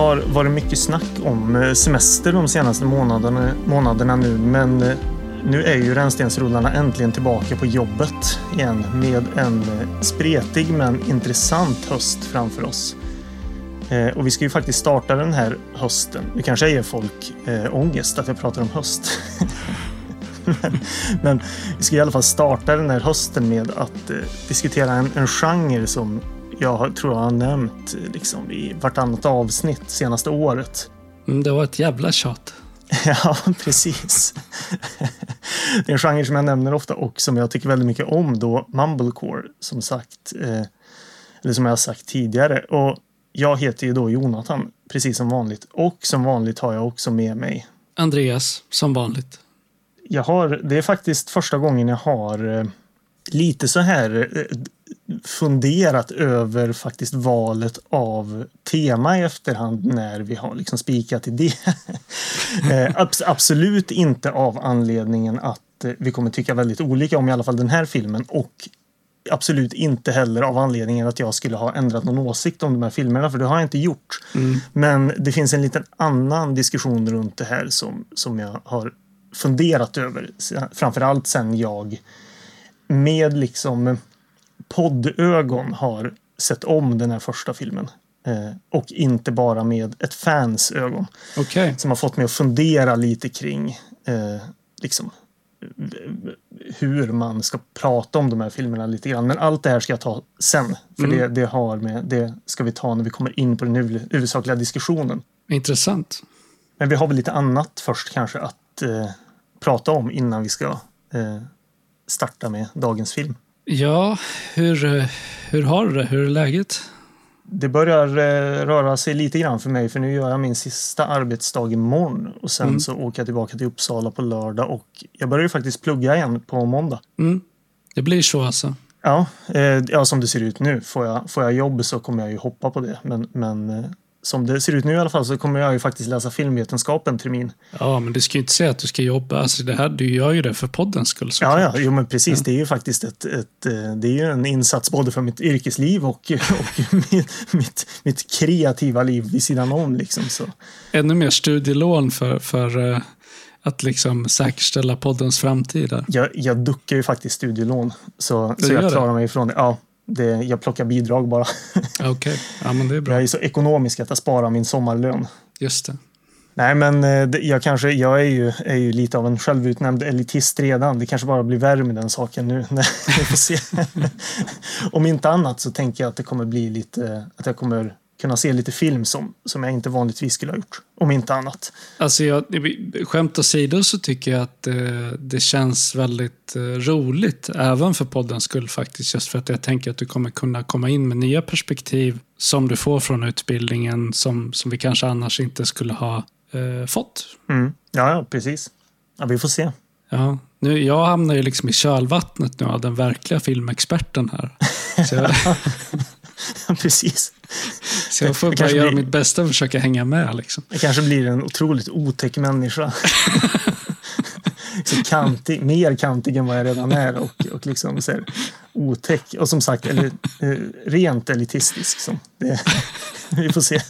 har varit mycket snack om eh, semester de senaste månaderna, månaderna nu, men eh, nu är ju rännstensrullarna äntligen tillbaka på jobbet igen med en eh, spretig men intressant höst framför oss. Och vi ska ju faktiskt starta den här hösten. Det kanske ger folk ångest att jag pratar om höst. men, men, vi ska i alla fall starta den här hösten med att eh, diskutera en, en genre som jag tror jag har nämnt liksom, i vartannat avsnitt senaste året. Mm, det var ett jävla tjat. ja, precis. det är en genre som jag nämner ofta och som jag tycker väldigt mycket om då, mumblecore, som sagt. Eh, eller som jag har sagt tidigare. Och jag heter ju då Jonathan, precis som vanligt. Och som vanligt har jag också med mig Andreas, som vanligt. Jag har, det är faktiskt första gången jag har eh, lite så här eh, funderat över faktiskt valet av tema i efterhand när vi har liksom spikat idé. Eh, absolut inte av anledningen att eh, vi kommer tycka väldigt olika om i alla fall den här filmen och absolut inte heller av anledningen att jag skulle ha ändrat någon åsikt om de här filmerna, för det har jag inte gjort. Mm. Men det finns en liten annan diskussion runt det här som, som jag har funderat över, framförallt sen jag med liksom poddögon har sett om den här första filmen. Eh, och inte bara med ett fans ögon. Okay. Som har fått mig att fundera lite kring eh, liksom, hur man ska prata om de här filmerna lite grann. Men allt det här ska jag ta sen. För mm. det, det, har med, det ska vi ta när vi kommer in på den huvudsakliga diskussionen. Intressant. Men vi har väl lite annat först kanske att eh, prata om innan vi ska eh, starta med dagens film. Ja, hur, hur har du det? Hur är läget? Det börjar eh, röra sig lite grann för mig för nu gör jag min sista arbetsdag imorgon och sen mm. så åker jag tillbaka till Uppsala på lördag och jag börjar ju faktiskt plugga igen på måndag. Mm. Det blir så alltså? Ja, eh, ja, som det ser ut nu. Får jag, får jag jobb så kommer jag ju hoppa på det. Men, men eh, som det ser ut nu i alla fall så kommer jag ju faktiskt läsa filmvetenskap en termin. Ja, men du ska ju inte säga att du ska jobba. Alltså det här, du gör ju det för poddens skull. Ja, ja, jo, men precis. Ja. Det är ju faktiskt ett, ett, eh, det är ju en insats både för mitt yrkesliv och, och mitt, mitt, mitt kreativa liv vid sidan om. Liksom, så. Ännu mer studielån för, för eh, att liksom säkerställa poddens framtid. Jag, jag duckar ju faktiskt studielån, så, så jag klarar det. mig ifrån det. Ja, det, jag plockar bidrag bara. Okej, okay. ja, men det är bra. Jag är så ekonomisk att jag sparar min sommarlön. Just det. Nej, men eh, jag, kanske, jag är, ju, är ju lite av en självutnämnd elitist redan. Det kanske bara blir värre med den saken nu. Vi får se. Om inte annat så tänker jag att det kommer bli lite, att jag kommer kunna se lite film som, som jag inte vanligtvis skulle ha gjort. Om inte annat. Alltså jag, skämt åsido så tycker jag att det, eh, det känns väldigt eh, roligt. Även för poddens skull faktiskt. Just för att jag tänker att du kommer kunna komma in med nya perspektiv som du får från utbildningen som, som vi kanske annars inte skulle ha eh, fått. Mm. Ja, ja, precis. Ja, vi får se. Ja, nu, jag hamnar ju liksom i kölvattnet nu av den verkliga filmexperten här. Jag... Precis. Så jag får bara göra blir... mitt bästa och försöka hänga med. Liksom. Jag kanske blir en otroligt otäck människa. så kantig, mer kantig än vad jag redan är och, och liksom så här, otäck. Och som sagt, eller, eh, rent elitistisk. Så det, vi får se.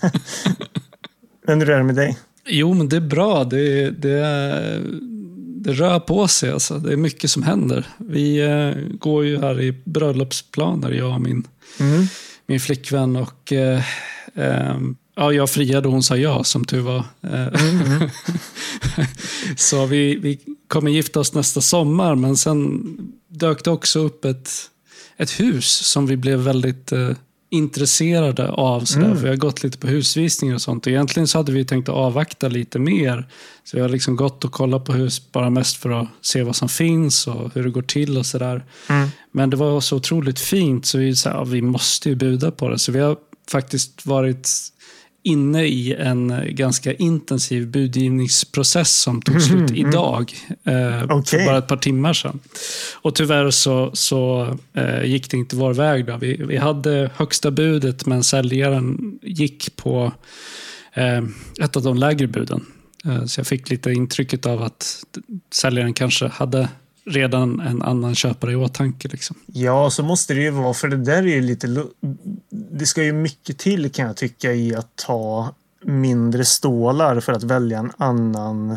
Men hur är det med dig? Jo, men det är bra. Det, det, det rör på sig. Alltså. Det är mycket som händer. Vi eh, går ju här i bröllopsplaner, jag och min mm min flickvän och eh, eh, ja, jag friade och hon sa ja, som tur var. Mm, så vi, vi kommer gifta oss nästa sommar, men sen dök det också upp ett, ett hus som vi blev väldigt eh, intresserade av. Sådär, mm. För vi har gått lite på husvisningar och sånt. Egentligen så hade vi tänkt att avvakta lite mer. Så vi har liksom gått och kollat på hus bara mest för att se vad som finns och hur det går till och sådär. Mm. Men det var så otroligt fint så vi, så här, vi måste ju buda på det. Så vi har faktiskt varit inne i en ganska intensiv budgivningsprocess som tog slut mm, idag. Eh, okay. För bara ett par timmar sedan. Och tyvärr så, så eh, gick det inte vår väg. Då. Vi, vi hade högsta budet men säljaren gick på eh, ett av de lägre buden. Eh, så jag fick lite intrycket av att säljaren kanske hade redan en annan köpare i åtanke. Liksom. Ja, så måste det ju vara. För det där är ju lite... Det ska ju mycket till kan jag tycka i att ta mindre stålar för att välja en annan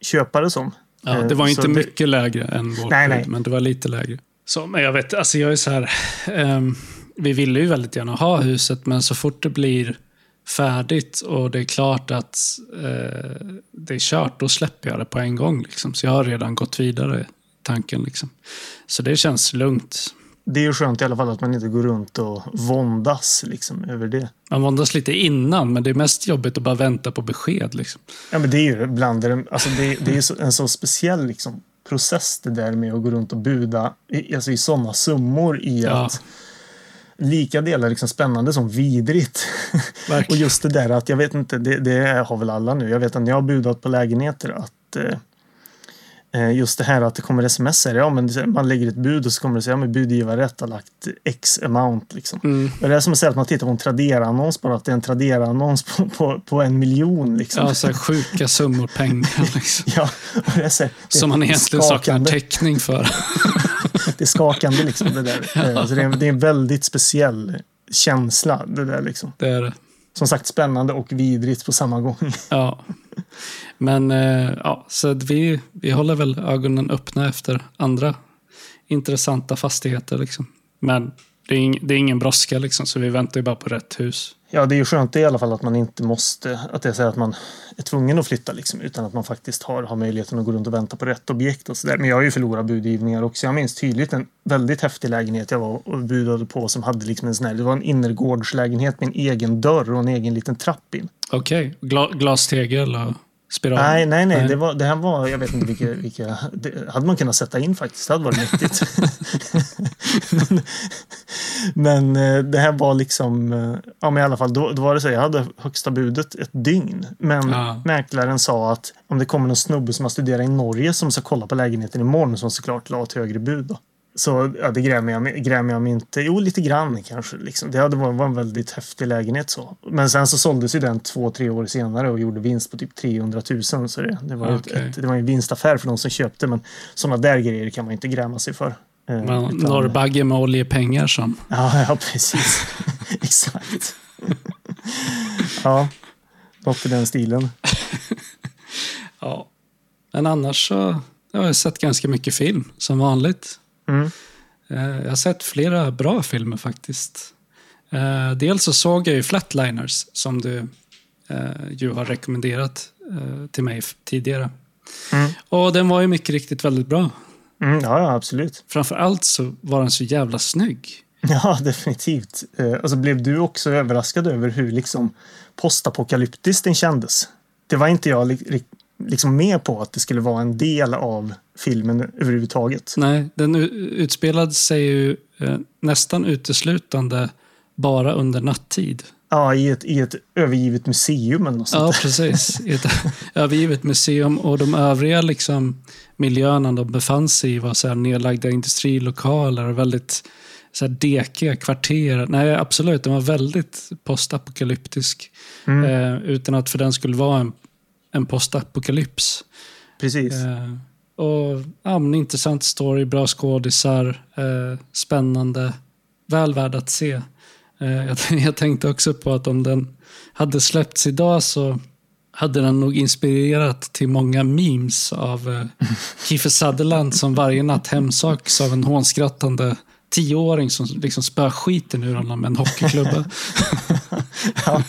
köpare som. Ja, Eh, det var inte så det- mycket lägre än vårt Nej, bud, nej. men det var lite lägre. Så, men jag vet, alltså jag är så här. ehm, vi ville ju väldigt gärna ha huset, men så fort det blir färdigt och det är klart att eh, det är kört, då släpper jag det på en gång. Liksom. Så jag har redan gått vidare tanken. Liksom. Så det känns lugnt. Det är ju skönt i alla fall att man inte går runt och våndas liksom, över det. Man våndas lite innan, men det är mest jobbigt att bara vänta på besked. Liksom. Ja, men det är ju bland det, alltså det, det är en så speciell liksom, process det där med att gå runt och buda i, alltså i sådana summor i Ja. att lika delar liksom spännande som vidrigt. och just det där att jag vet inte, det, det har väl alla nu. Jag vet att när jag har budat på lägenheter att eh, just det här att det kommer sms ja men man lägger ett bud och så kommer det säga ja men budgivarrätt har lagt x amount liksom. Mm. Det är som att säga att man tittar på en Tradera-annons bara att det är en Tradera-annons på, på, på en miljon liksom. Ja, så här sjuka summor pengar. Liksom. Ja, det är så här, det Som man egentligen saknar täckning för. Det är skakande liksom det där. Eh, Så det, är, det är en väldigt speciell känsla det där liksom. Det är det. Som sagt spännande och vidrigt på samma gång. Ja. Men eh, ja, så vi, vi håller väl ögonen öppna efter andra intressanta fastigheter. Liksom. Men det är, ing, det är ingen brådska liksom, så vi väntar ju bara på rätt hus. Ja, det är ju skönt i alla fall att man inte måste, att det är att man är tvungen att flytta liksom, utan att man faktiskt har, har möjligheten att gå runt och vänta på rätt objekt och så där. Men jag har ju förlorat budgivningar också. Jag minns tydligt en väldigt häftig lägenhet jag var och budade på som hade liksom en sån här, det var en innergårdslägenhet med en egen dörr och en egen liten trapp in. Okej, Gla, glastegel och spiral? Nej, nej, nej. Nej. Det, var, det här var, jag vet inte vilka, vilka det hade man kunnat sätta in faktiskt. Det hade varit nyttigt. men, men eh, det här var liksom, eh, ja men i alla fall, då, då var det så, jag hade högsta budet ett dygn. Men Ja. mäklaren sa att om det kommer någon snubbe som har studerat i Norge som ska kolla på lägenheten imorgon som såklart la ett högre bud då. Så ja, det grämer jag, grämer jag mig inte. Jo, lite grann kanske. Liksom. Det hade varit var en väldigt häftig lägenhet. så. Men sen så såldes ju den två, tre år senare och gjorde vinst på typ 300 000. Så det, det, var, Okej. ett, det var en vinstaffär för de som köpte. Men sådana där grejer kan man inte gräma sig för. Eh, Men utan- Norrbagge med oljepengar som... Ja, ja precis. Exakt. ja, något i den stilen. Ja. Men annars så jag har jag sett ganska mycket film, som vanligt. Mm. Eh, Jag har sett flera bra filmer faktiskt. Eh, Dels så såg jag ju Flatliners som du eh, ju har rekommenderat till mig tidigare. Mm. Och den var ju mycket riktigt väldigt bra. Mm, ja, ja, absolut. Framför allt så var den så jävla snygg. Ja, definitivt. Alltså, blev du också överraskad över hur liksom postapokalyptiskt den kändes? Det var inte jag liksom med på att det skulle vara en del av filmen överhuvudtaget. Nej, den utspelade sig ju eh, nästan uteslutande bara under nattid. Ja, i ett, i ett övergivet museum eller något sånt Ja, precis. I ett övergivet museum och de övriga liksom, miljöerna de befann sig i var så här nedlagda industrilokaler och väldigt så här dekiga kvarter. Nej, absolut, den var väldigt postapokalyptisk. Mm, Eh, utan att för den skulle vara en, en postapokalyps. precis. Eh, och ja, men intressant story, bra skådisar, eh, spännande, väl värd att se. Eh, jag, jag tänkte också på att om den hade släppts idag så hade den nog inspirerat till många memes av eh, Kiefer Sutherland som varje natt hemsöks av en hånskrattande tioåring som liksom spöar skiten ur honom med en hockeyklubba. Ja,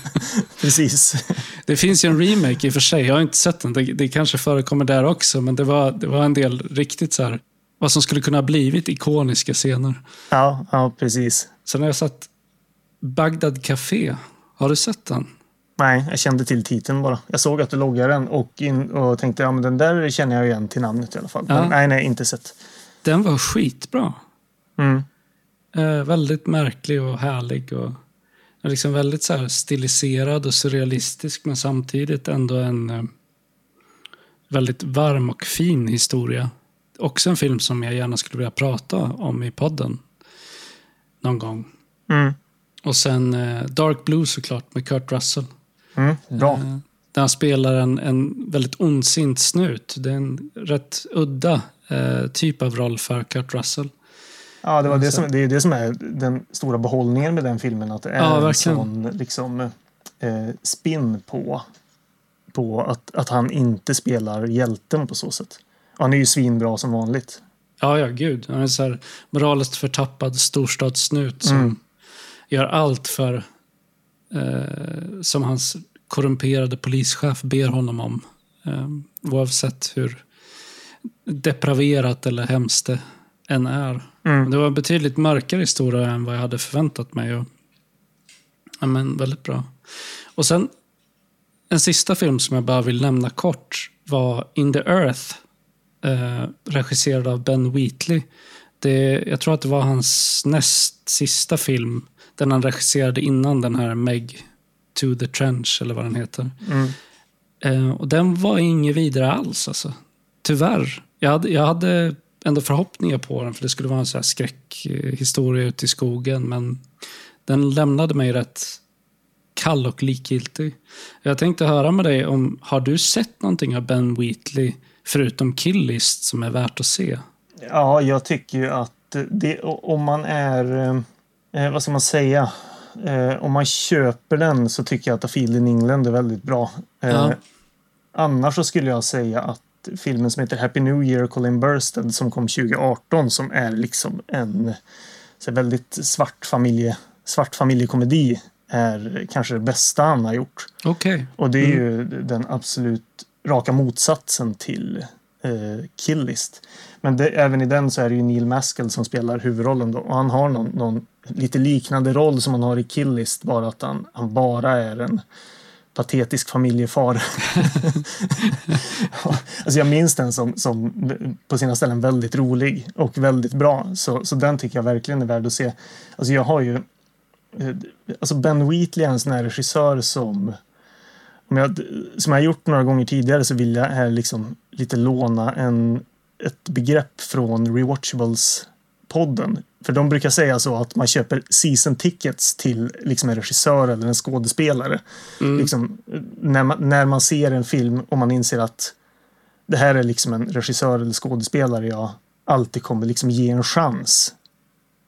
precis. Det finns ju en remake i och för sig. Jag har inte sett den. Det, det kanske förekommer där också. Men det var, det var en del riktigt så här. Vad som skulle kunna ha blivit ikoniska scener. Ja, ja, precis. Sen har jag sett Bagdad Café. Har du sett den? Nej, jag kände till titeln bara. Jag såg att du loggade den och, in, och tänkte ja men den där känner jag igen till namnet i alla fall. Men Ja. nej, nej, inte sett. Den var skitbra. Mm. Eh, väldigt märklig och härlig. Och liksom väldigt så stiliserad och surrealistisk. Men samtidigt ändå en eh, väldigt varm och fin historia. Också en film som jag gärna skulle vilja prata om i podden. Någon gång. Mm. Och sen eh, Dark Blue såklart med Kurt Russell. Mm. Bra. Eh, där han spelar en, en väldigt ondsint snut. Det är en rätt udda eh, typ av roll för Kurt Russell. Ja, det, var det, som, det är det som är den stora behållningen med den filmen. Att det är Ja, en sån liksom, eh, spin på, på att, att han inte spelar hjälten på så sätt. Han är ju svinbra som vanligt. Ja, ja, gud. Han är så här moraliskt förtappad storstadssnut som mm. gör allt för eh, som hans korrumperade polischef ber honom om. Eh, oavsett hur depraverat eller hemskt det än är. Mm. Det var betydligt mörkare historia än vad jag hade förväntat mig. Och, ja, men väldigt bra. Och sen en sista film som jag bara vill nämna kort var In the Earth. Eh, regisserad av Ben Wheatley. Det, jag tror att det var hans näst sista film. Den han regisserade innan den här Meg to the Trench, eller vad den heter. Mm. Eh, och den var inget vidare alls, alltså. Tyvärr. Jag hade, jag hade ändå förhoppningar på den, för det skulle vara en så här skräckhistoria ute i skogen. Men den lämnade mig rätt kall och likgiltig. Jag tänkte höra med dig om, har du sett någonting av Ben Wheatley förutom Killist som är värt att se? Ja, jag tycker ju att det, om man är, eh, vad ska man säga, eh, om man köper den så tycker jag att A Field in England är väldigt bra. Eh, ja. Annars så skulle jag säga att filmen som heter Happy New Year Colin Bursted som kom 2018 som är liksom en så väldigt svart, familje, svart familjekomedi är kanske det bästa han har gjort. Okay. Och det är mm. ju den absolut raka motsatsen till eh, Killist. Men det, även i den så är det ju Neil Maskell som spelar huvudrollen då. Och han har någon, någon lite liknande roll som han har i Killist. Bara att han, han bara är en patetisk familjefar. alltså jag minns den som, som på sina ställen väldigt rolig och väldigt bra. Så, så den tycker jag verkligen är värd att se. Alltså jag har ju eh, Alltså Ben Wheatley är en sån här regissör som om jag, som jag har gjort några gånger tidigare så vill jag här liksom lite låna en, ett begrepp från Rewatchables podden. För de brukar säga så att man köper season tickets till liksom en regissör eller en skådespelare. Mm. Liksom, när, man, när man ser en film och man inser att det här är liksom en regissör eller skådespelare jag alltid kommer liksom ge en chans.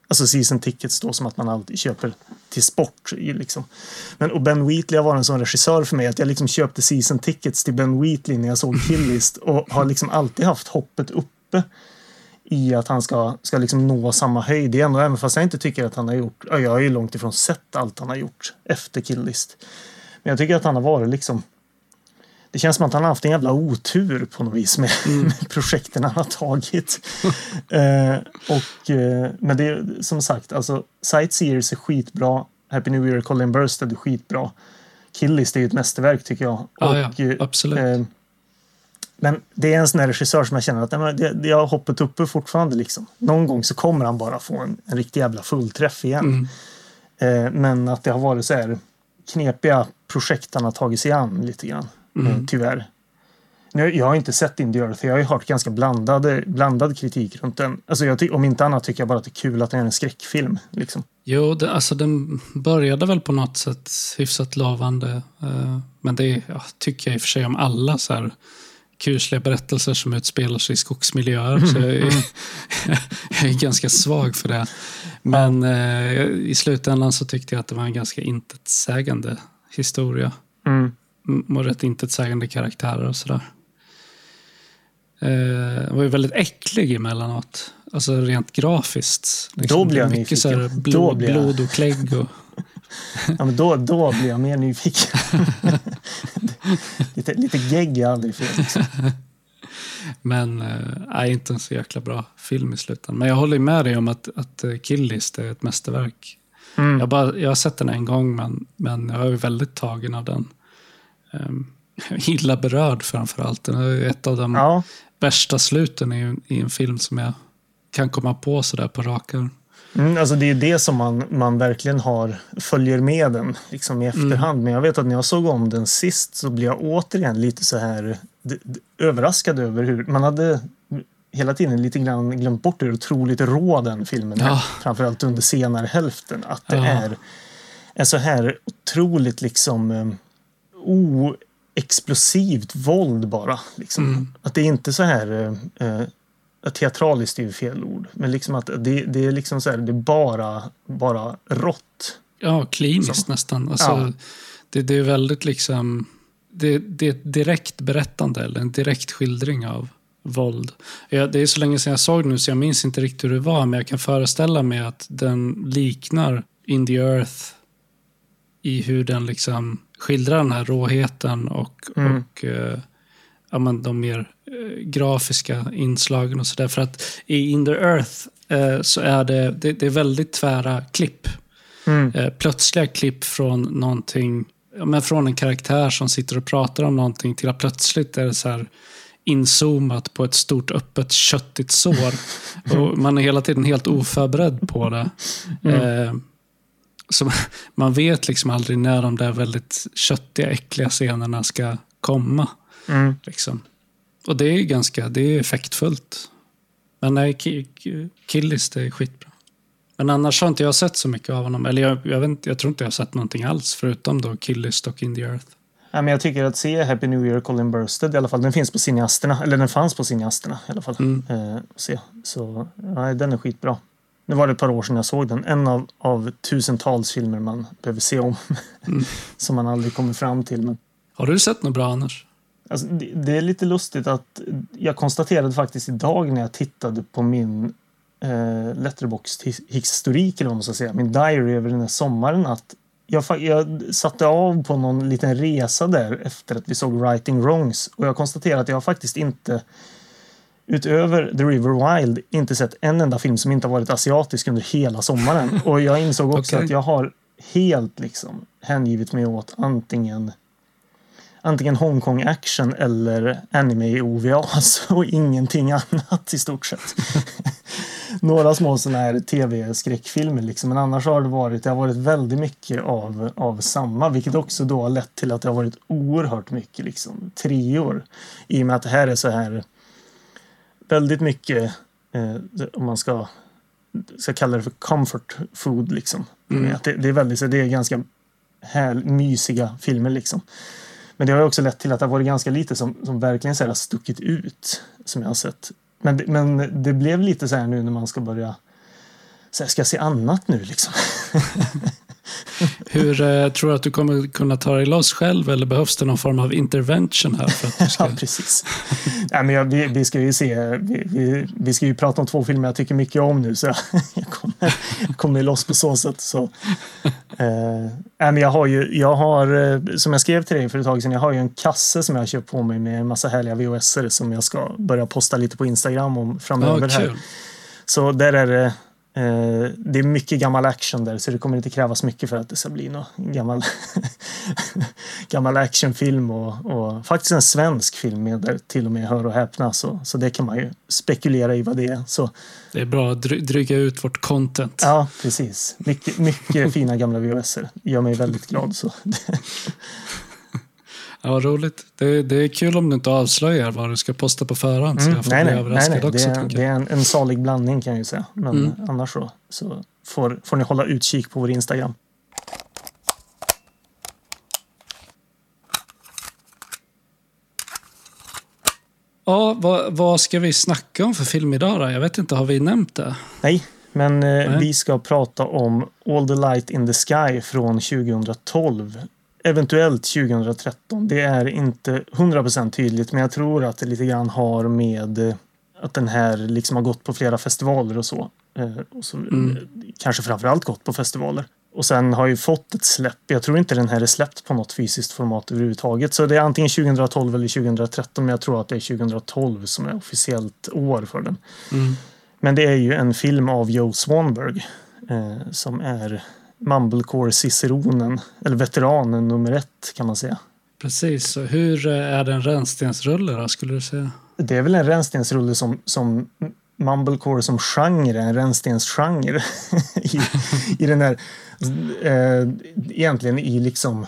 Alltså season tickets då som att man alltid köper till sport. Liksom. Men, och Ben Wheatley var en sån regissör för mig att jag liksom köpte season tickets till Ben Wheatley när jag såg Killist och har liksom alltid haft hoppet uppe i att han ska, ska liksom nå samma höjd igen. Och även fast jag inte tycker att han har gjort, jag har ju långt ifrån sett allt han har gjort efter Killist. Men jag tycker att han har varit liksom det känns som att han har haft en jävla otur på något vis med, mm. med projekten han har tagit. eh, och, eh, men det är som sagt, alltså Sightseers är skitbra. Happy New Year, Colin Bursted är skitbra. Killist är ju ett mästerverk tycker jag. Ah, och, ja, eh, absolut. Eh, men det är en sån här regissör som jag känner att nej, det, jag har hoppet uppe fortfarande. Liksom. Någon gång så kommer han bara få en, en riktig jävla fullträff igen. Mm. Eh, men att det har varit så här knepiga projekt han har tagit sig an lite grann. Eh, mm. tyvärr. Nu, jag har inte sett In the Earth. Jag har ju hört ganska blandad, blandad kritik runt den. Alltså jag om inte annat tycker jag bara att det är kul att det är en skräckfilm. Liksom. Jo, det, alltså den började väl på något sätt hyfsat lovande. Uh, men det ja, tycker jag i och för sig om alla så här kusliga berättelser som utspelar sig i skogsmiljöer. Så jag, är, jag är ganska svag för det. Men uh, i slutändan så tyckte jag att det var en ganska intetsägande historia. Mm och rätt intetsägande karaktärer och sådär. Eh, var ju väldigt äcklig emellanåt. Alltså rent grafiskt. Liksom. Då blir jag mycket nyfiken. Så blod, jag... blod och klägg. Och... ja, men då, då blir jag mer nyfiken. lite, lite gegg är aldrig fel. Men äh, inte en så jäkla bra film i slutändan. Men jag håller med dig om att, att eh, Killist är ett mästerverk. Mm. Jag, bara, jag har sett den en gång, men, men jag är väldigt tagen av den um, illa berörd framför allt. Den är ett av de ja. värsta sluten i, i, en film som jag kan komma på sådär på rak Mm, alltså det är det som man, man verkligen har, följer med den liksom i efterhand. Mm. Men jag vet att när jag såg om den sist så blev jag återigen lite så här överraskad över hur man hade hela tiden lite grann glömt bort hur otroligt rå den filmen är. Ja. Framförallt under senare hälften. Att det ja. är en så här otroligt liksom ehm, oexplosivt våld bara. Liksom. Mm. Att det är inte så här eh, eh teatraliskt är ju fel ord. Men liksom att det, det är liksom så här, det är bara, bara rått. Ja, kliniskt så. nästan. Alltså, ja. Det, det är väldigt liksom... Det, det är ett direkt berättande eller en direkt skildring av våld. Ja, det är så länge sedan jag såg nu så jag minns inte riktigt hur det var men jag kan föreställa mig att den liknar In the Earth i hur den liksom skildrar den här råheten och, mm. och eh, ja, men de mer grafiska inslagen och sådär. För att i In the Earth eh, så är det, det, det, är väldigt tvära klipp. Mm. Eh, plötsliga klipp från någonting, men från en karaktär som sitter och pratar om någonting till att plötsligt är det så här inzoomat på ett stort öppet köttigt sår. och man är hela tiden helt oförberedd på det. Mm. Eh, så man vet liksom aldrig när de där väldigt köttiga, äckliga scenerna ska komma. Mm. Liksom. Och det är ganska det är effektfullt. Men nej, Killis det är skitbra. Men annars har inte jag sett så mycket av honom. Eller jag, jag, vet, jag tror inte jag har sett någonting alls förutom då Killis och In the Earth. Ja, men jag tycker att se Happy New Year Colin Bursted i alla fall. Den finns på cineasterna. Eller den fanns på cineasterna i alla fall. Mm. Eh, se. Så ja, den är skitbra. Nu var det ett par år sedan jag såg den. En av, av tusentals filmer man behöver se om. Mm. som man aldrig kommer fram till. Men... Har du sett något bra annars? Alltså, det, det, är lite lustigt att jag konstaterade faktiskt idag när jag tittade på min eh, Letterboxd-historik, eller vad man ska säga, min diary över den här sommaren, att jag, jag satte av på någon liten resa där efter att vi såg Writing Wrongs och jag konstaterade att jag faktiskt inte utöver The River Wild inte sett en enda film som inte har varit asiatisk under hela sommaren. Och jag insåg också okay. att jag har helt liksom hängivit mig åt antingen antingen Hongkong action eller anime OVA och ingenting annat i stort sett. Några små sådana här tv-skräckfilmer liksom, men annars har det varit, det har varit väldigt mycket av, av samma, vilket också då har lett till att det har varit oerhört mycket liksom treor. I och med att det här är så här väldigt mycket, eh, om man ska, ska kalla det för comfort food liksom. Mm. Att det, det, är väldigt, det är ganska här, mysiga filmer liksom. Men det har också lett till att det har varit ganska lite som, som verkligen så här, stuckit ut som jag har sett. Men, men det blev lite så här nu när man ska börja så här, ska jag se annat nu liksom? Hur eh, tror du att du kommer kunna ta dig loss själv eller behövs det någon form av intervention här? För att du ska... ja, precis. Nej, men jag, vi, vi, ska ju se, vi, vi, vi, ska ju prata om två filmer jag tycker mycket om nu så jag, jag kommer, jag kommer loss på så sätt. Så, eh, men jag har ju, jag har, eh, som jag skrev till dig för ett tag sedan, jag har ju en kasse som jag har köpt på mig med en massa härliga VHS som jag ska börja posta lite på Instagram om framöver. Ja, här. Så där är det det är mycket gammal action där så det kommer inte krävas mycket för att det ska bli någon gammal, gammal actionfilm och, och, faktiskt en svensk film med där till och med hör och häpna så, så det kan man ju spekulera i vad det är. Så, det är bra att dryga ut vårt content. Ja, precis. Mycket, mycket fina gamla VHS. gör mig väldigt glad. Så. Ja, vad roligt. Det, det är kul om du inte avslöjar vad du ska posta på förhand. Mm, så jag får nej, bli överraskad nej, nej. också. Det är, det är en, en salig blandning kan jag ju säga. Men mm. annars så, så får, får ni hålla utkik på vår Instagram. Ja, vad, vad, ska vi snacka om för film idag då? Jag vet inte, har vi nämnt det? Nej, men eh, Nej. vi ska prata om All the light in the sky från 2012 eventuellt 2013. Det är inte 100% tydligt men jag tror att det lite grann har med eh, att den här liksom har gått på flera festivaler och så. Eh, och så mm. Kanske framförallt gått på festivaler. Och sen har ju fått ett släpp. Jag tror inte den här är släppt på något fysiskt format överhuvudtaget. Så det är antingen 2012 eller 2013 men jag tror att det är 2012 som är officiellt år för den. Mm. Men det är ju en film av Joe Swanberg eh, som är Mumblecore-ciceronen, eller veteranen nummer ett kan man säga. Precis, så hur eh, är det en rännstensrulle då, skulle du säga? Det är väl en rännstensrulle som, som Mumblecore som genre, en rännstensgenre. I, I den här, eh, egentligen i liksom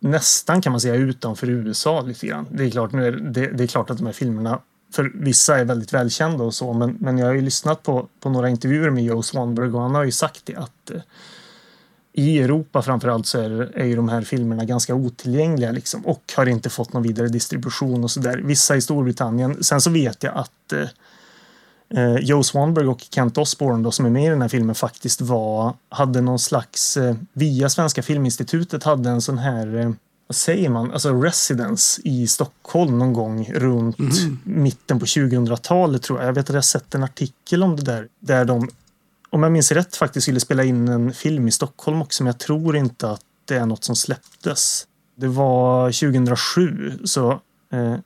nästan kan man säga utanför USA lite grann. Det är klart, nu är, det, det är klart att de här filmerna för vissa är väldigt välkända och så, men, men jag har ju lyssnat på, på några intervjuer med Joe Swanberg och han har ju sagt det att eh, i Europa framförallt så är, är ju de här filmerna ganska otillgängliga liksom och har inte fått någon vidare distribution och så där. Vissa i Storbritannien. Sen så vet jag att eh, eh, Joe Swanberg och Kent Osborne då, som är med i den här filmen faktiskt var, hade någon slags, eh, via Svenska Filminstitutet hade en sån här eh, vad säger man, alltså residence i Stockholm någon gång runt mm. mitten på 2000-talet tror jag. Jag vet att jag sett en artikel om det där. Där de, om jag minns rätt, faktiskt skulle spela in en film i Stockholm också. Men jag tror inte att det är något som släpptes. Det var 2007 så eh,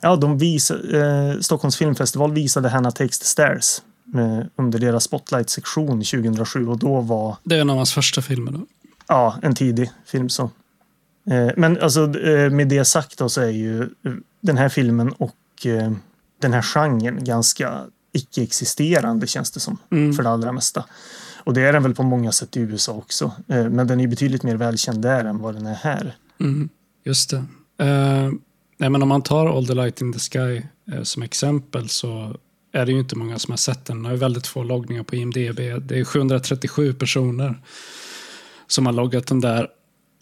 Ja, de visade, eh, Stockholms filmfestival visade Hanna Takes the Stairs med, under deras Spotlight-sektion 2007 och då var... Det är en av hans första filmer då? Ja, en tidig film så. Eh, men alltså eh, med det sagt då så är ju den här filmen och eh, den här genren ganska icke-existerande känns det som mm. för det allra mesta. Och det är den väl på många sätt i USA också. Men den är betydligt mer välkänd där än vad den är här. Mm. Just det. Uh, nej, men om man tar All the light in the sky uh, som exempel så är det ju inte många som har sett den. Den har ju väldigt få loggningar på IMDB. Det är 737 personer som har loggat den där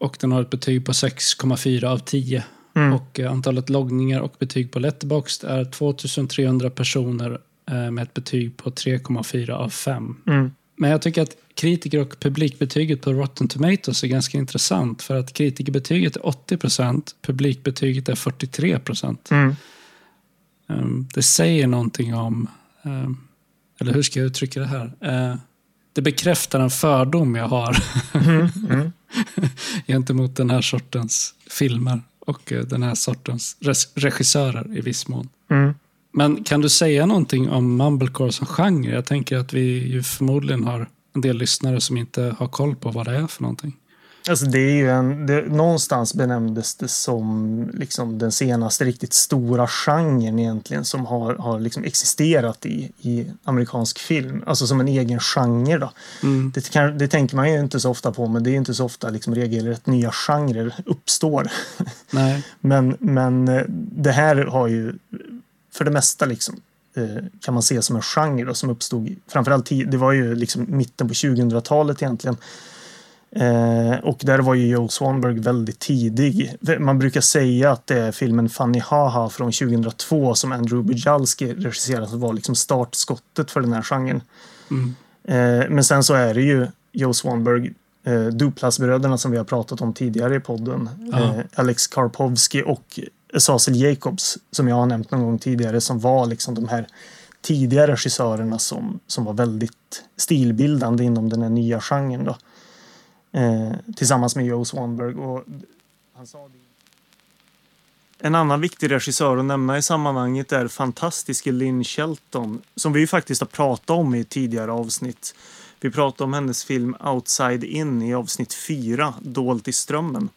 och den har ett betyg på 6,4 av 10. Mm. Och eh, antalet loggningar och betyg på Letterboxd är 2300 personer eh, med ett betyg på 3,4 av 5. Mm. Men jag tycker att kritiker och publikbetyget på Rotten Tomatoes är ganska intressant. För att kritikerbetyget är 80% publikbetyget är 43 Mm. Um, det säger någonting om, um, eller hur ska jag uttrycka det här? Uh, det bekräftar en fördom jag har mm, mm. gentemot den här sortens filmer och eh, den här sortens regissörer i viss mån. Mm. Men kan du säga någonting om mumblecore som genre? Jag tänker att vi ju förmodligen har en del lyssnare som inte har koll på vad det är för någonting. Alltså det är ju en, det, någonstans benämndes det som liksom den senaste riktigt stora genren egentligen som har, har liksom existerat i, i amerikansk film. Alltså som en egen genre. Då. Mm. Det, kan, det tänker man ju inte så ofta på men det är inte så ofta liksom regelrätt nya genrer uppstår. Nej. men, men eh, det här har ju för det mesta liksom eh, kan man se som en genre då, som uppstod framförallt det var ju liksom mitten på 2000-talet egentligen Eh, och där var ju Joe Swanberg väldigt tidig. Man brukar säga att det är filmen Funny Haha från 2002 som Andrew Bujalski regisserade som var liksom startskottet för den här genren. Mm. Eh, men sen så är det ju Joe Swanberg, eh, Duplas-bröderna som vi har pratat om tidigare i podden. Eh, Alex Karpovsky och Cecil Jacobs som jag har nämnt någon gång tidigare som var liksom de här tidiga regissörerna som, som var väldigt stilbildande inom den här nya genren. Då. Eh, tillsammans med Joe Swanberg. Och han sa det. En annan viktig regissör att nämna i sammanhanget är fantastiske Lynn Shelton som vi faktiskt har pratat om i tidigare avsnitt. Vi pratade om hennes film Outside In i avsnitt 4, Dolt i strömmen.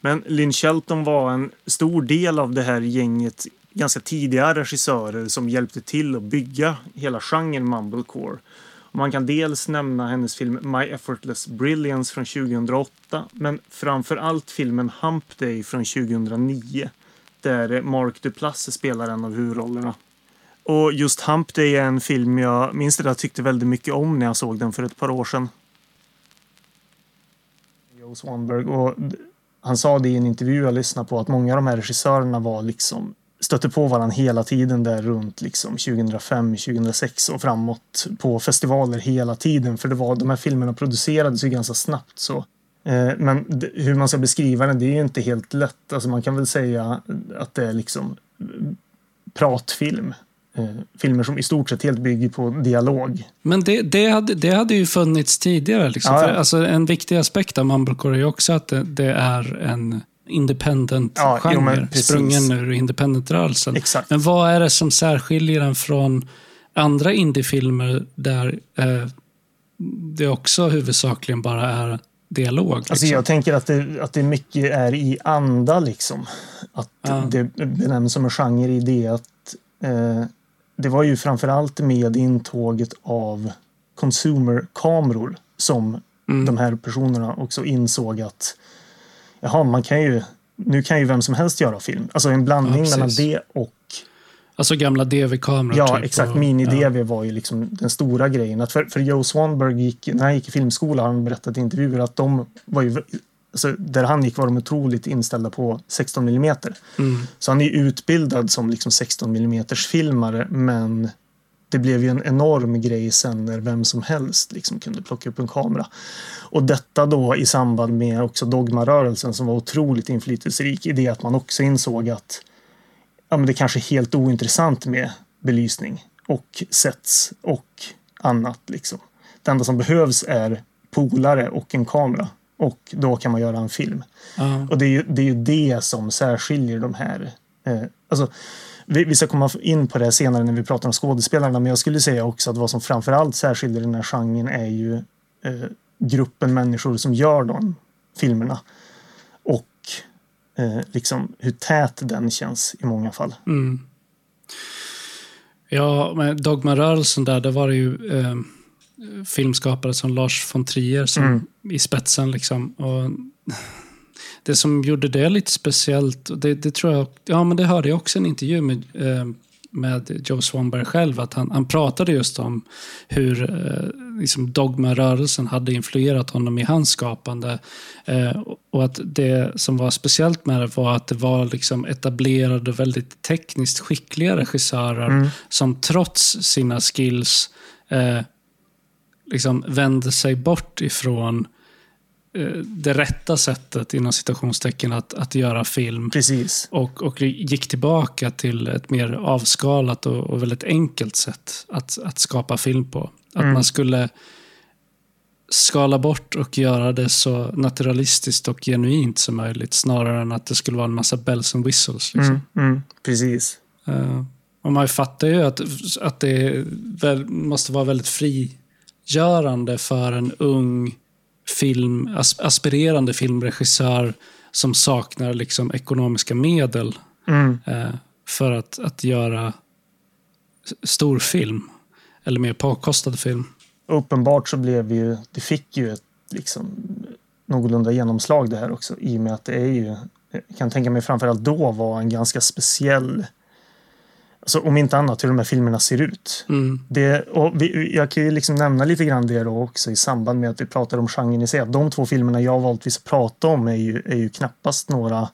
Men Lynn Shelton var en stor del av det här gänget ganska tidiga regissörer som hjälpte till att bygga hela genren mumblecore. Man kan dels nämna hennes film My Effortless Brilliance från 2008 men framför allt filmen Hump Day från 2009 där Mark Duplass spelar en av huvudrollerna. Och just Hump Day är en film jag minns det jag tyckte väldigt mycket om när jag såg den för ett par år sedan. Joe Swanberg och han sa det i en intervju jag lyssnade på att många av de här regissörerna var liksom stötte på varandra hela tiden där runt liksom 2005, 2006 och framåt på festivaler hela tiden. För det var, de här filmerna producerades ju ganska snabbt. så. Eh, men hur man ska beskriva den, det är ju inte helt lätt. Alltså man kan väl säga att det är liksom pratfilm. Eh, filmer som i stort sett helt bygger på dialog. Men det, det, hade, det hade ju funnits tidigare. Liksom. Ja, ja. För, alltså, en viktig aspekt av Mumblecore är också att det, det är en independent-genre, ja, sprungen ur independent-rörelsen. Men vad är det som särskiljer den från andra indiefilmer där eh, det också huvudsakligen bara är dialog? Liksom? Alltså jag tänker att det, att det mycket är i anda liksom. Att ja. det benämns som en genre i det att eh, det var ju framförallt med intåget av consumer-kameror som mm. de här personerna också insåg att jaha, man kan ju, nu kan ju vem som helst göra film. Alltså en blandning ja, mellan det och Alltså gamla DV-kameror? Ja, typ, exakt. Mini-DV ja. var ju liksom den stora grejen. Att för, för Joe Swanberg, gick, när han gick i filmskola, har han berättat i intervjuer att de var ju, alltså, där han gick var de otroligt inställda på 16 mm. mm. Så han är utbildad som liksom 16 mm filmare, men det blev ju en enorm grej sen när vem som helst liksom kunde plocka upp en kamera. Och detta då i samband med också dogmarörelsen som var otroligt inflytelserik i det att man också insåg att ja, men det kanske är helt ointressant med belysning och sets och annat. Liksom. Det enda som behövs är polare och en kamera och då kan man göra en film. Ja. Och det är, ju, det är ju det som särskiljer de här. Eh, alltså, vi, vi ska komma in på det senare när vi pratar om skådespelarna, men jag skulle säga också att vad som framförallt särskiljer den här genren är ju eh, gruppen människor som gör de filmerna. Och eh, liksom hur tät den känns i många fall. Mm. Ja, men Dogmarörelsen där, det var det ju eh, filmskapare som Lars von Trier som Mm. i spetsen. Liksom. Och det som gjorde det lite speciellt, det, det tror jag, ja men det hörde jag också i en intervju med, eh, med Joe Swanberg själv, att han, han pratade just om hur eh, liksom dogmarörelsen hade influerat honom i hans skapande. Eh, och att det som var speciellt med det var att det var liksom etablerade, väldigt tekniskt skickliga regissörer Mm. som trots sina skills eh, liksom vände sig bort ifrån det rätta sättet inom citationstecken att, att göra film Precis. och, och gick tillbaka till ett mer avskalat och, och väldigt enkelt sätt att, att skapa film på. Att Mm. man skulle skala bort och göra det så naturalistiskt och genuint som möjligt snarare än att det skulle vara en massa bells and whistles. Liksom. Mm, mm, precis. Eh, och man fattar ju att, att det väl, måste vara väldigt frigörande för en ung film, as, aspirerande filmregissör som saknar liksom ekonomiska medel Mm, eh, för att, att göra stor film. Eller mer påkostad film. uppenbart så blev ju, det fick ju ett liksom någorlunda genomslag det här också i och med att det är ju, jag kan tänka mig framförallt då var en ganska speciell, alltså om inte annat hur de här filmerna ser ut. Mm. Det, och vi, jag kan ju liksom nämna lite grann det då också i samband med att vi pratar om genren i sig. Att de två filmerna jag valt att prata om är ju, är ju knappast några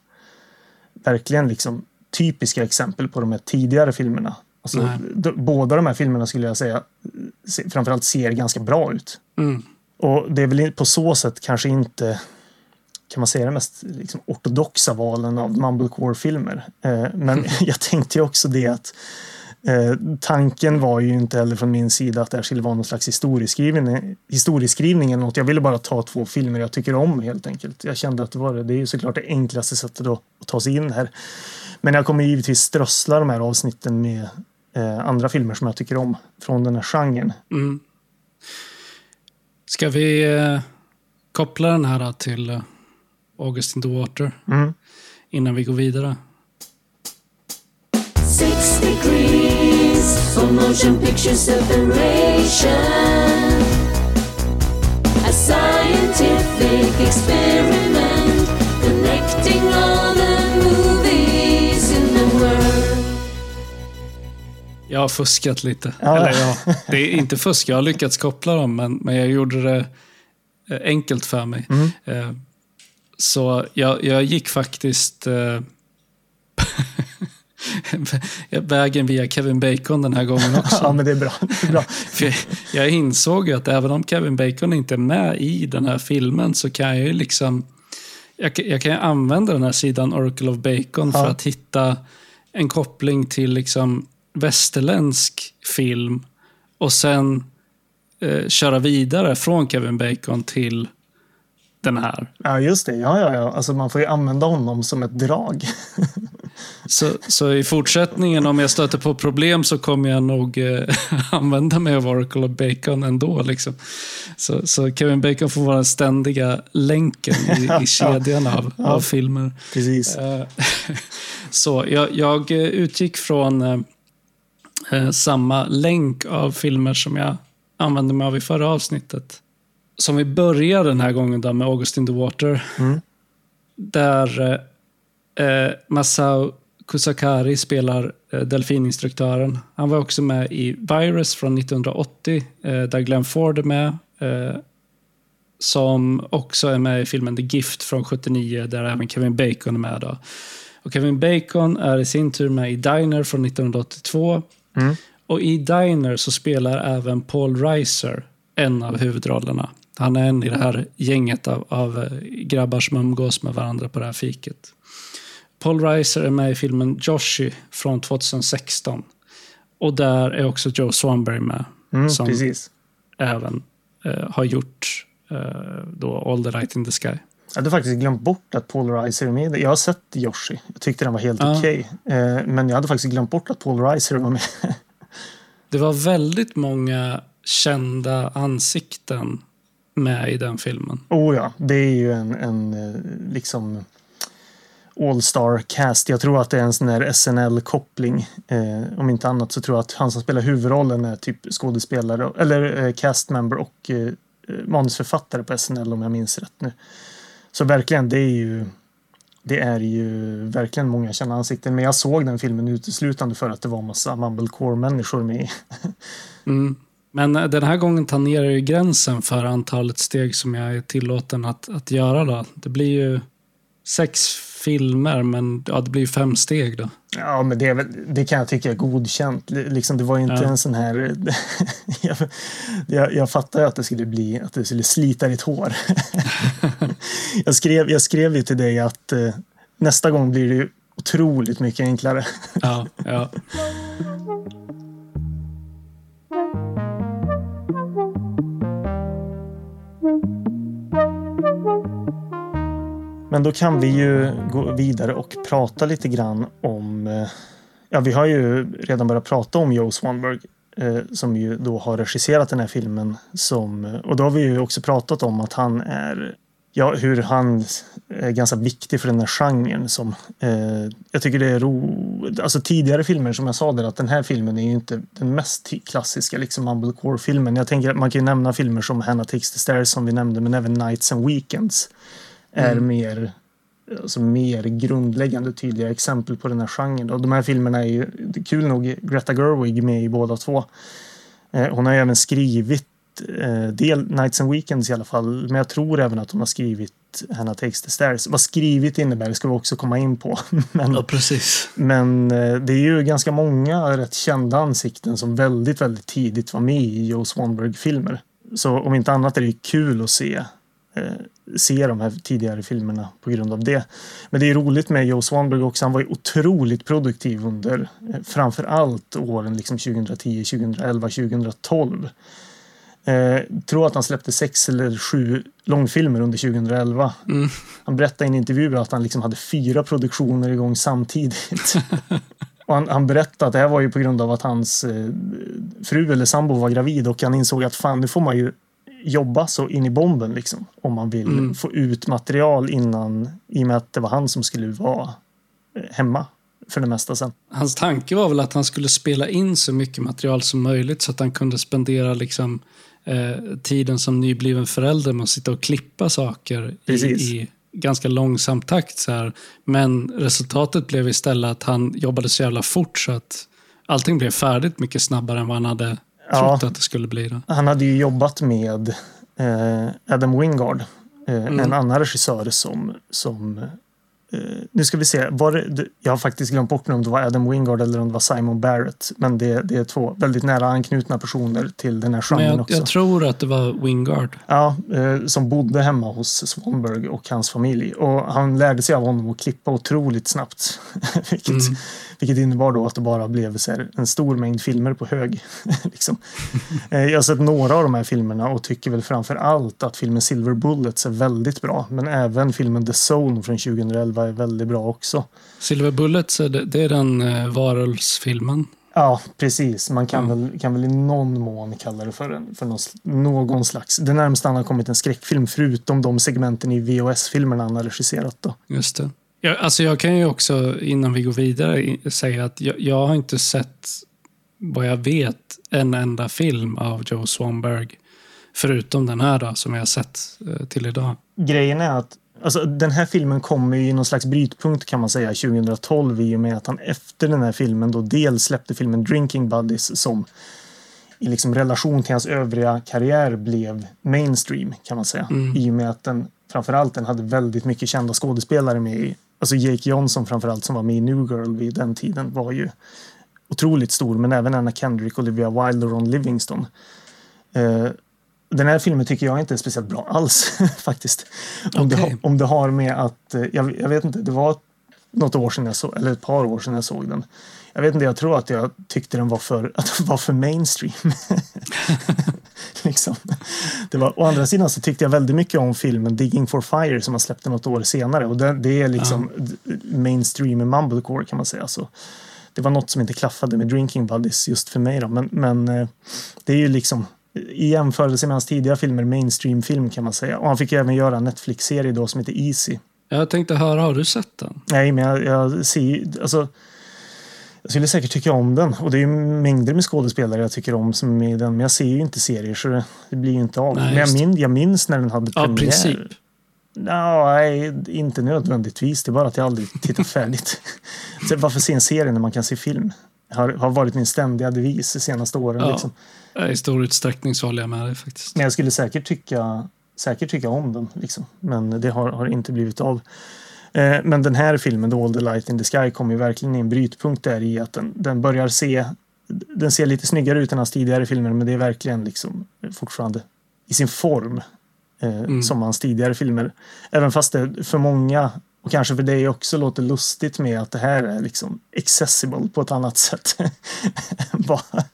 verkligen liksom typiska exempel på de här tidigare filmerna. Alltså, båda de här filmerna skulle jag säga se, framförallt ser ganska bra ut. Mm. Och det är väl på så sätt kanske inte kan man säga det mest liksom, ortodoxa valen av mumblecore-filmer. Eh, men jag tänkte ju också det att eh, tanken var ju inte heller från min sida att det här skulle vara någon slags historieskrivning, historieskrivning eller något. Jag ville bara ta två filmer jag tycker om helt enkelt. Jag kände att det var det. Det är ju såklart det enklaste sättet att, att ta sig in här. Men jag kommer givetvis strössla de här avsnitten med eh, andra filmer som jag tycker om från den här genren. Mm. Ska vi eh, koppla den här till eh, August in the Water Mm. innan vi går vidare? Six degrees for motion picture separation. A scientific experiment connecting all the movies in the world. Jag har fuskat lite. Ja. Eller ja, det är inte fusk, jag har lyckats koppla dem, men, men jag gjorde det eh, enkelt för mig. Mm. Så jag, jag gick faktiskt eh, vägen via Kevin Bacon den här gången också. Ja, men det är bra. Det är bra. För jag, insåg ju att även om Kevin Bacon inte är med i den här filmen så kan jag ju liksom... Jag, kan- jag kan ju använda den här sidan Oracle of Bacon för Ja. att hitta en koppling till liksom västerländsk film och sen eh, köra vidare från Kevin Bacon till den här. Ja, just det. Ja, ja, ja. Alltså, man får ju använda honom som ett drag. Så, så i fortsättningen, om jag stöter på problem så kommer jag nog eh, använda mig av Oracle of Bacon ändå. Liksom. Så, så Kevin Bacon får vara den ständiga länken i, i kedjan av, av filmer. Precis. Eh, så jag, jag utgick från eh, eh, samma länk av filmer som jag använde mig av i förra avsnittet. Som vi börjar den här gången då med August in the Water. Mm. Där eh, eh, Masao Kusakari spelar eh, delfininstruktören. Han var också med i Virus från 1980, eh, där Glenn Ford är med. Eh, som också är med i filmen The Gift från 79, där även Kevin Bacon är med. Då. Och Kevin Bacon är i sin tur med i Diner från 1982. Mm. Och i Diner så spelar även Paul Reiser en av huvudrollerna. Han är en i det här gänget av, av eh, grabbar som umgås med varandra på det här fiket. Paul Reiser är med i filmen Joshi från 2016. Och där är också Joe Swanberg med. Mm, som precis. även eh, har gjort eh, då All the Light in the Sky. Jag hade faktiskt glömt bort att Paul Reiser är med. Jag har sett Yoshi. Jag tyckte den var helt Ja. okej. Eh, men jag hade faktiskt glömt bort att Paul Reiser var med. Det var väldigt många kända ansikten med i den filmen. oh ja, det är ju en, en eh, liksom All-star cast. Jag tror att det är en sån där SNL-koppling. Eh, om inte annat så tror jag att han som spelar huvudrollen är typ skådespelare eller eh, castmember och eh, manusförfattare på SNL om jag minns rätt nu. Så verkligen, det är ju det är ju verkligen många kända ansikten. Men jag såg den filmen uteslutande för att det var massa mumblecore-människor med. Mm. Men eh, den här gången tangerar ju gränsen för antalet steg som jag är tillåten att, att göra. Då. Det blir ju sex filmer, men ja, det blir fem steg då. Ja, men det, är väl, det kan jag tycka är godkänt. Liksom, det var inte Ja. en sån här... jag, jag, jag fattar ju att det skulle bli att det skulle slita ditt hår. jag, skrev, jag skrev ju till dig att eh, nästa gång blir det ju otroligt mycket enklare. Ja, ja. Men då kan vi ju gå vidare och prata lite grann om... Eh, ja, vi har ju redan börjat prata om Joe Swanberg eh, som ju då har regisserat den här filmen. Som, eh, och då har vi ju också pratat om att han är... Ja, hur han är ganska viktig för den här genren. Som, eh, jag tycker det är ro... Alltså tidigare filmer, som jag sa där, att den här filmen är ju inte den mest klassiska liksom mumblecore-filmen. Jag tänker att man kan ju nämna filmer som Hannah Takes the Stairs som vi nämnde, men även Nights and Weekends är mer, alltså mer grundläggande tydliga exempel på den här genren. Och de här filmerna är ju kul nog Greta Gerwig med i båda två. Eh, hon har ju även skrivit eh, del Nights and Weekends i alla fall, men jag tror även att hon har skrivit Hannah Takes the Stairs. Vad skrivit innebär ska vi också komma in på. men, ja precis. men eh, det är ju ganska många rätt kända ansikten som väldigt, väldigt tidigt var med i Joe Swanberg-filmer. Så om inte annat är det kul att se, se de här tidigare filmerna på grund av det. Men det är roligt med Joe Swanberg också. Han var ju otroligt produktiv under eh, framför allt åren liksom 2010, 2011, 2012. Eh, tror att han släppte sex eller sju långfilmer under 2011. Mm. Han berättade i en intervju att han liksom hade fyra produktioner igång samtidigt. och han, han berättade att det här var ju på grund av att hans eh, fru eller sambo var gravid och han insåg att fan, nu får man ju jobba så in i bomben liksom. Om man vill Mm. få ut material innan, i och med att det var han som skulle vara eh, hemma för det mesta sen. Hans tanke var väl att han skulle spela in så mycket material som möjligt så att han kunde spendera liksom, eh, tiden som nybliven förälder med att sitta och klippa saker i, i ganska långsam takt. Så här. Men resultatet blev istället att han jobbade så jävla fort så att allting blev färdigt mycket snabbare än vad han hade Ja. att det skulle bli. Då. Han hade ju jobbat med eh, Adam Wingard, eh, Mm. en annan regissör som, som nu ska vi se, det, jag har faktiskt glömt bort nu om det var Adam Wingard eller om det var Simon Barrett. Men det, det är två väldigt nära anknutna personer till den här genren jag, också. jag tror att det var Wingard. Ja, eh, som bodde hemma hos Swanberg och hans familj. Och han lärde sig av honom att klippa otroligt snabbt. vilket, Mm. vilket innebar då att det bara blev så här, en stor mängd filmer på hög. liksom. eh, jag har sett några av de här filmerna och tycker väl framför allt att filmen Silver Bullets är väldigt bra. Men även filmen The Zone från 2011 är väldigt bra också. Silver Bullets, det, är den eh, varulvsfilmen. Ja, precis. Man kan, väl, kan väl i någon mån kalla det för, en, för någon, någon slags... Det närmaste han har kommit en skräckfilm förutom de segmenten i VHS-filmerna han har regisserat. Då. Just det. Jag, alltså jag kan ju också, innan vi går vidare, säga att jag, jag har inte sett, vad jag vet, en enda film av Joe Swanberg. Förutom den här då, som jag har sett eh, till idag. Grejen är att alltså, den här filmen kommer ju i någon slags brytpunkt kan man säga 2012 i och med att han efter den här filmen då dels släppte filmen Drinking Buddies som i liksom relation till hans övriga karriär blev mainstream kan man säga. Mm. I och med att den framförallt den hade väldigt mycket kända skådespelare med i. Alltså Jake Johnson framförallt som var med i New Girl vid den tiden var ju otroligt stor, men även Anna Kendrick, Olivia Wilde och Ron Livingston. Eh, den här filmen tycker jag inte är speciellt bra alls faktiskt. Om, det, Okej. har- om det har med att, eh, jag, jag vet inte, det var något år sedan jag såg, eller ett par år sedan jag såg den. Jag vet inte, jag tror att jag tyckte den var för, att den var för mainstream. liksom. det var, å andra sidan så tyckte jag väldigt mycket om filmen Digging for Fire som har släppt något år senare. Och det, det är liksom d- mainstream mumblecore kan man säga. Så det var något som inte klaffade med Drinking Buddies just för mig. Då. Men, men eh, det är ju liksom i jämförelse med hans tidigare filmer mainstream-film kan man säga. Och han fick även göra en Netflix-serie då som heter Easy. Jag tänkte höra, har du sett den? Nej, men jag, jag ser alltså jag skulle säkert tycka om den och det är ju mängder med skådespelare jag tycker om som är i den. Men jag ser ju inte serier så det, det blir ju inte av. Nej, men jag, min, jag minns när den hade Ja, premiär. princip. Nej, inte nödvändigtvis. Det är bara att jag aldrig tittar färdigt. så varför se en serie när man kan se film? Har, har varit min ständiga devis de senaste åren. Ja. Liksom. I stor utsträckning så håller jag med dig faktiskt. Men jag skulle säkert tycka, säkert tycka om den. Liksom. Men det har, har inte blivit av. Eh, men den här filmen, The All the Light in the Sky, kommer ju verkligen i en brytpunkt där i att den, den börjar se den ser lite snyggare ut än hans tidigare filmer men det är verkligen liksom fortfarande i sin form eh, som hans tidigare filmer. Även fast det för många och kanske för dig också låter lustigt med att det här är liksom accessible på ett annat sätt. Bara-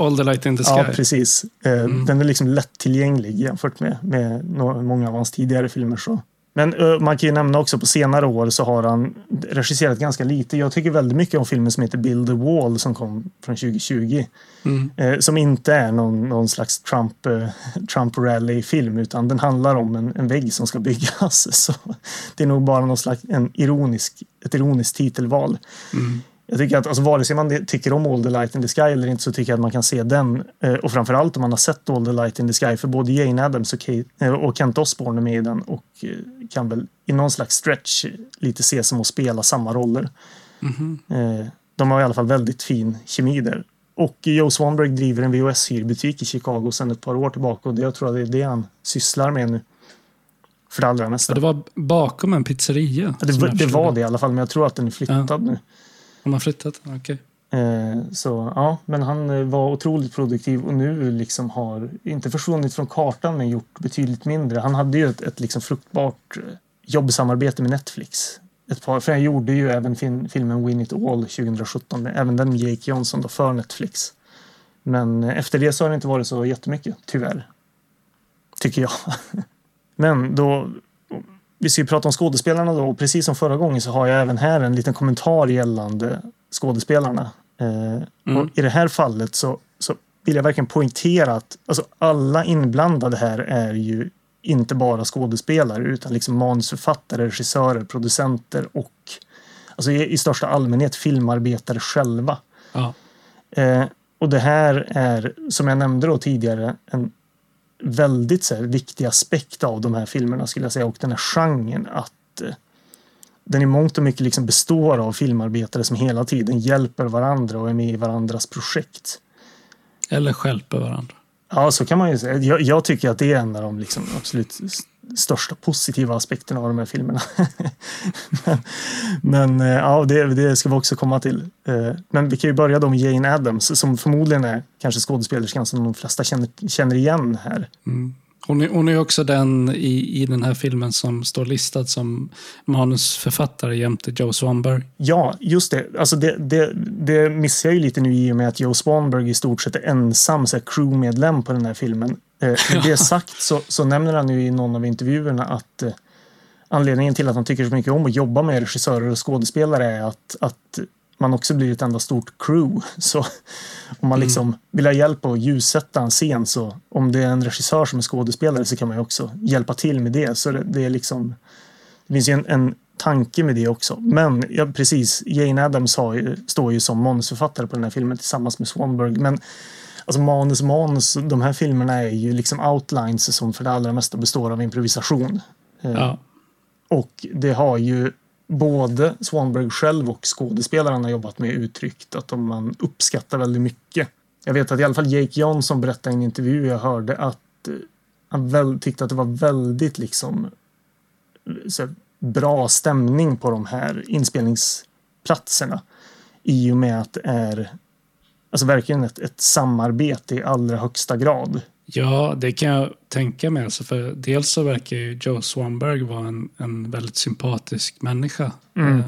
All the light in the sky. Ja, precis. Eh, Den är liksom lättillgänglig jämfört med, med många av hans tidigare filmer. Så. Men eh, man kan ju nämna också på senare år så har han regisserat ganska lite. Jag tycker väldigt mycket om filmen som heter Build a Wall som kom från 2020. Mm. Eh, som inte är någon, någon slags Trump, eh, Trump rally-film utan den handlar om en, en vägg som ska byggas. Så det är nog bara någon slags, en ironisk, ett ironiskt titelval. Jag tycker att alltså, vare sig man tycker om All the Light in the Sky eller inte så tycker jag att man kan se den. Eh, och framförallt om man har sett All the Light in the Sky för både Jane Addams och, Kate, eh, och Kent Osborne är med i den och eh, kan väl i någon slags stretch lite se som att spela samma roller. Eh, de har i alla fall väldigt fin kemi där. Och Joe Swanberg driver en VHS-hyrbutik i Chicago sedan ett par år tillbaka och det, jag tror att det är det han sysslar med nu. För det allra mesta. Ja, det var bakom en pizzeria. Ja, det, det var det i alla fall, men jag tror att den är flyttad nu. Har har flyttat? Okej. Okay. så ja, men han eh, var otroligt produktiv och nu liksom har inte försvunnit från kartan men gjort betydligt mindre. Han hade ju ett, ett liksom fruktbart eh, jobbsamarbete med Netflix. Ett par, för han gjorde ju även fin, filmen Win It All 2017, även den med Jake Johnson då för Netflix. Men efter det så har det inte varit så jättemycket, tyvärr. Tycker jag. Men då, vi ska ju prata om skådespelarna då och precis som förra gången så har jag även här en liten kommentar gällande skådespelarna. Eh, och I det här fallet så, så vill jag verkligen poängtera att alltså, alla inblandade här är ju inte bara skådespelare utan liksom manusförfattare, regissörer, producenter och alltså i, i största allmänhet filmarbetare själva. Ja. Eh, och det här är, som jag nämnde då tidigare, en väldigt så här, viktig aspekt av de här filmerna skulle jag säga och den här genren att eh, den i mångt och mycket liksom består av filmarbetare som hela tiden hjälper varandra och är med i varandras projekt. Eller stjälper varandra. Ja, så kan man ju säga. Jag, jag tycker att det är en av de liksom absolut största positiva aspekterna av de här filmerna. men men eh, ja, det, det ska vi också komma till. Eh, Men vi kan ju börja då med Jane Addams som förmodligen är kanske skådespelerskan som de flesta känner, känner igen här. Hon är, hon är också den i, i den här filmen som står listad som manusförfattare jämte Joe Swanberg. Ja, just det. Alltså det, det, det missar jag ju lite nu i och med att Joe Swanberg i stort sett är ensam så här, crewmedlem på den här filmen. Eh, med det sagt så, så nämner han ju i någon av intervjuerna att eh, anledningen till att han tycker så mycket om att jobba med regissörer och skådespelare är att, att man också blir ett enda stort crew. Så om man liksom vill ha hjälp att ljussätta en scen så om det är en regissör som är skådespelare så kan man ju också hjälpa till med det. Så det, det är liksom det finns ju en, en tanke med det också. Men ja, precis, Jane Addams har står ju som manusförfattare på den här filmen tillsammans med Swanberg. Men alltså manus, manus, de här filmerna är ju liksom outlines som för det allra mesta består av improvisation. Eh, Ja. Och det har ju både Swanberg själv och skådespelaren har jobbat med uttryckt att de man uppskattar väldigt mycket. Jag vet att i alla fall Jake Johnson berättade i en intervju jag hörde att eh, han väl, tyckte att det var väldigt liksom här, bra stämning på de här inspelningsplatserna. I och med att det är alltså verkligen ett, ett samarbete i allra högsta grad. Ja, det kan jag tänka mig. Alltså för dels så verkar ju Joe Swanberg vara en, en väldigt sympatisk människa. Mm.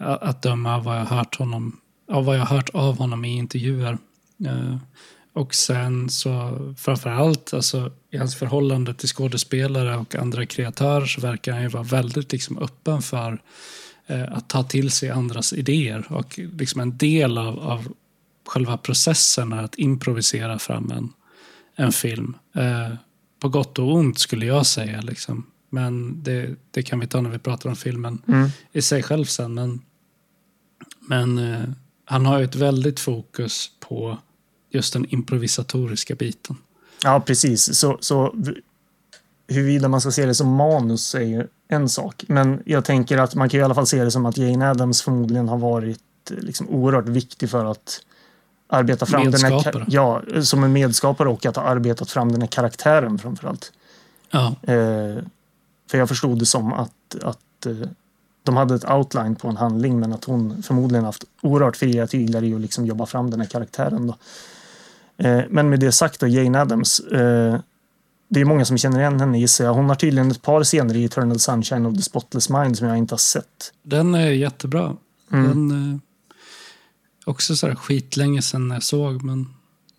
Eh, att döma av vad jag hört honom, av vad jag hört av honom i intervjuer. Eh, och sen så framför allt alltså, i hans förhållande till skådespelare och andra kreatörer så verkar han ju vara väldigt liksom, öppen för eh, att ta till sig andras idéer. Och liksom en del av, av själva processen att improvisera fram en, en film. Eh, på gott och ont skulle jag säga. Liksom. Men det, det kan vi ta när vi pratar om filmen Mm. i sig själv sen. Men, men eh, han har ju ett väldigt fokus på just den improvisatoriska biten. Ja, precis. Så, så huruvida man ska se det som manus är ju en sak. Men jag tänker att man kan i alla fall se det som att Jane Addams förmodligen har varit eh, liksom oerhört viktig för att arbeta fram den här... Medskapare. Ja, som en medskapare och att ha arbetat fram den här karaktären framförallt. Ja, Eh, för jag förstod det som att, att eh, de hade ett outline på en handling men att hon förmodligen haft oerhört fria tyglar i att liksom jobba fram den här karaktären. Då. Eh, men med det sagt då, Jane Addams. Eh, det är många som känner igen henne gissar jag. Hon har tydligen ett par scener i Eternal Sunshine of the Spotless Mind som jag inte har sett. den är jättebra. Mm. Den, eh, också så här skitlänge sedan jag såg, men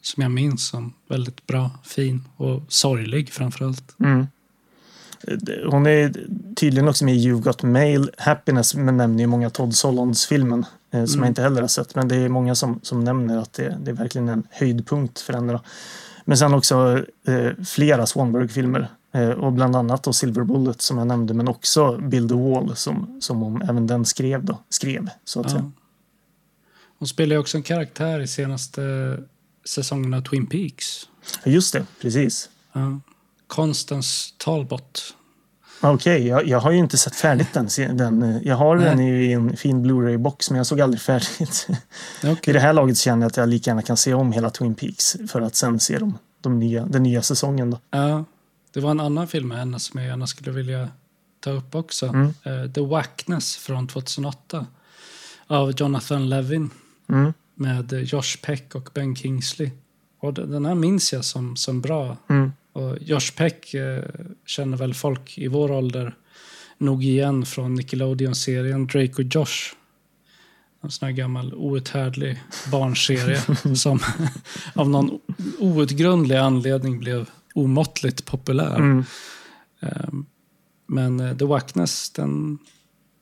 som jag minns som väldigt bra, fin och sorglig framförallt. Mm. Hon är tydligen också med i You've Got Mail. Happiness men nämner ju många Todd Solondz-filmen eh, som Mm. jag inte heller har sett. Men det är många som, som nämner att det, det är verkligen en höjdpunkt för henne. Då. Men sen också eh, flera Swanberg-filmer. Eh, och bland annat då Silver Bullet som jag nämnde. Men också Build the Wall som, som hon även den skrev. Då, skrev så att Ja. säga. Hon spelar ju också en karaktär i senaste säsongen av Twin Peaks. Just det, precis. Ja. Constance Talbot. Okej, jag, jag har ju inte sett färdigt den. den eh, jag har Nej. den i en fin Blu-ray-box men jag såg aldrig färdigt. I Okay. det här laget känner jag att jag lika gärna kan se om hela Twin Peaks för att sen se dem, de nya, den nya säsongen. Då. Ja, det var en annan film med henne som jag gärna skulle vilja ta upp också. Mm. Eh, The Wackness från 2008 av Jonathan Levin Mm, med Josh Peck och Ben Kingsley. Och den den här minns jag som, som bra. mm, Och Josh Peck eh, känner väl folk i vår ålder nog igen från Nickelodeon-serien Drake och Josh. En sån här gammal outhärdlig barnserie som av någon outgrundlig anledning blev omåttligt populär. mm. Ehm, Men eh, The Wackness, den,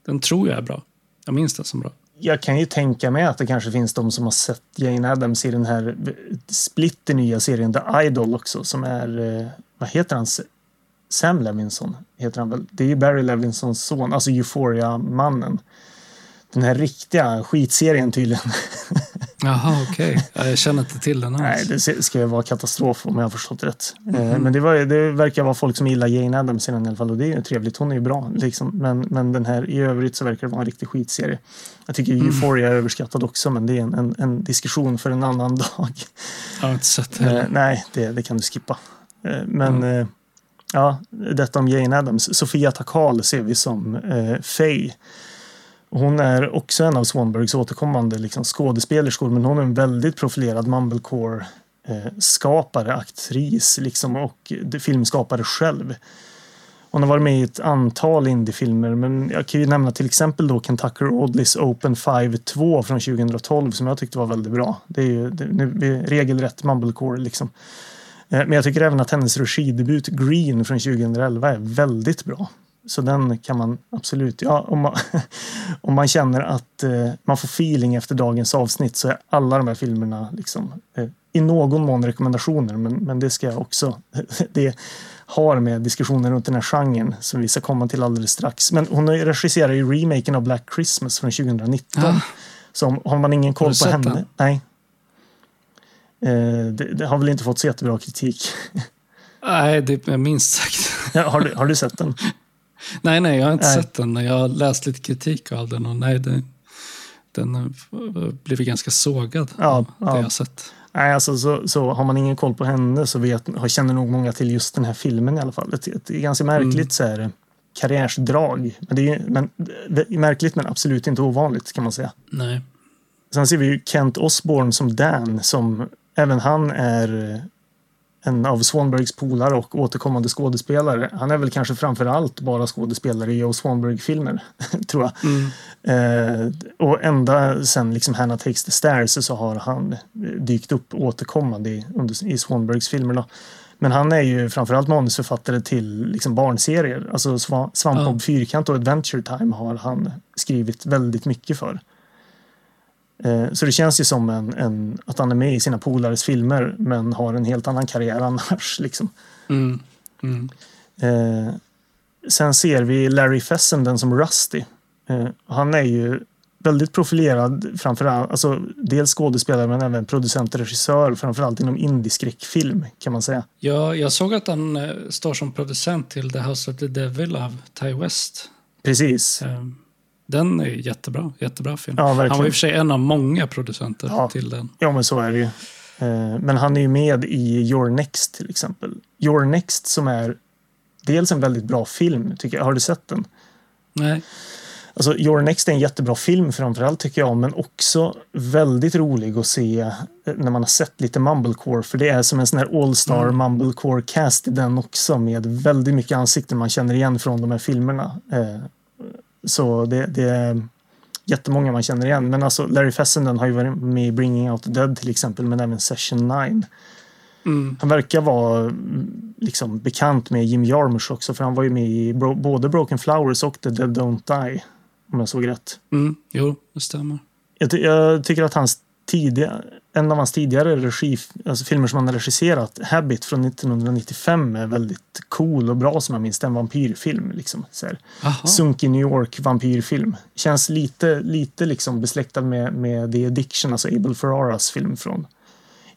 den tror jag är bra. Jag minns den som bra. Jag kan ju tänka mig att det kanske finns de som har sett Jane Adams i den här splitter nya serien The Idol också som är, eh, vad heter han? Sam Levinson heter han väl? Det är ju Barry Levinsons son, alltså Euphoria-mannen. Den här riktiga skitserien tydligen. Jaha, okej. Jag känner inte till den Nej, alls. det se- ska ju vara katastrof om jag har förstått rätt. Eh, Men det, var, det verkar vara folk som gillar Jane Addams i den i alla fall och det är ju trevligt. Hon är ju bra liksom. Men, men den här i övrigt så verkar det vara en riktig skitserie. Jag tycker Euphoria är överskattad också men det är en, en, en diskussion för en annan dag. Jag har inte sett det Eh, heller. nej, det, det kan du skippa. Eh, men eh, ja, detta om Jane Addams. Sofia Takal ser vi som eh, Faye. Hon är också en av Swanbergs återkommande liksom, skådespelerskor men hon är en väldigt profilerad Mumblecore-skapare, aktris liksom, och filmskapare själv. Hon har varit med i ett antal indiefilmer men jag kan ju nämna till exempel då Kentucky Audleys Open 5-2 från 2012 som jag tyckte var väldigt bra. Det är ju det, nu, det är regelrätt mumblecore liksom. Eh, men jag tycker även att hennes regidebut Green från 2011 är väldigt bra. Så den kan man absolut, ja, om man, om man känner att eh, man får feeling efter dagens avsnitt så är alla de här filmerna liksom, eh, i någon mån rekommendationer. Men, men det ska jag också, det har med diskussionen runt den här genren som vi ska komma till alldeles strax. Men hon regisserar ju remaken av Black Christmas från 2019. Ah. Så har man ingen koll på henne, den? nej. Eh, det, det har väl inte fått så jättebra kritik. Nej, det är minst sagt. Ja, har, du, har du sett den? Nej, nej, jag har inte Nej. sett den. Jag har läst lite kritik av den och nej, det, den har blivit ganska sågad. Ja, av ja. Det jag har sett. Nej, alltså, så, så har man ingen koll på henne så vet, känner nog många till just den här filmen i alla fall. Ett, ett ganska märkligt Mm. så här, karriärsdrag. Men det är, men, det är märkligt men absolut inte ovanligt kan man säga. Nej. Sen ser vi ju Kent Osborne som Dan, som även han är en av Swanbergs polare och återkommande skådespelare. Han är väl kanske framför allt bara skådespelare i Joe Swanberg-filmer, tror jag. Eh, och ända sen liksom Hannah Takes the Stairs så har han eh, dykt upp återkommande i, under, i Swanbergs filmer. Då. Men han är ju framförallt manusförfattare till liksom barnserier. Alltså Sva- Svampbob Ja. Fyrkant och Adventure Time har han skrivit väldigt mycket för. Eh, Så det känns ju som en, en, att han är med i sina polares filmer men har en helt annan karriär annars. Liksom. Mm. Mm. Eh, sen ser vi Larry Fessenden som Rusty. Eh, han är ju väldigt profilerad, framförallt, alltså dels skådespelare men även producent och regissör, framförallt inom indieskräckfilm kan man säga. Ja, jag såg att han eh, står som producent till The House of the Devil av Ty West. Precis. Eh, Den är jättebra, jättebra film. Ja, han var i och för sig en av många producenter Ja. till den. Ja, men så är det ju. Eh, Men han är ju med i Your Next till exempel. Your Next som är dels en väldigt bra film, tycker jag. Har du sett den? Nej. Alltså, Your Next är en jättebra film framförallt tycker jag, men också väldigt rolig att se eh, när man har sett lite Mumblecore, för det är som en sån här All-Star Mm. Mumblecore-cast i den också med väldigt mycket ansikten man känner igen från de här filmerna. Så det, det är jättemånga man känner igen, men alltså Larry Fessenden har ju varit med i Bringing Out the Dead till exempel, men även Session 9. Mm. Han verkar vara liksom bekant med Jim Jarmusch också, för han var ju med i bro- både Broken Flowers och The Dead Don't Die, om jag såg rätt. Mm. Jo, det stämmer. Jag, ty- jag tycker att hans tidiga, en av hans tidigare regi, alltså filmer som han har regisserat, Habit från 1995, är väldigt cool och bra som jag minns. Det en vampyrfilm. Liksom, så här. Aha. Sunk i New York vampyrfilm. Känns lite, lite liksom besläktad med, med The Addiction, alltså Abel Ferraras film från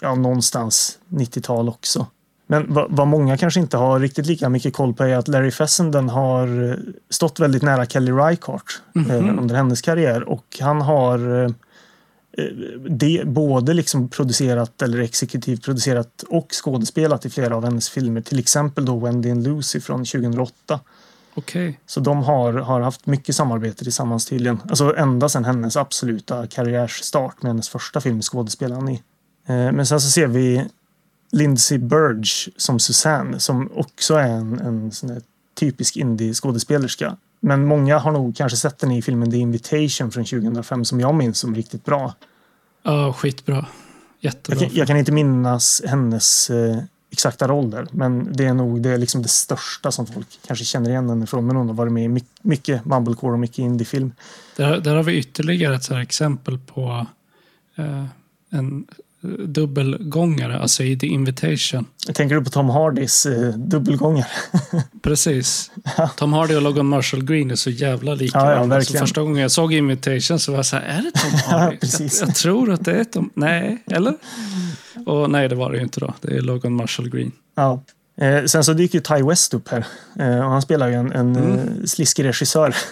ja, någonstans 90-tal också. Men vad, många kanske inte har riktigt lika mycket koll på är att Larry Fessenden har eh, stått väldigt nära Kelly Reichardt eh, under hennes karriär och han har eh, det, både liksom producerat eller exekutivt producerat och skådespelat i flera av hennes filmer. Till exempel då Wendy and Lucy från 2008. Okej. Så de har, har haft mycket samarbete tillsammans tydligen. Alltså ända sedan hennes absoluta karriärsstart med hennes första film skådespelade han i. Eh, Men sen så ser vi Lindsay Burge som Susanne som också är en, en typisk indie-skådespelerska. Men många har nog kanske sett den i filmen The Invitation från 2005 som jag minns som riktigt bra. Ja, skitbra. Jag Jättebra. kan, jag kan inte minnas hennes eh, exakta roll där, men det är nog det, är liksom det största som folk kanske känner igen henne från. Men hon har varit med i my- mycket Mumblecore och mycket indiefilm. Där, där har vi ytterligare ett så exempel på eh, en dubbelgångare, alltså i The Invitation. Tänker du på Tom Hardys eh, dubbelgångare? Precis. Tom Hardy och Logan Marshall Green är så jävla lika. Ja, ja, varandra. så verkligen. första gången jag såg Invitation så var jag så här, är det Tom Hardy? jag, jag tror att det är Tom. Nej, eller? Och nej, det var det ju inte då. Det är Logan Marshall Green. Ja. Eh, sen så dyker ju Ty West upp här. Eh, och han spelar ju en, en Mm. eh, sliskig regissör.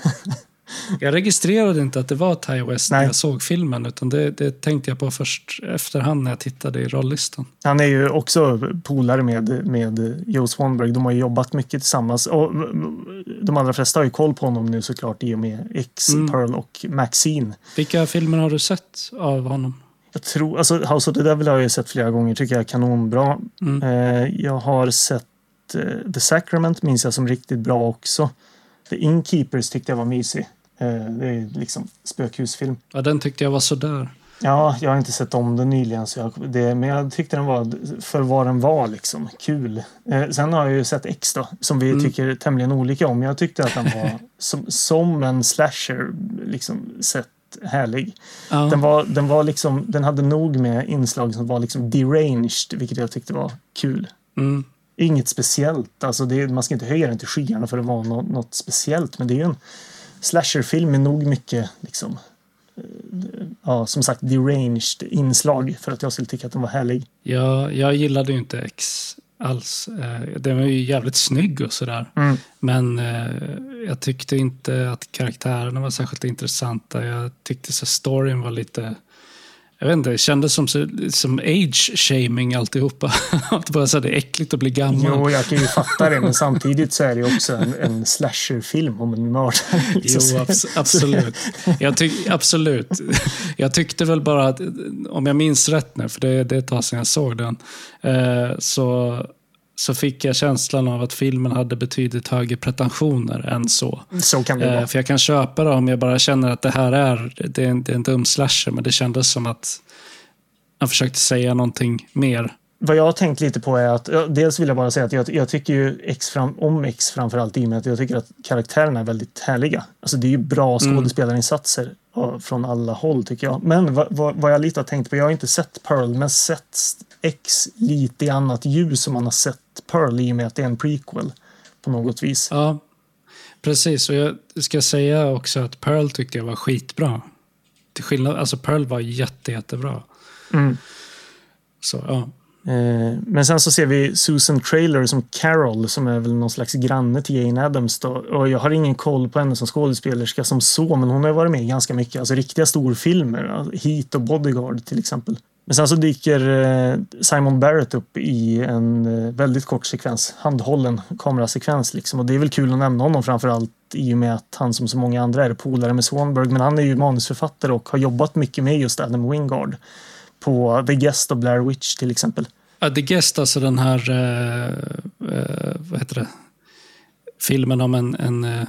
Jag registrerade inte att det var Ty West när Nej. jag såg filmen, utan det, det tänkte jag på först efterhand när jag tittade i rollistan. Han är ju också polare med, med Joe Swanberg. De har jobbat mycket tillsammans. Och de allra flesta har ju koll på honom nu såklart i och med X, Mm. Pearl och Maxine. Vilka filmer har du sett av honom? Jag tror, alltså House of the Devil har jag ju sett flera gånger, tycker jag är kanonbra. Mm. Eh, jag har sett eh, The Sacrament, minns jag som riktigt bra också. The Innkeepers tyckte jag var mysig. Eh, det är liksom spökhusfilm. Ja, den tyckte jag var sådär. Ja, jag har inte sett om den nyligen, så jag, det, men jag tyckte den var för vad den var liksom. Kul. Eh, sen har jag ju sett X då, som vi Mm. tycker tämligen olika om. Jag tyckte att den var som, som en slasher, liksom sett härlig. Ja. Den, var, den, var liksom, den hade nog med inslag som var liksom deranged, vilket jag tyckte var kul. Mm. Inget speciellt, alltså det, man ska inte höja den till skyarna för att vara något, något speciellt, men det är ju en slasherfilm med nog mycket liksom, eh, ja, som sagt deranged inslag för att jag skulle tycka att den var härlig. Jag, jag gillade ju inte X alls. Eh, Den var ju jävligt snygg och sådär. Mm. Men eh, jag tyckte inte att karaktärerna var särskilt intressanta. Jag tyckte så storyn var lite jag vet inte, det kändes som, som age-shaming alltihopa. att bara här, det är äckligt att bli gammal. Jo, jag kan ju fatta det, men samtidigt så är det ju också en, en slasherfilm om en mördare. liksom. Jo, abs absolut. Jag absolut. Jag tyckte väl bara att, om jag minns rätt nu, för det, det är ett tag sedan jag såg den, eh, så, så fick jag känslan av att filmen hade betydligt högre pretensioner än så. Så kan det Eh, vara. för jag kan köpa det om jag bara känner att det här är, det är, en, det är en dum slasher, men det kändes som att han försökte säga någonting mer. Vad jag har tänkt lite på är att, dels vill jag bara säga att jag, jag tycker ju X fram, om X framförallt i och med att jag tycker att karaktärerna är väldigt härliga. Alltså det är ju bra Mm. skådespelarinsatser ja, från alla håll tycker jag. Men vad, vad, vad jag lite har tänkt på, jag har inte sett Pearl men sett X lite i annat ljus som man har sett Pearl i och med att det är en prequel på något vis. Ja, precis. Och jag ska säga också att Pearl tyckte jag var skitbra. Till skillnad, alltså Pearl var jätte, jättebra. Mm. Så ja. Eh, Men sen så ser vi Susan Trailer som Carol som är väl någon slags granne till Jane Addams. Då. Och jag har ingen koll på henne som skådespelerska som så, men hon har varit med i ganska mycket. Alltså riktiga storfilmer. alltså Heat och Bodyguard till exempel. Men sen så dyker eh, Simon Barrett upp i en eh, väldigt kort sekvens. Handhållen kamerasekvens liksom. Och det är väl kul att nämna honom framförallt i och med att han som så många andra är polare med Swanberg. Men han är ju manusförfattare och har jobbat mycket med just Adam Wingard. På The Guest och Blair Witch till exempel. Ja, The Guest, alltså den här, eh, eh, vad heter det, filmen om en, en eh,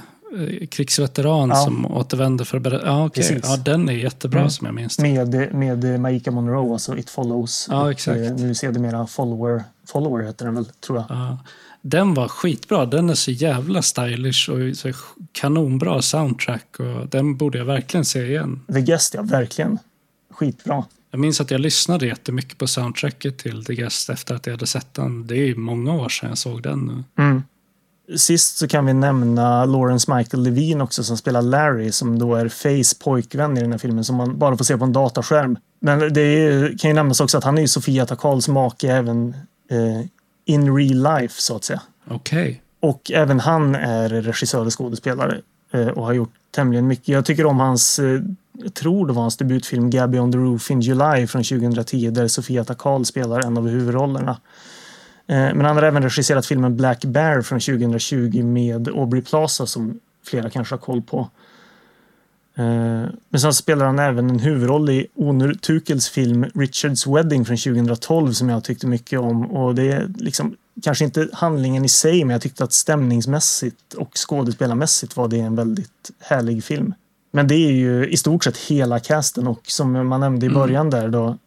krigsveteran Ja. som återvänder för att berätta. Ja. Precis. Ja, den är jättebra Mm. som jag minns det. Med, med Maika Monroe, alltså It Follows. Ja, Och, exakt. eh, Nu ser det mera Follower. Follower heter den väl, tror jag. Ja. Den var skitbra. Den är så jävla stylish och så kanonbra soundtrack. Och den borde jag verkligen se igen. The Guest, ja, verkligen. Skitbra. Jag minns att jag lyssnade jättemycket på soundtracket till The Guest efter att jag hade sett den. Det är många år sedan jag såg den nu. Mm. Sist så kan vi nämna Lawrence Michael Levine också som spelar Larry som då är Fays pojkvän i den här filmen som man bara får se på en dataskärm. Men det är, kan ju nämnas också att han är ju Sofia Takals make även eh, in real life så att säga. Okej. Och även han är regissör och skådespelare eh, och har gjort tämligen mycket. Jag tycker om hans, eh, jag tror det var hans debutfilm Gabby on the Roof in July från 2010 där Sofia Takal spelar en av huvudrollerna. Eh, Men han har även regisserat filmen Black Bear från 2020 med Aubrey Plaza som flera kanske har koll på. Eh, Men sen spelar han även en huvudroll i Onur Tukels film Richards Wedding från 2012 som jag tyckte mycket om. Och det är liksom kanske inte handlingen i sig, men jag tyckte att stämningsmässigt och skådespelarmässigt var det en väldigt härlig film. Men det är ju i stort sett hela casten och som man nämnde i Mm. början där då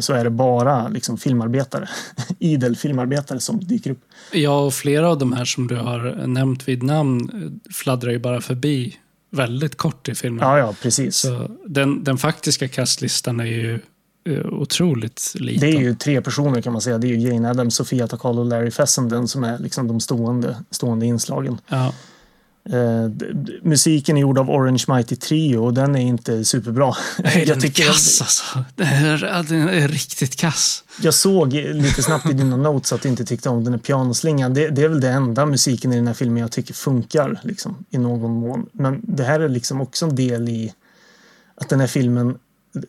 så är det bara liksom filmarbetare, idel filmarbetare som dyker upp. Ja, och flera av de här som du har nämnt vid namn eh, fladdrar ju bara förbi väldigt kort i filmen. Ja, ja, precis. Så den, den faktiska kastlistan är ju eh, otroligt liten. Det är ju tre personer kan man säga. Det är ju Jane Addams, Sofia Takalo och Larry Fessenden som är liksom de stående, stående inslagen. Ja, Eh, musiken är gjord av Orange Mighty Trio och den är inte superbra. Nej, den är tycker- kass alltså. Den är, den är riktigt kass. Jag såg lite snabbt i dina notes att du inte tyckte om den här pianoslingan. Det, det är väl det enda musiken i den här filmen jag tycker funkar liksom, i någon mån. Men det här är liksom också en del i att den här filmen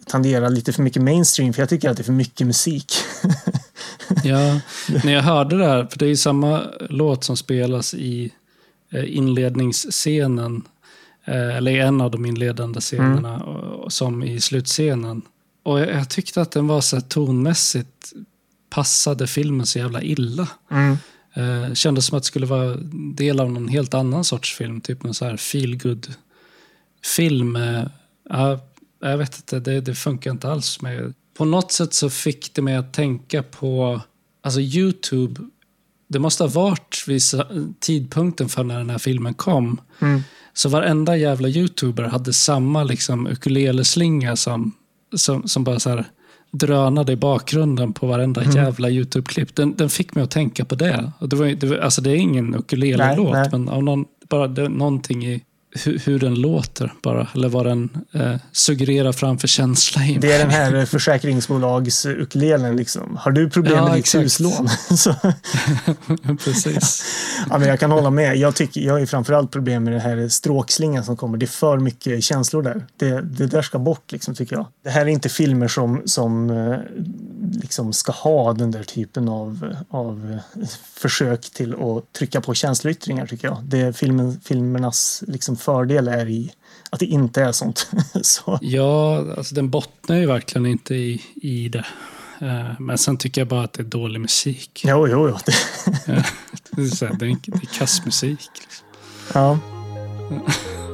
tenderar lite för mycket mainstream för jag tycker att det är för mycket musik. Ja, när jag hörde det här, för det är ju samma låt som spelas i inledningsscenen, eh, eller en av de inledande scenerna, och som i slutscenen. Och jag, jag tyckte att den var så här tonmässigt passade filmen så jävla illa. Mm. Eh, kändes som att det skulle vara del av någon helt annan sorts film, typ någon så här feel film eh, ja, jag vet inte, det, det funkar inte alls med. På något sätt så fick det mig att tänka på, alltså YouTube, det måste ha varit vid tidpunkten för när den här filmen kom. Mm. Så varenda jävla YouTuber hade samma liksom ukuleleslinga som, som, som bara så här drönade i bakgrunden på varenda jävla YouTube-klipp. Den, den fick mig att tänka på det. Och det, var, det, var, alltså det är ingen ukulele-låt, men av någon, bara det, någonting i hur, hur den låter bara. Eller vad den eh, suggererar framför känsla i Det är den här försäkringsbolagsukulelen liksom. Har du problem Ja, med ditt exakt. huslån? Precis. ja, men jag kan hålla med. Jag, tycker, jag har ju framförallt problem med den här stråkslingan som kommer. Det är för mycket känslor där. Det, det där ska bort liksom, tycker jag. Det här är inte filmer som, som eh, liksom ska ha den där typen av, av eh, försök till att trycka på känsloyttringar tycker jag. Det filmen, filmernas liksom fördel är i att det inte är sånt. Så. Ja, alltså den bottnar ju verkligen inte i, i det. Eh, Men sen tycker jag bara att det är dålig musik. Jo, jo, jo. Det, Det är, så här, det är, det är kassmusik. Liksom. ja.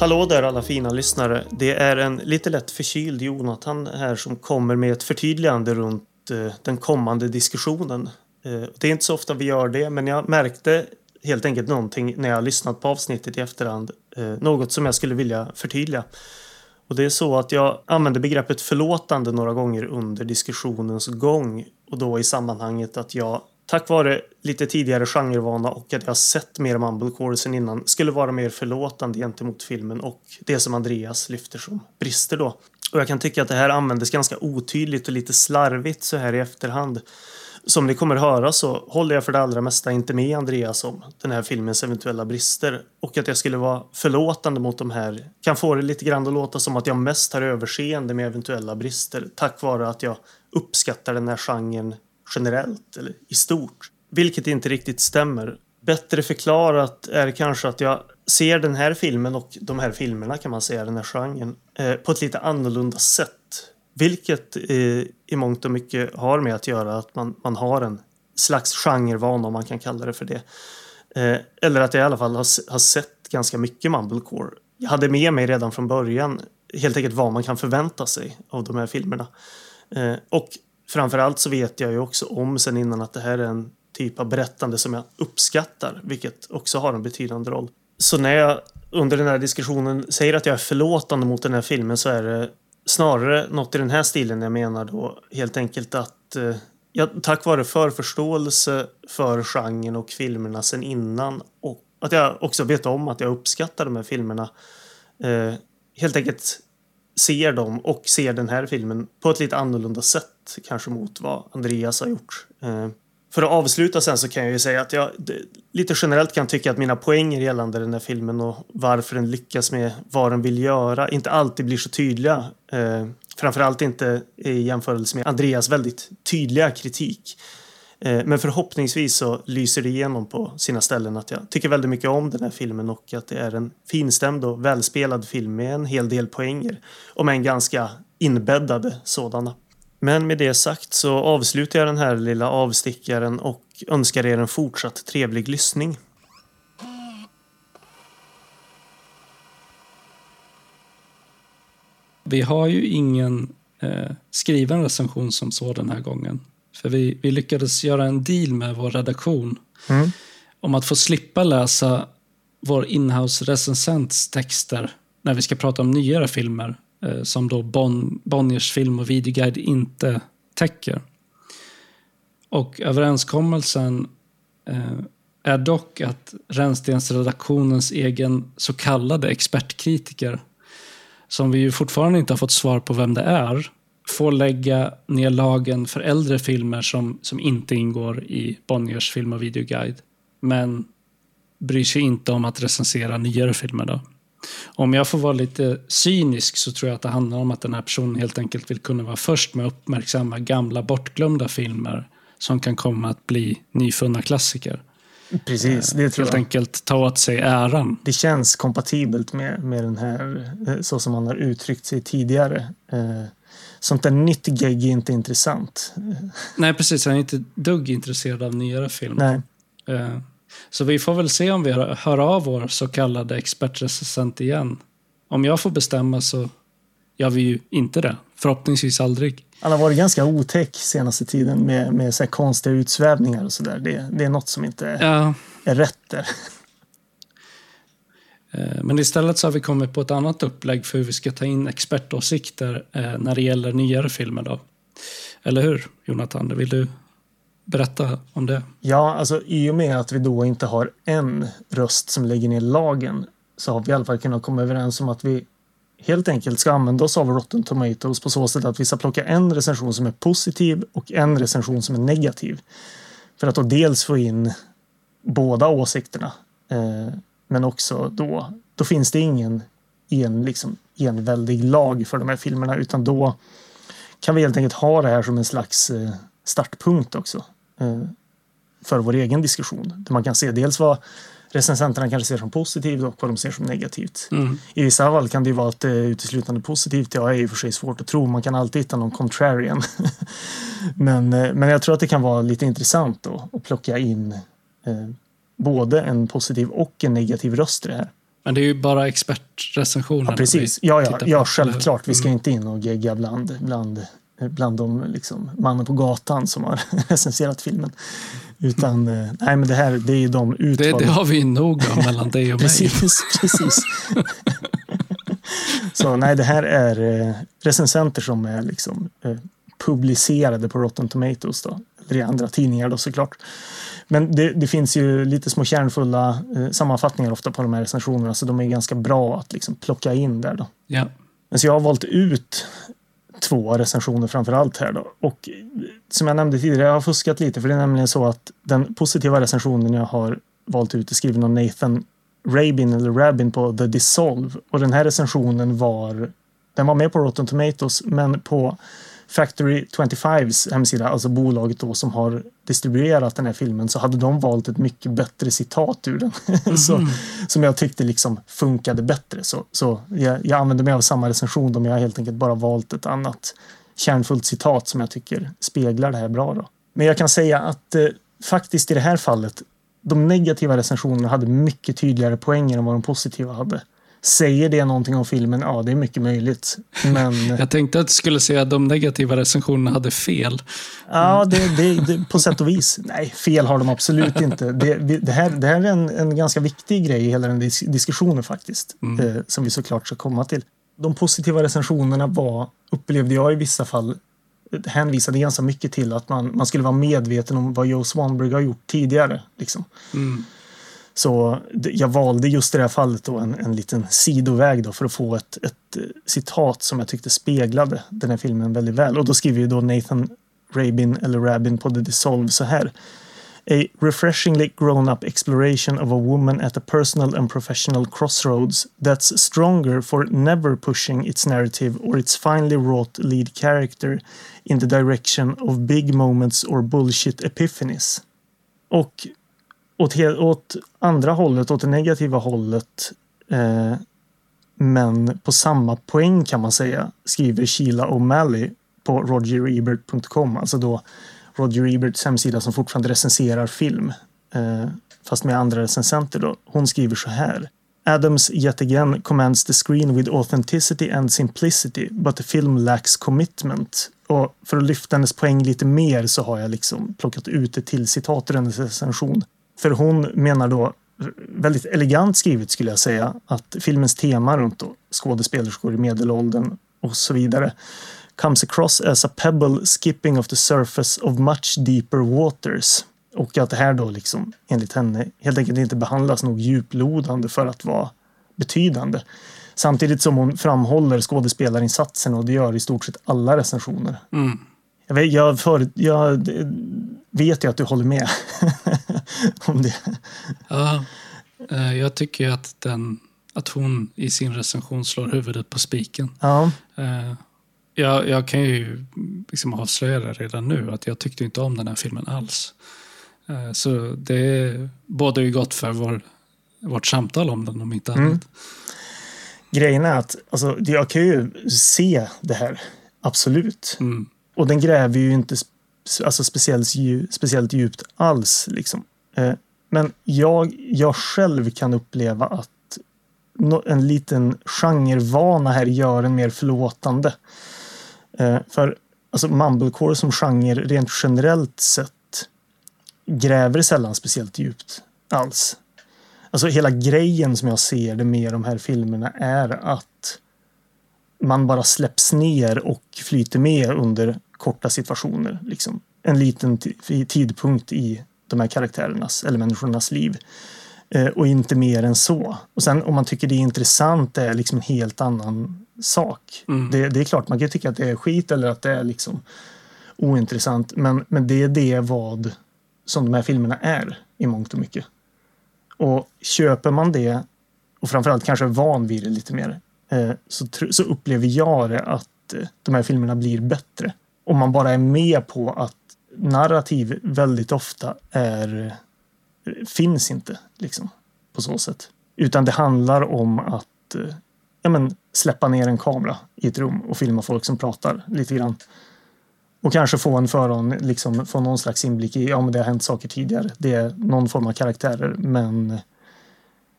Hallå där alla fina lyssnare. Det är en lite lätt förkyld Jonathan här som kommer med ett förtydligande runt eh, den kommande diskussionen. Eh, det är inte så ofta vi gör det, men jag märkte helt enkelt någonting när jag lyssnat på avsnittet i efterhand. Eh, något som jag skulle vilja förtydliga. Och det är så att jag använde begreppet förlåtande några gånger under diskussionens gång och då i sammanhanget att jag tack vare lite tidigare genrevana och att jag sett mer mumblecore sen innan skulle vara mer förlåtande gentemot filmen och det som Andreas lyfter som brister då. Och jag kan tycka att det här användes ganska otydligt och lite slarvigt så här i efterhand. Som ni kommer höra så håller jag för det allra mesta inte med Andreas om den här filmens eventuella brister. Och att jag skulle vara förlåtande mot de här kan få det lite grann att låta som att jag mest har överseende med eventuella brister tack vare att jag uppskattar den här genren generellt eller i stort. Vilket inte riktigt stämmer. Bättre förklarat är kanske att jag ser den här filmen och de här filmerna kan man säga, den här genren, eh, på ett lite annorlunda sätt. Vilket eh, i mångt och mycket har med att göra att man, man har en slags genrevana om man kan kalla det för det. Eh, eller att jag i alla fall har, har sett ganska mycket mumblecore. Jag hade med mig redan från början helt enkelt vad man kan förvänta sig av de här filmerna. Eh, och framförallt så vet jag ju också om sen innan att det här är en typ av berättande som jag uppskattar, vilket också har en betydande roll. Så när jag under den här diskussionen säger att jag är förlåtande mot den här filmen så är det snarare något i den här stilen jag menar då helt enkelt att eh, jag tack vare förförståelse för genren och filmerna sen innan och att jag också vet om att jag uppskattar de här filmerna eh, helt enkelt ser dem och ser den här filmen på ett lite annorlunda sätt kanske mot vad Andreas har gjort. Eh, för att avsluta sen så kan jag ju säga att jag lite generellt kan tycka att mina poänger gällande den här filmen och varför den lyckas med vad den vill göra inte alltid blir så tydliga. Eh, framförallt inte i jämförelse med Andreas väldigt tydliga kritik. Eh, men förhoppningsvis så lyser det igenom på sina ställen att jag tycker väldigt mycket om den här filmen och att det är en finstämd och välspelad film med en hel del poänger. Om en ganska inbäddade sådana. Men med det sagt så avslutar jag den här lilla avstickaren och önskar er en fortsatt trevlig lyssning. Vi har ju ingen eh, skriven recension som så den här gången. För vi, vi lyckades göra en deal med vår redaktion Mm. om att få slippa läsa vår inhouse-recensents texter när vi ska prata om nyare filmer eh, som då bon, Bonniers film och videoguide inte täcker. Och överenskommelsen eh, är dock att Rännstensredaktionens egen så kallade expertkritiker som vi ju fortfarande inte har fått svar på vem det är, får lägga ner lagen för äldre filmer som, som inte ingår i Bonniers film och videoguide. Men bryr sig inte om att recensera nyare filmer. Då. Om jag får vara lite cynisk så tror jag att det handlar om att den här personen helt enkelt vill kunna vara först med att uppmärksamma gamla bortglömda filmer som kan komma att bli nyfunna klassiker. Precis, det tror Helt jag. enkelt ta åt sig äran. Det känns kompatibelt med, med den här, eh, så som man har uttryckt sig tidigare. Sånt där nytt gegg är inte intressant. Nej, precis. Han är inte dugg intresserad av nyare filmer. Nej. Eh, Så vi får väl se om vi hör av vår så kallade expertrecensent igen. Om jag får bestämma så gör vi ju inte det. Förhoppningsvis aldrig. Han har varit ganska otäck senaste tiden med, med så konstiga utsvävningar och sådär. Det, det är något som inte är, Ja, är rätt där. Eh, men istället så har vi kommit på ett annat upplägg för hur vi ska ta in expertåsikter eh, när det gäller nyare filmer. Då. Eller hur, Jonathan? Vill du berätta om det? Ja, alltså i och med att vi då inte har en röst som lägger ner lagen så har vi i alla fall kunnat komma överens om att vi helt enkelt ska använda oss av Rotten Tomatoes på så sätt att vi ska plocka en recension som är positiv och en recension som är negativ. För att då dels få in båda åsikterna. Eh, Eh, men också då, då finns det ingen en, liksom, enväldig lag för de här filmerna utan då kan vi helt enkelt ha det här som en slags eh, startpunkt också. Eh, för vår egen diskussion. Där man kan se dels vad recensenterna kanske ser som positivt och vad de ser som negativt. Mm. I vissa fall kan det ju vara att det är uteslutande positivt. Ja, är i och för sig svårt att tro. Man kan alltid hitta någon contrarian. men, eh, men jag tror att det kan vara lite intressant då, att plocka in eh, både en positiv och en negativ röst i det här. Men det är ju bara expertrecensioner. Ja, precis. Ja, ja, ja självklart. Vi ska Mm. inte in och gegga bland, bland, bland de liksom, mannen på gatan som har recenserat filmen. Utan, eh, nej men det här, det är de Det, utvalda. det har vi nog av mellan dig och mig. Precis, precis. Så nej, det här är eh, recensenter som är liksom eh, publicerade på Rotten Tomatoes då. Eller i andra tidningar då såklart. Men det, det finns ju lite små kärnfulla eh, sammanfattningar ofta på de här recensionerna så de är ganska bra att liksom plocka in där då. Ja. Men så jag har valt ut två recensioner framför allt här då. Och eh, som jag nämnde tidigare, jag har fuskat lite för det är nämligen så att den positiva recensionen jag har valt ut är skriven av Nathan Rabin eller Rabin på The Dissolve. Och den här recensionen var, den var med på Rotten Tomatoes men på Factory 25s hemsida, alltså bolaget då som har distribuerat den här filmen, så hade de valt ett mycket bättre citat ur den. så, som jag tyckte liksom funkade bättre. Så, så jag, jag använde mig av samma recension, men jag har helt enkelt bara valt ett annat kärnfullt citat som jag tycker speglar det här bra. Då. Men jag kan säga att eh, faktiskt i det här fallet, de negativa recensionerna hade mycket tydligare poänger än vad de positiva hade. Säger det någonting om filmen? Ja, det är mycket möjligt. Men Jag tänkte att du skulle säga att de negativa recensionerna hade fel. ja, det, det, det, på sätt och vis. Nej, fel har de absolut inte. Det, det, här, det här är en, en ganska viktig grej i hela den dis diskussionen faktiskt. Eh, som vi såklart ska komma till. De positiva recensionerna var, upplevde jag i vissa fall, eh, hänvisade ganska mycket till att man, man skulle vara medveten om vad Joe Swanberg har gjort tidigare. Liksom. Mm. Så jag valde just i det här fallet då en, en liten sidoväg då för att få ett, ett eh, citat som jag tyckte speglade den här filmen väldigt väl. Och då skriver ju då Nathan Rabin eller Rabin på The Dissolve så här. A refreshingly grown-up exploration of a woman at a personal and professional crossroads that's stronger for never pushing its narrative or its finely wrought lead character in the direction of big moments or bullshit epiphanies. Och åt, åt andra hållet, åt det negativa hållet, eh, men på samma poäng kan man säga, skriver Sheila O'Malley på rogerebert.com, alltså då Roger Eberts hemsida som fortfarande recenserar film, eh, fast med andra recensenter då. Hon skriver så här. Adams yet again commands the screen with authenticity and simplicity, but the film lacks commitment. Och för att lyfta hennes poäng lite mer så har jag liksom plockat ut ett till citat ur hennes recension. För hon menar då, väldigt elegant skrivet skulle jag säga, att filmens tema runt skådespelerskor i medelåldern och så vidare comes across as a pebble skipping off the surface of much deeper waters. Och att det här då liksom enligt henne helt enkelt inte behandlas nog djuplodande för att vara betydande. Samtidigt som hon framhåller skådespelarinsatsen och det gör i stort sett alla recensioner. Mm. Jag vet, jag, för, jag vet ju att du håller med om det. Ja, eh, jag tycker att, den, att hon i sin recension slår huvudet på spiken. Ja, Eh, Jag, jag kan ju liksom avslöja det redan nu att jag tyckte inte om den här filmen alls. Eh, Så det bådar ju gott för vår, vårt samtal om den om inte Mm. annat. grejen är att alltså, jag kan ju se det här, absolut. Mm. Och den gräver ju inte alltså speciellt, speciellt djupt alls. Liksom. Eh, men jag, jag själv kan uppleva att en liten genrevana här gör en mer förlåtande. Eh, för alltså mumblecore som genre rent generellt sett gräver sällan speciellt djupt alls. Alltså hela grejen som jag ser det med de här filmerna är att man bara släpps ner och flyter med under korta situationer. Liksom. En liten ti- tidpunkt i de här karaktärernas eller människornas liv. Eh, och inte mer än så. Och sen om man tycker det är intressant det är liksom en helt annan sak. Mm. Det, det är klart, man kan tycka att det är skit eller att det är liksom ointressant. Men, men det är det vad som de här filmerna är i mångt och mycket. Och köper man det och framförallt kanske är van vid det lite mer eh, så, så upplever jag det att eh, de här filmerna blir bättre. Om man bara är med på att narrativ väldigt ofta är finns inte liksom på så sätt. Utan det handlar om att eh, ja, men, släppa ner en kamera i ett rum och filma folk som pratar lite grann. Och kanske få en föran, liksom få någon slags inblick i, ja men det har hänt saker tidigare. Det är någon form av karaktärer men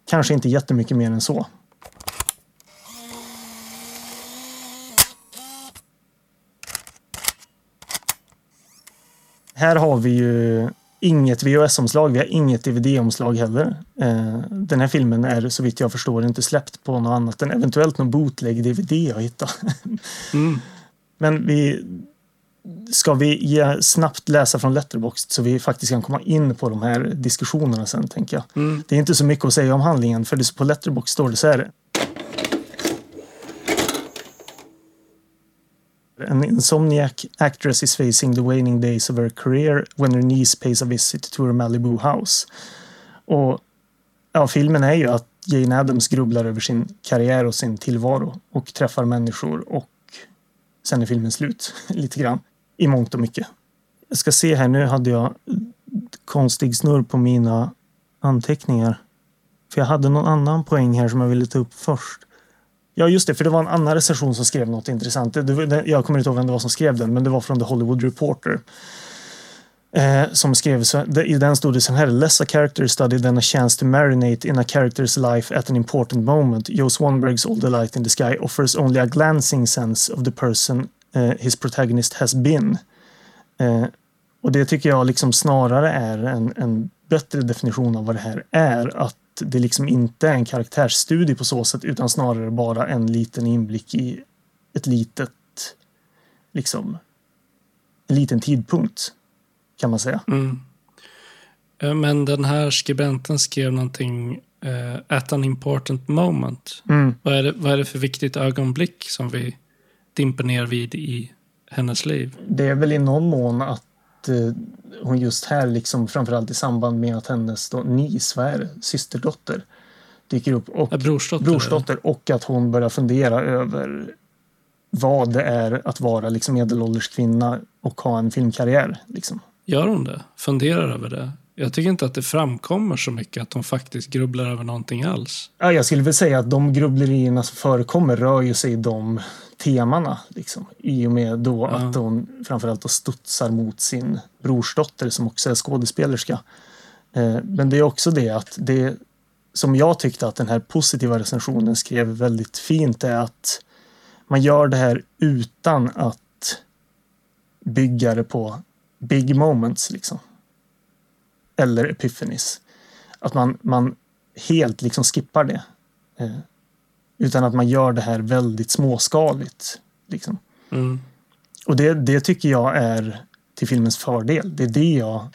kanske inte jättemycket mer än så. Här har vi ju inget VHS-omslag, vi har inget DVD-omslag heller. Eh, den här filmen är så vitt jag förstår inte släppt på något annat än eventuellt någon bootleg-DVD jag hittat. Mm. Men vi ska vi snabbt läsa från Letterboxd så vi faktiskt kan komma in på de här diskussionerna sen tänker jag. Mm. Det är inte så mycket att säga om handlingen för det på Letterboxd står det så här. An insomniac actress is facing the waning days of her career when her niece pays a visit to her Malibu house. Och ja, filmen är ju att Jane Addams grubblar över sin karriär och sin tillvaro och träffar människor och sen är filmen slut lite grann i mångt och mycket. Jag ska se här, nu hade jag konstig snurr på mina anteckningar. För jag hade någon annan poäng här som jag ville ta upp först. Ja, just det, för det var en annan recension som skrev något intressant. Det, det, jag kommer inte ihåg vem det var som skrev den, men det var från The Hollywood Reporter. Eh, som skrev så, det- i den stod det så här. Less a character study than a chance to marinate in a character's life at an important moment. Joe Swanberg's All the Light in the Sky offers only a glancing sense of the person eh, his protagonist has been. Eh, och det tycker jag liksom snarare är en, en bättre definition av vad det här är. Att det liksom inte är en karaktärsstudie på så sätt utan snarare bara en liten inblick i ett litet, liksom, en liten tidpunkt kan man säga. Mm. Eh, Men den här skribenten skrev någonting eh, at an important moment. Mm. Vad är, det, vad är det för viktigt ögonblick som vi dimper ner vid i hennes liv? Det är väl i någon mån att eh, hon just här, liksom framförallt i samband med att hennes då, niece, vad är det, systerdotter dyker upp och Ja, brorsdotter. brorsdotter och att hon börjar fundera över vad det är att vara liksom medelålders kvinna och ha en filmkarriär. Liksom. Gör hon det? Funderar över det? Jag tycker inte att det framkommer så mycket att hon faktiskt grubblar över någonting alls. Ja, jag skulle väl säga att de grubblerierna som förekommer rör ju sig i de temana. Liksom, I och med då Ja. att hon framförallt då studsar mot sin brorsdotter som också är skådespelerska. Eh, men det är också det att det som jag tyckte att den här positiva recensionen skrev väldigt fint är att man gör det här utan att bygga det på big moments liksom. Eller epiphanies. Att man, man helt liksom skippar det. Eh, utan att man gör det här väldigt småskaligt. Liksom. Mm. Och det, det tycker jag är till filmens fördel. Det är det jag,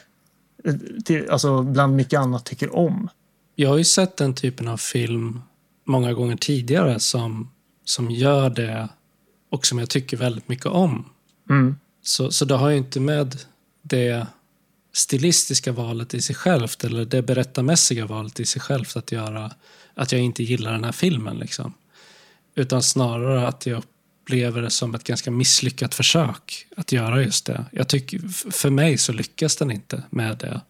till, alltså bland mycket annat, tycker om. Jag har ju sett den typen av film många gånger tidigare som, som gör det och som jag tycker väldigt mycket om. Mm. Så, så det har ju inte med det stilistiska valet i sig självt eller det berättarmässiga valet i sig självt att göra att jag inte gillar den här filmen. Liksom. Utan snarare att jag upplever det som ett ganska misslyckat försök att göra just det. Jag tycker, för mig så lyckas den inte med det.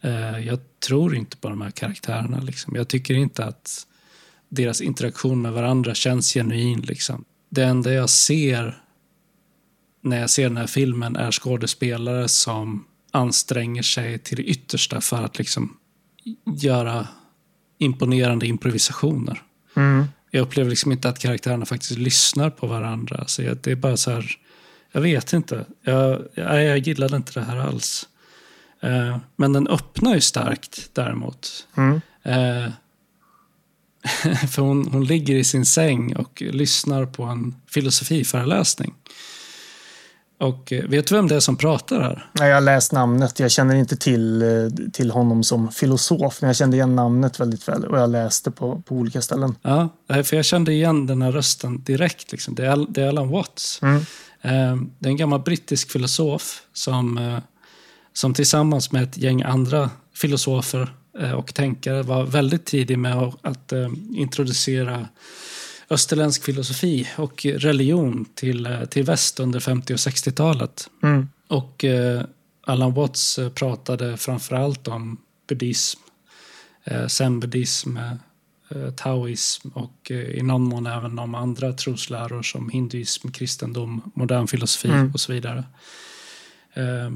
Eh, jag tror inte på de här karaktärerna. Liksom. Jag tycker inte att deras interaktion med varandra känns genuin. Liksom. Det enda jag ser när jag ser den här filmen är skådespelare som anstränger sig till det yttersta för att liksom göra imponerande improvisationer. Mm. Jag upplever liksom inte att karaktärerna faktiskt lyssnar på varandra. Så jag, det är bara så här, jag vet inte. Jag, jag, jag gillade inte det här alls. Eh, men den öppnar ju starkt däremot. Mm. Eh, för hon, hon ligger i sin säng och lyssnar på en filosofiföreläsning. Och eh, vet du vem det är som pratar här? Nej, Jag har läst namnet. Jag känner inte till, eh, till honom som filosof, men jag kände igen namnet väldigt väl och jag läste på, på olika ställen. Ja, för jag kände igen den här rösten direkt. Liksom. Det, är, det är Alan Watts. Mm. Eh, Det är en gammal brittisk filosof som, som tillsammans med ett gäng andra filosofer och tänkare var väldigt tidig med att- introducera österländsk filosofi och religion till, eh, till väst under 50 och 60-talet. Mm. Och eh, Alan Watts eh, pratade framförallt om buddhism, eh, zen-buddhism, eh, taoism och eh, i någon mån även om andra trosläror som hinduism, kristendom, modern filosofi Mm. och så vidare. Eh,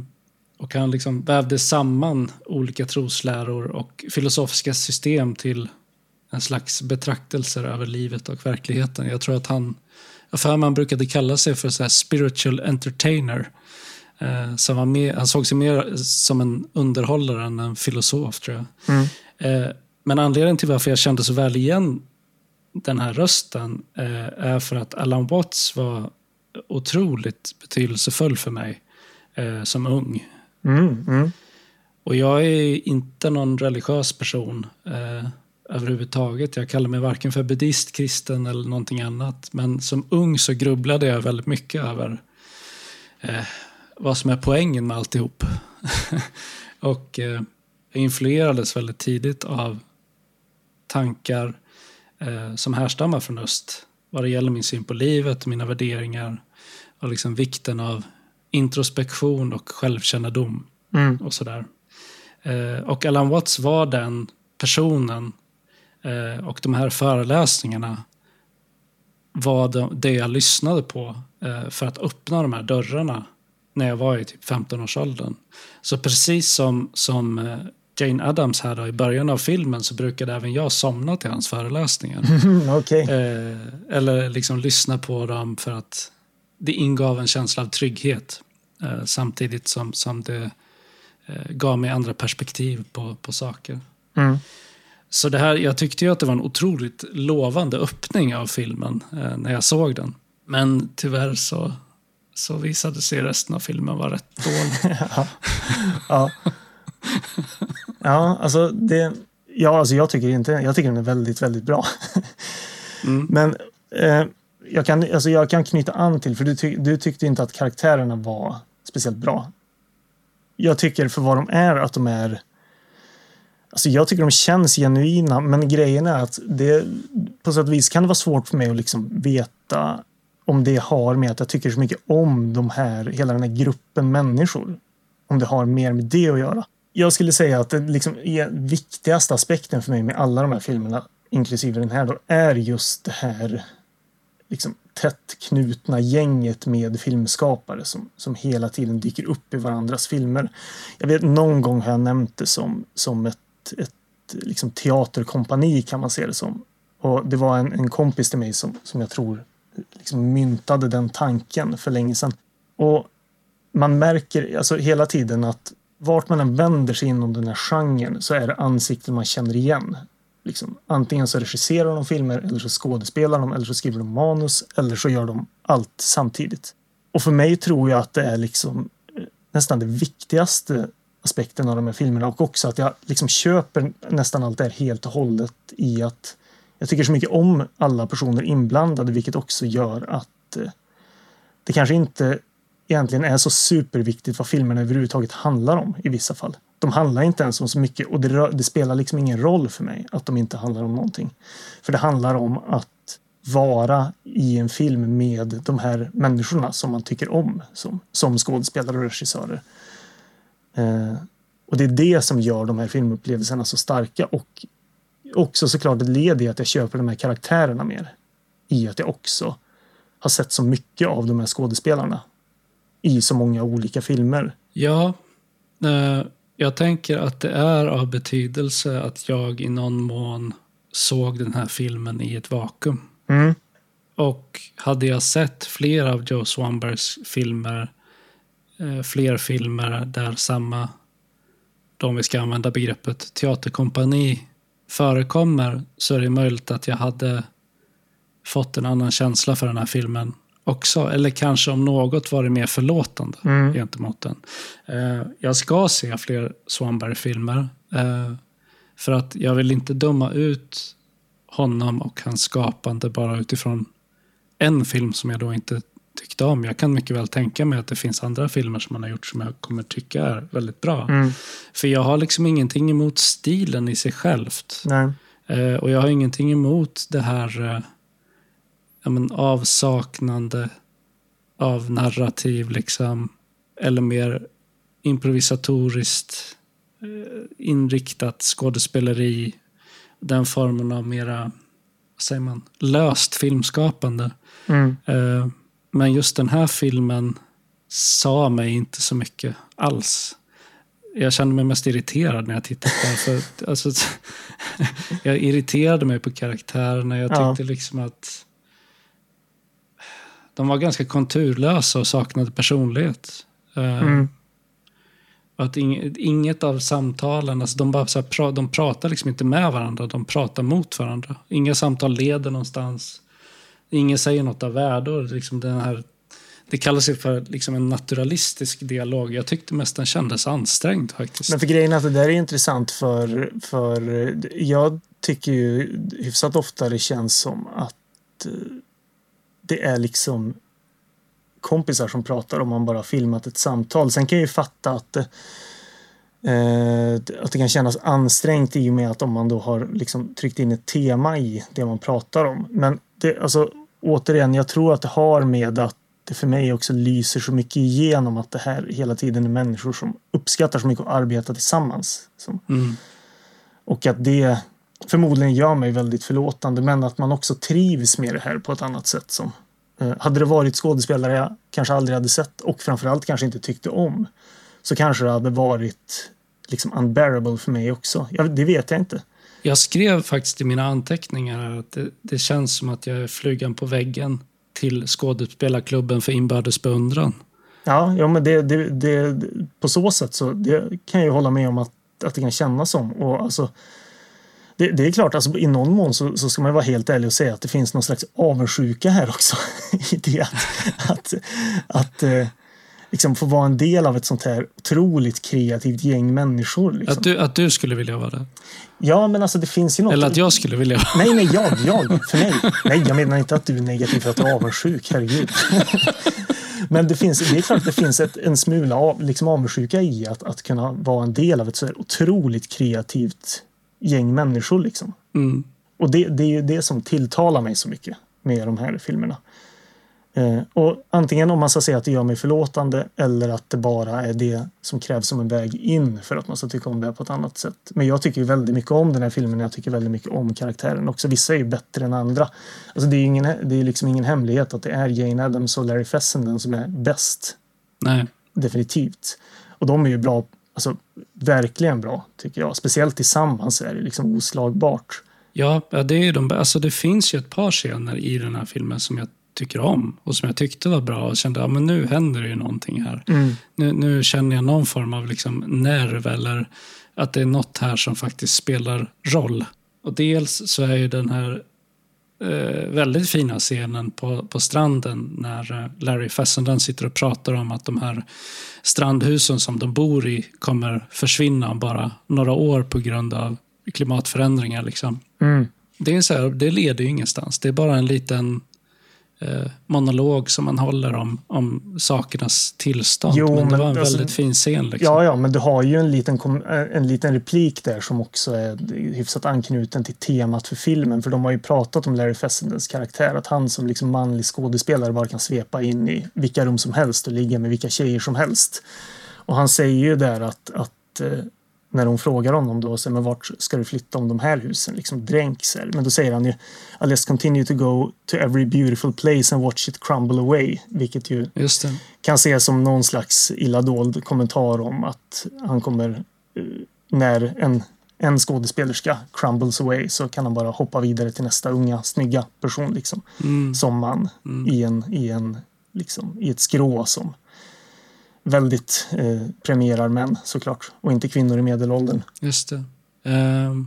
och han liksom vävde samman olika trosläror och filosofiska system till en slags betraktelser över livet och verkligheten. Jag tror att han, för mig han brukade kalla sig för så spiritual entertainer. Eh, som var med, han såg sig mer som en underhållare än en filosof tror jag. Mm. Eh, men anledningen till varför jag kände så väl igen den här rösten eh, är för att Alan Watts var otroligt betydelsefull för mig eh, som ung. Mm. Mm. Och jag är inte någon religiös person eh, överhuvudtaget. Jag kallar mig varken för buddhist, kristen eller någonting annat. Men som ung så grubblade jag väldigt mycket över eh, vad som är poängen med alltihop. och eh, jag influerades väldigt tidigt av tankar eh, som härstammar från öst. Vad det gäller min syn på livet, mina värderingar och liksom vikten av introspektion och självkännedom Mm. och sådär. Eh, och Alan Watts var den personen eh, och de här föreläsningarna var det, det jag lyssnade på eh, för att öppna de här dörrarna när jag var i typ 15-årsåldern. Så precis som, som eh, Jane Addams här då, i början av filmen så brukade även jag somna till hans föreläsningar. Okej. Eh, eller liksom lyssna på dem för att det ingav en känsla av trygghet. Eh, samtidigt som, som det eh, gav mig andra perspektiv på, på saker. Mm. Så det här, jag tyckte ju att det var en otroligt lovande öppning av filmen eh, när jag såg den. Men tyvärr så, så visade sig resten av filmen vara rätt dålig. Ja. ja, alltså det... Ja, alltså jag tycker inte... Jag tycker den är väldigt, väldigt bra. Mm. Men eh, jag, kan, alltså jag kan knyta an till, för du, ty, du tyckte inte att karaktärerna var speciellt bra. Jag tycker för vad de är att de är... Alltså jag tycker de känns genuina, men grejen är att det på sätt och vis kan det vara svårt för mig att liksom veta om det har med att jag tycker så mycket om de här, hela den här gruppen människor. Om det har mer med det att göra. Jag skulle säga att det liksom är viktigaste aspekten för mig med alla de här filmerna, inklusive den här då, är just det här liksom tätt knutna gänget med filmskapare som, som hela tiden dyker upp i varandras filmer. Jag vet någon gång har jag nämnt det som, som ett, ett liksom teaterkompani kan man se det som. Och det var en, en kompis till mig som, som jag tror liksom myntade den tanken för länge sedan. Och man märker alltså hela tiden att vart man än vänder sig inom den här genren så är det ansikten man känner igen. Liksom, antingen så regisserar de filmer eller så skådespelar de eller så skriver de manus eller så gör de allt samtidigt. Och för mig tror jag att det är liksom eh, nästan det viktigaste aspekten av de här filmerna och också att jag liksom köper nästan allt det här helt och hållet i att jag tycker så mycket om alla personer inblandade vilket också gör att eh, det kanske inte egentligen är så superviktigt vad filmerna överhuvudtaget handlar om i vissa fall. De handlar inte ens om så mycket och det, det spelar liksom ingen roll för mig att de inte handlar om någonting. För det handlar om att vara i en film med de här människorna som man tycker om som, som skådespelare och regissörer. Eh, och det är det som gör de här filmupplevelserna så starka och också såklart ett led i att jag köper de här karaktärerna mer. I att jag också har sett så mycket av de här skådespelarna i så många olika filmer. Ja, eh, jag tänker att det är av betydelse att jag i någon mån såg den här filmen i ett vakuum. Mm. Och hade jag sett fler av Joe Swanbergs filmer, fler filmer där samma, de vi ska använda begreppet teaterkompani förekommer så är det möjligt att jag hade fått en annan känsla för den här filmen också. Eller kanske om något varit mer förlåtande Mm. gentemot den. Eh, jag ska se fler Swanberg-filmer. Eh, för att jag vill inte döma ut honom och hans skapande bara utifrån en film som jag då inte tyckte om. Jag kan mycket väl tänka mig att det finns andra filmer som han har gjort som jag kommer tycka är väldigt bra. Mm. För jag har liksom ingenting emot stilen i sig självt. Nej. Eh, och jag har ingenting emot det här eh, ja, men avsaknande av narrativ liksom. Eller mer improvisatoriskt eh, inriktat skådespeleri. Den formen av mera, vad säger man, löst filmskapande. Mm. Men just den här filmen sa mig inte så mycket alls. Jag kände mig mest irriterad när jag tittade på den. För, alltså, jag irriterade mig på karaktärerna. Jag Ja. tyckte liksom att de var ganska konturlösa och saknade personlighet. Eh, Mm. att ing, inget av samtalen, alltså de, bara så här, de pratar liksom inte med varandra, de pratar mot varandra. Inga samtal leder någonstans. Ingen säger något av värde. och Liksom den här, det kallas ju för liksom en naturalistisk dialog. Jag tyckte mest den kändes ansträngd faktiskt. Men för grejen är att det där är intressant för, för jag tycker ju hyfsat ofta det känns som att eh, det är liksom kompisar som pratar om man bara har filmat ett samtal. Sen kan jag ju fatta att det, att det kan kännas ansträngt i och med att om man då har liksom tryckt in ett tema i det man pratar om. Men det, alltså, återigen, jag tror att det har med att det för mig också lyser så mycket igenom att det här hela tiden är människor som uppskattar så mycket att arbeta tillsammans. Mm. och att det förmodligen gör mig väldigt förlåtande men att man också trivs med det här på ett annat sätt. Som, eh, hade det varit skådespelare jag kanske aldrig hade sett och framförallt kanske inte tyckte om så kanske det hade varit liksom unbearable för mig också. Jag, det vet jag inte. Jag skrev faktiskt i mina anteckningar att det, det känns som att jag är flugan på väggen till skådespelarklubben för inbördes beundran. Ja, ja men det, det, det, på så sätt så det kan jag ju hålla med om att, att det kan kännas som. Och alltså, det, det är klart, alltså, i någon mån så, så ska man vara helt ärlig och säga att det finns någon slags avundsjuka här också. I det att, att, att eh, liksom få vara en del av ett sånt här otroligt kreativt gäng människor. Liksom. Att, du, att du skulle vilja vara det. Ja, men alltså det finns ju något... Eller att jag skulle vilja vara Nej, nej, jag, jag, för mig. Nej, jag menar inte att du är negativ för att du är avundsjuk, herregud. Men det, finns, det är klart att det finns ett, en smula av, liksom avundsjuka i att, att kunna vara en del av ett så här otroligt kreativt gäng människor. Liksom. mm. Och det, det är ju det som tilltalar mig så mycket med de här filmerna. Eh, och antingen om man ska säga att det gör mig förlåtande eller att det bara är det som krävs som en väg in för att man ska tycka om det på ett annat sätt. Men jag tycker väldigt mycket om den här filmen. Jag tycker väldigt mycket om karaktären också. Vissa är ju bättre än andra. Alltså det är ingen, det är liksom ingen hemlighet att det är Jane Addams och Larry Fessenden som är bäst. Nej. Definitivt. Och de är ju bra, alltså verkligen bra tycker jag. Speciellt tillsammans är det liksom oslagbart. Ja, det, är de, alltså det finns ju ett par scener i den här filmen som jag tycker om och som jag tyckte var bra och kände att ja, men nu händer det ju någonting här. Mm. Nu, nu känner jag någon form av liksom nerv eller att det är något här som faktiskt spelar roll. Och dels så är ju den här eh, väldigt fina scenen på, på stranden när eh, Larry Fessenden sitter och pratar om att de här strandhusen som de bor i kommer försvinna om bara några år på grund av klimatförändringar. Liksom. Mm. Det, är så här, det leder ju ingenstans. Det är bara en liten eh, monolog som man håller om, om sakernas tillstånd. Jo, men det men var en alltså- väldigt fin scen. Liksom. Ja, ja, men du har ju en liten, eh, en liten replik där som också är hyfsat anknuten till temat för filmen. För de har ju pratat om Larry Fessendens karaktär, att han som liksom manlig skådespelare bara kan svepa in i vilka rum som helst och ligga med vilka tjejer som helst. Och han säger ju där att, att eh, när hon frågar honom då, så, men vart ska du flytta om de här husen liksom dränks? Men då säger han ju I'll just continue to go to every beautiful place and watch it crumble away. Vilket ju kan ses som någon slags illa dold kommentar om att han kommer eh, när en, en skådespelerska crumbles away så kan han bara hoppa vidare till nästa unga snygga person liksom. Mm. Som man i, en, i, en, liksom, i ett skrå som väldigt eh, premierar män såklart och inte kvinnor i medelåldern. Just det. Ehm,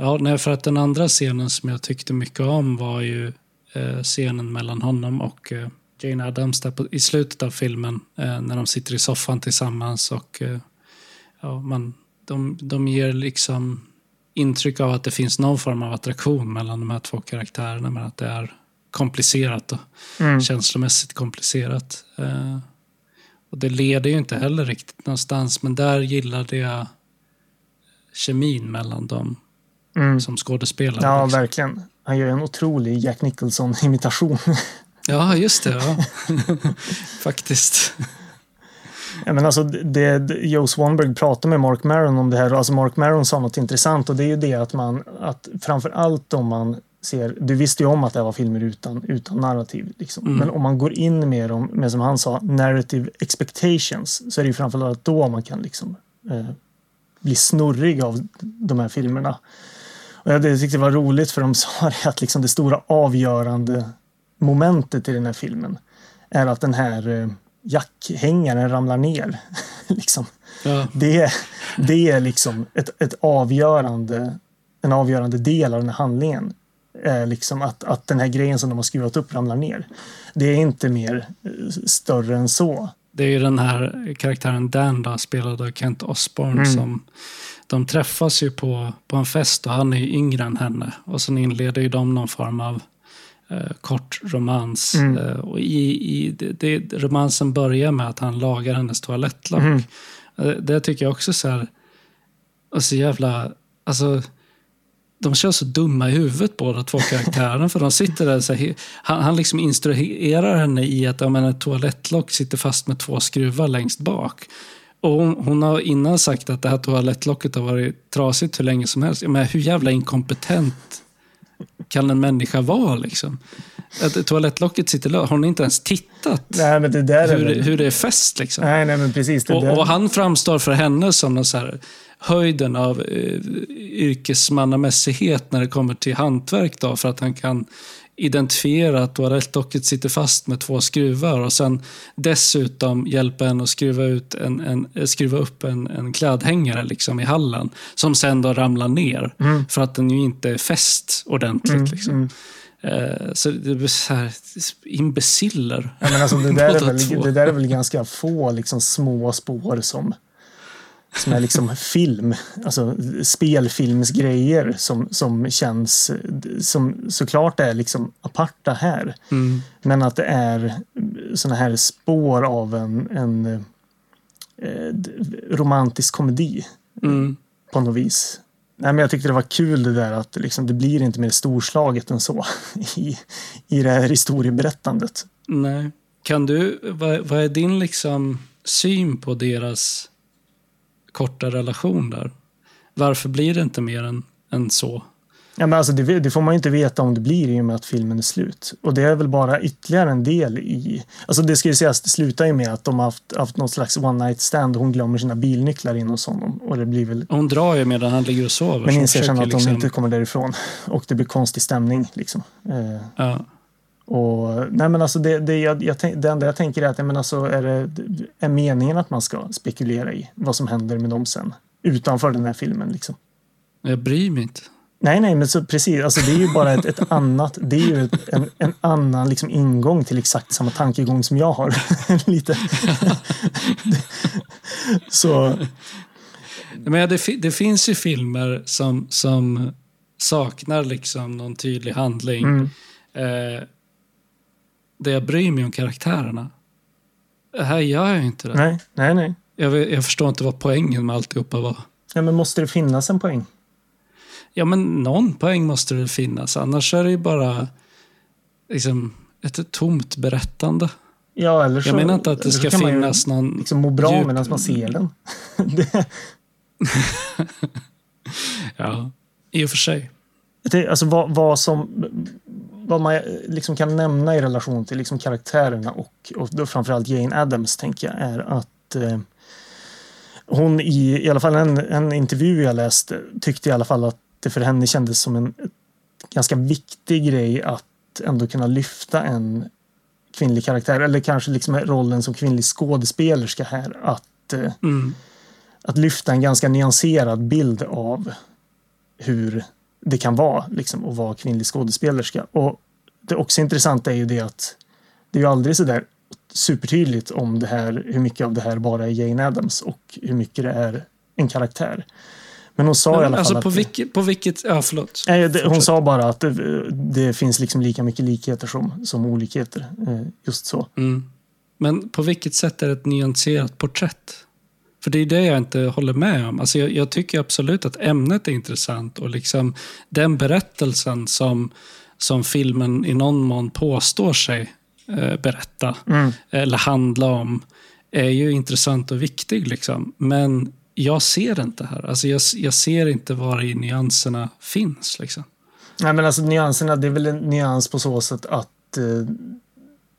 Ja, för att den andra scenen som jag tyckte mycket om var ju eh, scenen mellan honom och eh, Jane Addams där på, i slutet av filmen eh, när de sitter i soffan tillsammans och ja, man, de, de ger liksom intryck av att det finns någon form av attraktion mellan de här två karaktärerna men att det är komplicerat och Mm. känslomässigt komplicerat. Och det leder ju inte heller riktigt någonstans men där gillade jag kemin mellan dem Mm. som skådespelare. Ja, liksom. verkligen. Han gör en otrolig Jack Nicholson-imitation. Ja, just det. Ja. Faktiskt. Ja, men alltså, det, det, Joe Swanberg pratade med Mark Maron om det här. Alltså Mark Maron sa något intressant och det är ju det att man, att framför allt om man ser, du visste ju om att det var filmer utan, utan narrativ. Liksom. Mm. Men om man går in med dem, med som han sa, narrative expectations, så är det ju framförallt då man kan liksom eh, bli snurrig av de här filmerna. Och jag tyckte det var roligt för de sa det att liksom det stora avgörande momentet i den här filmen är att den här eh, jackhängaren ramlar ner. liksom. Ja. det, det är liksom ett, ett avgörande, en avgörande del av den här handlingen. Är liksom att, att den här grejen som de har skruvat upp ramlar ner. Det är inte mer eh, större än så. Det är ju den här karaktären Dan då, spelad av Kent Osborne Mm. som de träffas ju på, på en fest och han är ju yngre än henne. Och sen inleder ju de någon form av eh, kort romans. Mm. Eh, och i, i det, det, romansen börjar med att han lagar hennes toalettlock. Mm. Eh, det tycker jag också så här, och så jävla, alltså de känns så dumma i huvudet båda två karaktärerna. för de sitter där så här, han, han liksom instruerar henne i att ja, men ett toalettlock sitter fast med två skruvar längst bak. Och hon, hon har innan sagt att det här toalettlocket har varit trasigt hur länge som helst. Menar, hur jävla inkompetent kan en människa vara liksom? Att toalettlocket sitter löst. Har hon inte ens tittat Nej, men det där är hur, väl... hur det är fäst liksom? Nej, nej, men precis. Och, och han framstår för henne som någon så här höjden av eh, yrkesmannamässighet när det kommer till hantverk. Då, för att han kan identifiera att toalettlocket sitter fast med två skruvar och sen dessutom hjälpa en att skruva, ut en, en, eh, skruva upp en, en klädhängare liksom i hallen. Som sen då ramlar ner för att den ju inte är fäst ordentligt. liksom. mm. Eh, så det blir så här imbeciller. Ja, men alltså, det, där är väl, det där är väl ganska få liksom, små spår som, som är liksom film. Alltså spelfilmsgrejer som, som känns som såklart är liksom aparta här. Mm. Men att det är såna här spår av en, en eh, romantisk komedi Mm. på något vis. Nej, men jag tyckte det var kul det där att liksom, det blir inte mer storslaget än så i, i det här historieberättandet. Nej. Kan du, vad, vad är din liksom syn på deras korta relation där? Varför blir det inte mer än, än så? Ja, men alltså det, det får man ju inte veta om det blir i och med att filmen är slut. Och det är väl bara ytterligare en del i... Alltså det ska ju sägas, det slutar ju med att de har haft, haft något slags one night stand och hon glömmer sina bilnycklar in hos honom. Och det blir väl... Hon drar ju medan han ligger och sover. Men inser sen att de liksom- inte kommer därifrån. Och det blir konstig stämning liksom. Eh, Ja. Och, nej men alltså det, det, jag, jag, det enda jag tänker är att, men alltså är det är meningen att man ska spekulera i vad som händer med dem sen? Utanför den här filmen liksom. Jag bryr mig inte. Nej, nej, men så precis. Alltså, det är ju bara ett, ett annat. Det är ju ett, en, en annan liksom, ingång till exakt samma tankegång som jag har. Lite. så Men det, det finns ju filmer som, som saknar liksom någon tydlig handling. mm, Eh, där jag bryr mig om karaktärerna. Här gör jag inte det. nej, nej, nej. Jag, jag förstår inte vad poängen med alltihopa var. Ja, men måste det finnas en poäng? Ja, men någon poäng måste det finnas. Annars är det ju bara liksom, ett tomt berättande. Ja, eller så, Jag menar inte att det ska kan man ju finnas någon... Liksom må bra djup- medan man ser den. det, Ja, i och för sig. det, alltså vad, vad som vad man liksom kan nämna i relation till liksom karaktärerna och, och då framförallt Jane Addams tänker jag är att eh, hon i, i alla fall en, en intervju jag läste tyckte i alla fall att det för henne kändes som en ganska viktig grej att ändå kunna lyfta en kvinnlig karaktär eller kanske liksom rollen som kvinnlig skådespelerska här att eh, Mm. att lyfta en ganska nyanserad bild av hur det kan vara liksom, att vara kvinnlig skådespelerska. Och det också intressanta är ju det att det är ju aldrig så där supertydligt om det här, hur mycket av det här bara är Jane Addams och hur mycket det är en karaktär. Men hon sa i alla alltså fall på, att... vilket, på vilket... Ja, förlåt. Nej, det, hon sa bara att det, det finns liksom lika mycket likheter som, som olikheter. Eh, Just så. Mm. Men på vilket sätt är det ett nyanserat porträtt? För det är det jag inte håller med om. Alltså jag, jag tycker absolut att ämnet är intressant och liksom den berättelsen som, som filmen i någon mån påstår sig eh, berätta Mm. eller handla om är ju intressant och viktig. Liksom. Men jag ser inte här. Alltså jag, jag ser inte var i nyanserna finns. Liksom. Nej, men alltså nyanserna, det är väl en nyans på så sätt att eh,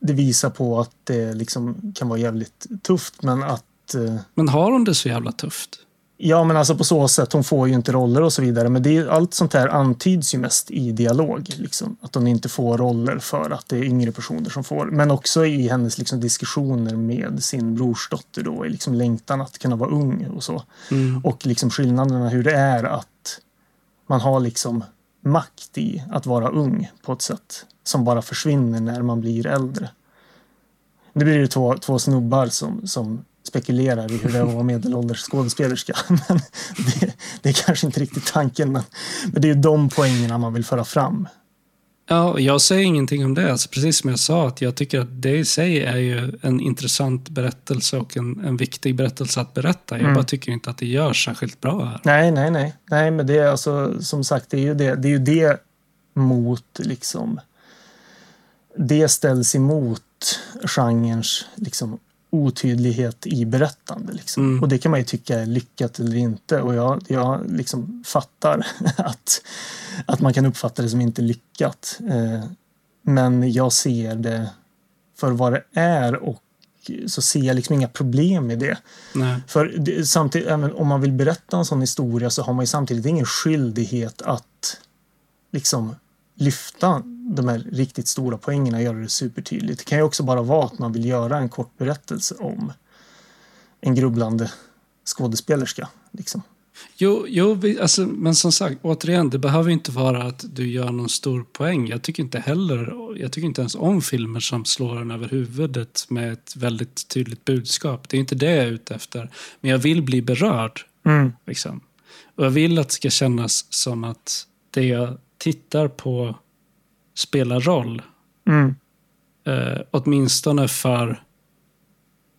det visar på att det liksom kan vara jävligt tufft, men att eh, Men har hon det så jävla tufft? Ja, men alltså på så sätt. Hon får ju inte roller och så vidare. Men det är, allt sånt här antyds ju mest i dialog. Liksom. Att hon inte får roller för att det är yngre personer som får. Men också i hennes liksom, diskussioner med sin brorsdotter då. I liksom längtan att kunna vara ung och så. Mm. Och liksom skillnaderna hur det är att man har liksom makt i att vara ung på ett sätt som bara försvinner när man blir äldre. Nu blir det två, två snubbar som, som spekulerar i hur det är att vara medelålders skådespelerska. Men det, det är kanske inte riktigt tanken, men, men det är ju de poängerna man vill föra fram. Ja, jag säger ingenting om det. Alltså, precis som jag sa, att jag tycker att det i sig är ju en intressant berättelse och en, en viktig berättelse att berätta. Jag Mm. bara tycker inte att det görs särskilt bra här. Nej, nej, nej. Nej, men det är alltså som sagt, det är ju det, det, är ju det mot liksom. Det ställs emot genrens liksom otydlighet i berättande. Liksom. Mm. Och det kan man ju tycka är lyckat eller inte. Och jag, jag liksom fattar att, att man kan uppfatta det som inte lyckat. Eh, men jag ser det för vad det är och så ser jag liksom inga problem med det. Nej. För det, samtidigt, även om man vill berätta en sån historia så har man ju samtidigt ingen skyldighet att liksom lyfta de här riktigt stora poängerna göra det supertydligt. Det kan ju också bara vara att man vill göra en kort berättelse om en grubblande skådespelerska. Liksom. Jo, jo alltså, men som sagt, återigen, det behöver inte vara att du gör någon stor poäng. Jag tycker inte heller, jag tycker inte ens om filmer som slår en över huvudet med ett väldigt tydligt budskap. Det är inte det jag är ute efter. Men jag vill bli berörd. Mm. Liksom. Och jag vill att det ska kännas som att det jag tittar på spelar roll. Mm. Eh, åtminstone för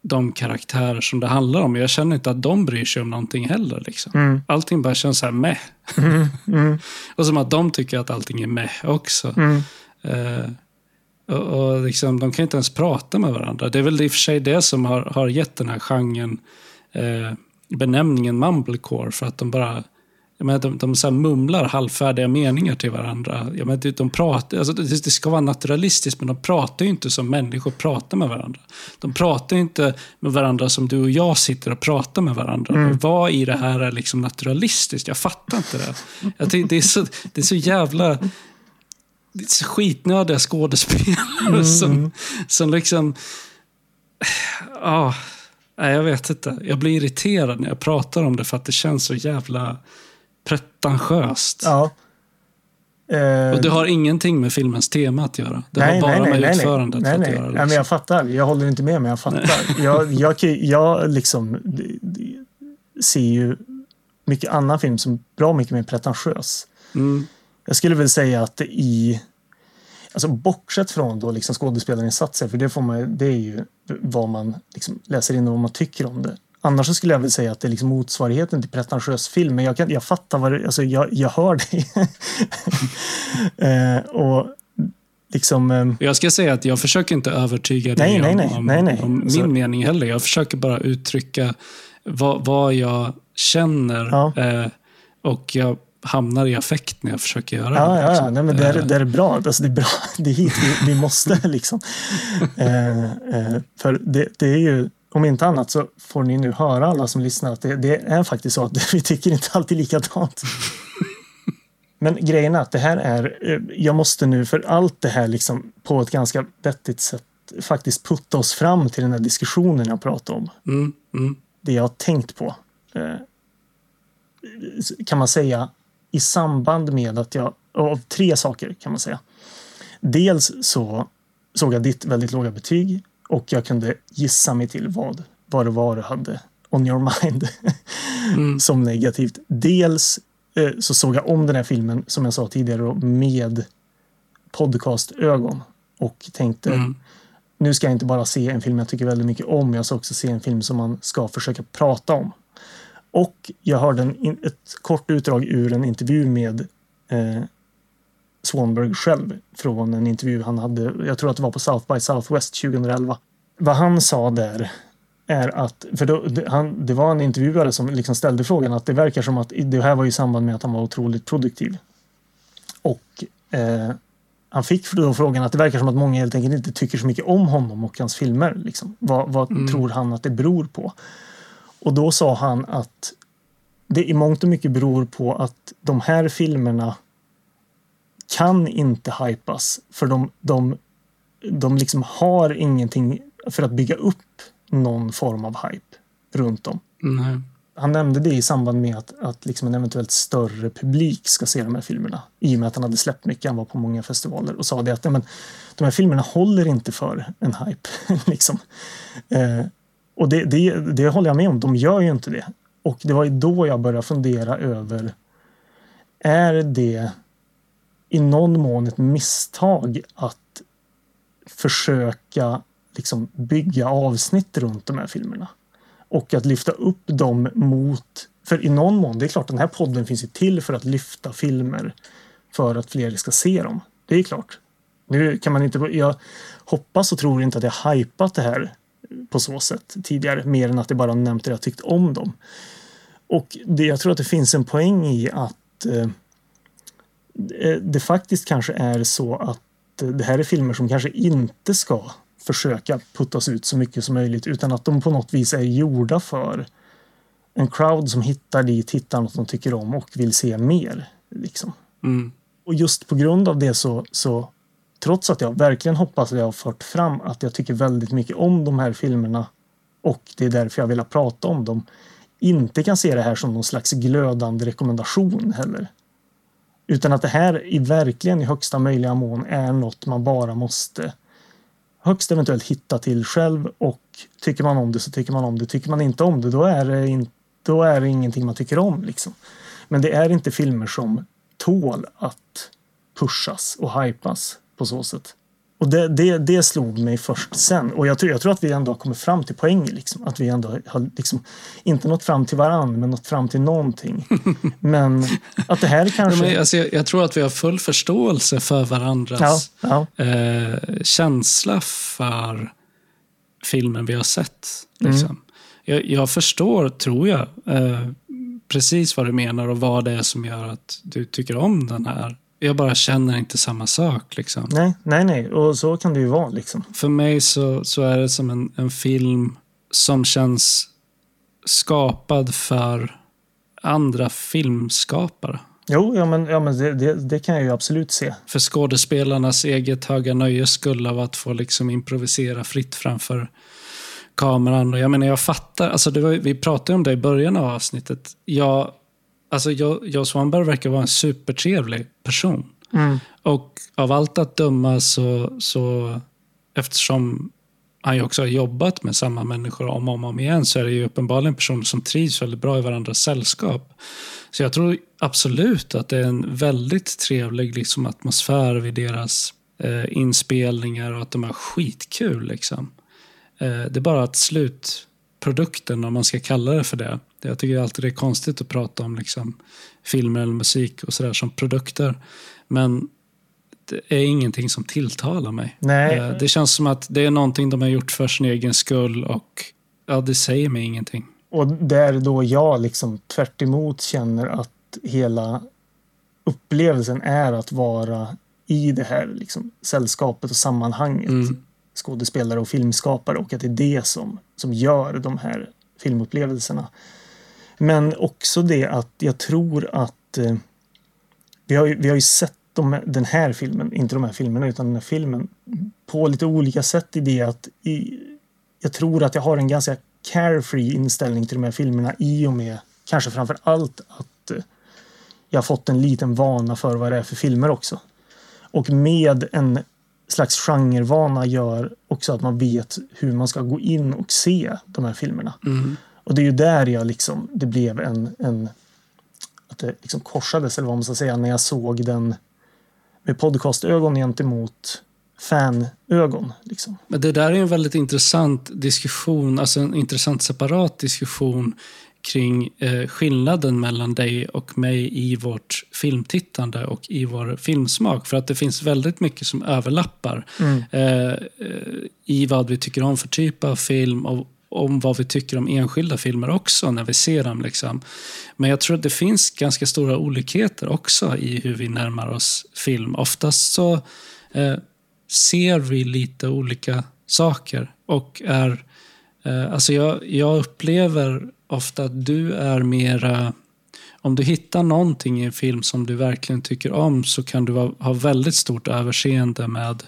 de karaktärer som det handlar om. Jag känner inte att de bryr sig om någonting heller. Liksom. Mm. Allting bara känns så här meh. Mm. Mm. Och som att de tycker att allting är meh också. Mm. Eh, och, och liksom, de kan inte ens prata med varandra. Det är väl i och för sig det som har, har gett den här genren eh, benämningen mumblecore. För att de bara jag menar, de, de så mumlar halvfärdiga meningar till varandra. Jag menar, de- pratar, alltså det, det ska vara naturalistiskt, men de pratar ju inte som människor pratar med varandra. De pratar inte med varandra som du och jag sitter och pratar med varandra. Mm. Vad i det här är liksom naturalistiskt? Jag fattar inte det. Jag tycker det, är så, det är så jävla det är så skitnödiga skådespelare som, som liksom... Ja, jag vet inte. Jag blir irriterad när jag pratar om det för att det känns så jävla pretentiöst. Ja. Eh, Och det har ingenting med filmens tema att göra. Det har bara med utförandet nej, att nej. göra. Nej, men liksom. jag fattar. Jag håller inte med, men jag fattar. jag, jag, jag liksom ser ju mycket annan film som bra mycket mer pretentiös. Mm, Jag skulle väl säga att i Alltså bortsett från då liksom skådespelarinsatser, för det, får man, det är ju vad man liksom läser in och vad man tycker om det. Annars så skulle jag väl säga att det är liksom motsvarigheten till pretentiös film. Men jag, kan, jag fattar vad det, alltså jag, jag hör dig. eh, och liksom... Eh, Jag ska säga att jag försöker inte övertyga Nej, dig nej, nej, om, nej, nej. om min Så- mening heller. Jag försöker bara uttrycka vad, vad jag känner. Ja. Eh, och jag hamnar i affekt när jag försöker göra Ja, det. ja, ja. liksom. Nej, men det, är, Eh, det är bra. Alltså, det är bra. Det är hit vi, vi måste liksom. Eh, eh, för det, det är ju, om inte annat så får ni nu höra alla som lyssnar att det, det är faktiskt så att vi tycker inte alltid likadant. Men grejen är att det här är, eh, jag måste nu för allt det här liksom på ett ganska vettigt sätt faktiskt putta oss fram till den här diskussionen jag pratade om. Mm, mm. det jag har tänkt på. Eh, kan man säga i samband med att jag, av tre saker kan man säga. Dels så såg jag ditt väldigt låga betyg och jag kunde gissa mig till vad, vad det var du hade on your mind som negativt. Dels eh, så såg jag om den här filmen, som jag sa tidigare, då, med podcastögon och tänkte Mm. nu ska jag inte bara se en film jag tycker väldigt mycket om, jag ska också se en film som man ska försöka prata om. Och jag hörde en, ett kort utdrag ur en intervju med eh, Swanberg själv från en intervju han hade, jag tror att det var på South by Southwest 2011. Vad han sa där är att, för då, det, han, det var en intervjuare som liksom ställde frågan att det verkar som att det här var i samband med att han var otroligt produktiv. Och eh, han fick då frågan att det verkar som att många helt enkelt inte tycker så mycket om honom och hans filmer. Liksom. Vad, vad tror han att det beror på? Och då sa han att det i mångt och mycket beror på att de här filmerna kan inte hypas för de, de, de liksom har ingenting för att bygga upp någon form av hype runt dem. Nej. Han nämnde det i samband med att, att liksom en eventuellt större publik ska se de här filmerna. I och med att han hade släppt mycket, han var på många festivaler och sa det att "Nej, men, de här filmerna håller inte för en hype. liksom. eh, och det, det, det håller jag med om, de gör ju inte det. Och det var ju då jag började fundera över är det i någon mån ett misstag att försöka liksom bygga avsnitt runt de här filmerna? och att lyfta upp dem mot... För i någon mån, det är klart den här podden finns ju till för att lyfta filmer för att fler ska se dem. Det är klart. Nu kan man inte... Jag hoppas och tror inte att jag har hypat det här på så sätt tidigare, mer än att jag bara nämnt det jag tyckt om dem. Och det, jag tror att det finns en poäng i att eh, det, det faktiskt kanske är så att eh, det här är filmer som kanske inte ska försöka puttas ut så mycket som möjligt utan att de på något vis är gjorda för en crowd som hittar dit, hittar något de tycker om och vill se mer. Liksom. Mm. Och just på grund av det så, så trots att jag verkligen hoppas att jag har fört fram att jag tycker väldigt mycket om de här filmerna och det är därför jag vill prata om dem, inte kan se det här som någon slags glödande rekommendation heller. Utan att det här i verkligen i högsta möjliga mån är något man bara måste högst eventuellt hitta till själv och tycker man om det så tycker man om det. Tycker man inte om det då är det, in, då är det ingenting man tycker om. Liksom. Men det är inte filmer som tål att pushas och hypas på så sätt. Och det, det, det slog mig först sen. Och jag tror, jag tror att vi ändå har kommit fram till poäng. Liksom. Att vi ändå har liksom, inte nått fram till varandra, men nått fram till någonting. men att det här Ja, kanske... men, alltså, jag, jag tror att vi har full förståelse för ja, varandras ja, eh, känsla för filmen vi har sett. Liksom. Jag, jag förstår, tror jag, eh, precis vad du menar och vad det är som gör att du tycker om den här. Jag bara känner inte samma sak. Liksom. nej, nej, nej. Och så kan det ju vara. Liksom. För mig så, så är det som en, en film som känns skapad för andra filmskapare. Jo, ja, men, ja, men det, det, det kan jag ju absolut se. För skådespelarnas eget höga nöjes skull av att få liksom improvisera fritt framför kameran. Och jag menar, jag fattar. Alltså var, vi pratade om det i början av avsnittet. Jag, alltså jag Svanberg verkar vara en supertrevlig person. Mm. Och av allt att döma så, så eftersom han ju också har jobbat med samma människor om och om, om igen så är det ju uppenbarligen personer som trivs väldigt bra i varandras sällskap. Så jag tror absolut att det är en väldigt trevlig liksom, atmosfär vid deras eh, inspelningar och att de har skitkul. Liksom. Eh, det är bara att slutprodukten, om man ska kalla det för det. Jag tycker alltid det är konstigt att prata om liksom, filmer eller musik och sådär som produkter. Men det är ingenting som tilltalar mig. Nej. Eh, Det känns som att det är någonting de har gjort för sin egen skull och ja, det säger mig ingenting. Och där då jag liksom tvärt emot känner att hela upplevelsen är att vara i det här liksom, sällskapet och sammanhanget. Mm. Skådespelare och filmskapare och att det är det som, som gör de här filmupplevelserna. Men också det att jag tror att eh, vi, har, ju- vi har ju sett de, den här filmen, inte de här filmerna utan den här filmen på lite olika sätt i det att i, jag tror att jag har en ganska carefree inställning till de här filmerna i och med kanske framför allt att eh, jag har fått en liten vana för vad det är för filmer också. Och med en slags genrevana gör också att man vet hur man ska gå in och se de här filmerna. Mm. Och det är ju där jag liksom, det blev en, en att det liksom korsades, eller vad man ska säga, när jag såg den med podcastögon gentemot fanögon. Liksom. Men det där är en väldigt intressant diskussion, alltså en intressant separat diskussion kring eh, skillnaden mellan dig och mig i vårt filmtittande och i vår filmsmak. För att det finns väldigt mycket som överlappar Mm. eh, eh, i vad vi tycker om för typ av film och om vad vi tycker om enskilda filmer också när vi ser dem. Liksom. Men jag tror att det finns ganska stora olikheter också i hur vi närmar oss film. Oftast så eh, ser vi lite olika saker och är Eh, Alltså jag, jag upplever ofta att du är mera... Om du hittar någonting i en film som du verkligen tycker om så kan du ha, ha väldigt stort överseende med,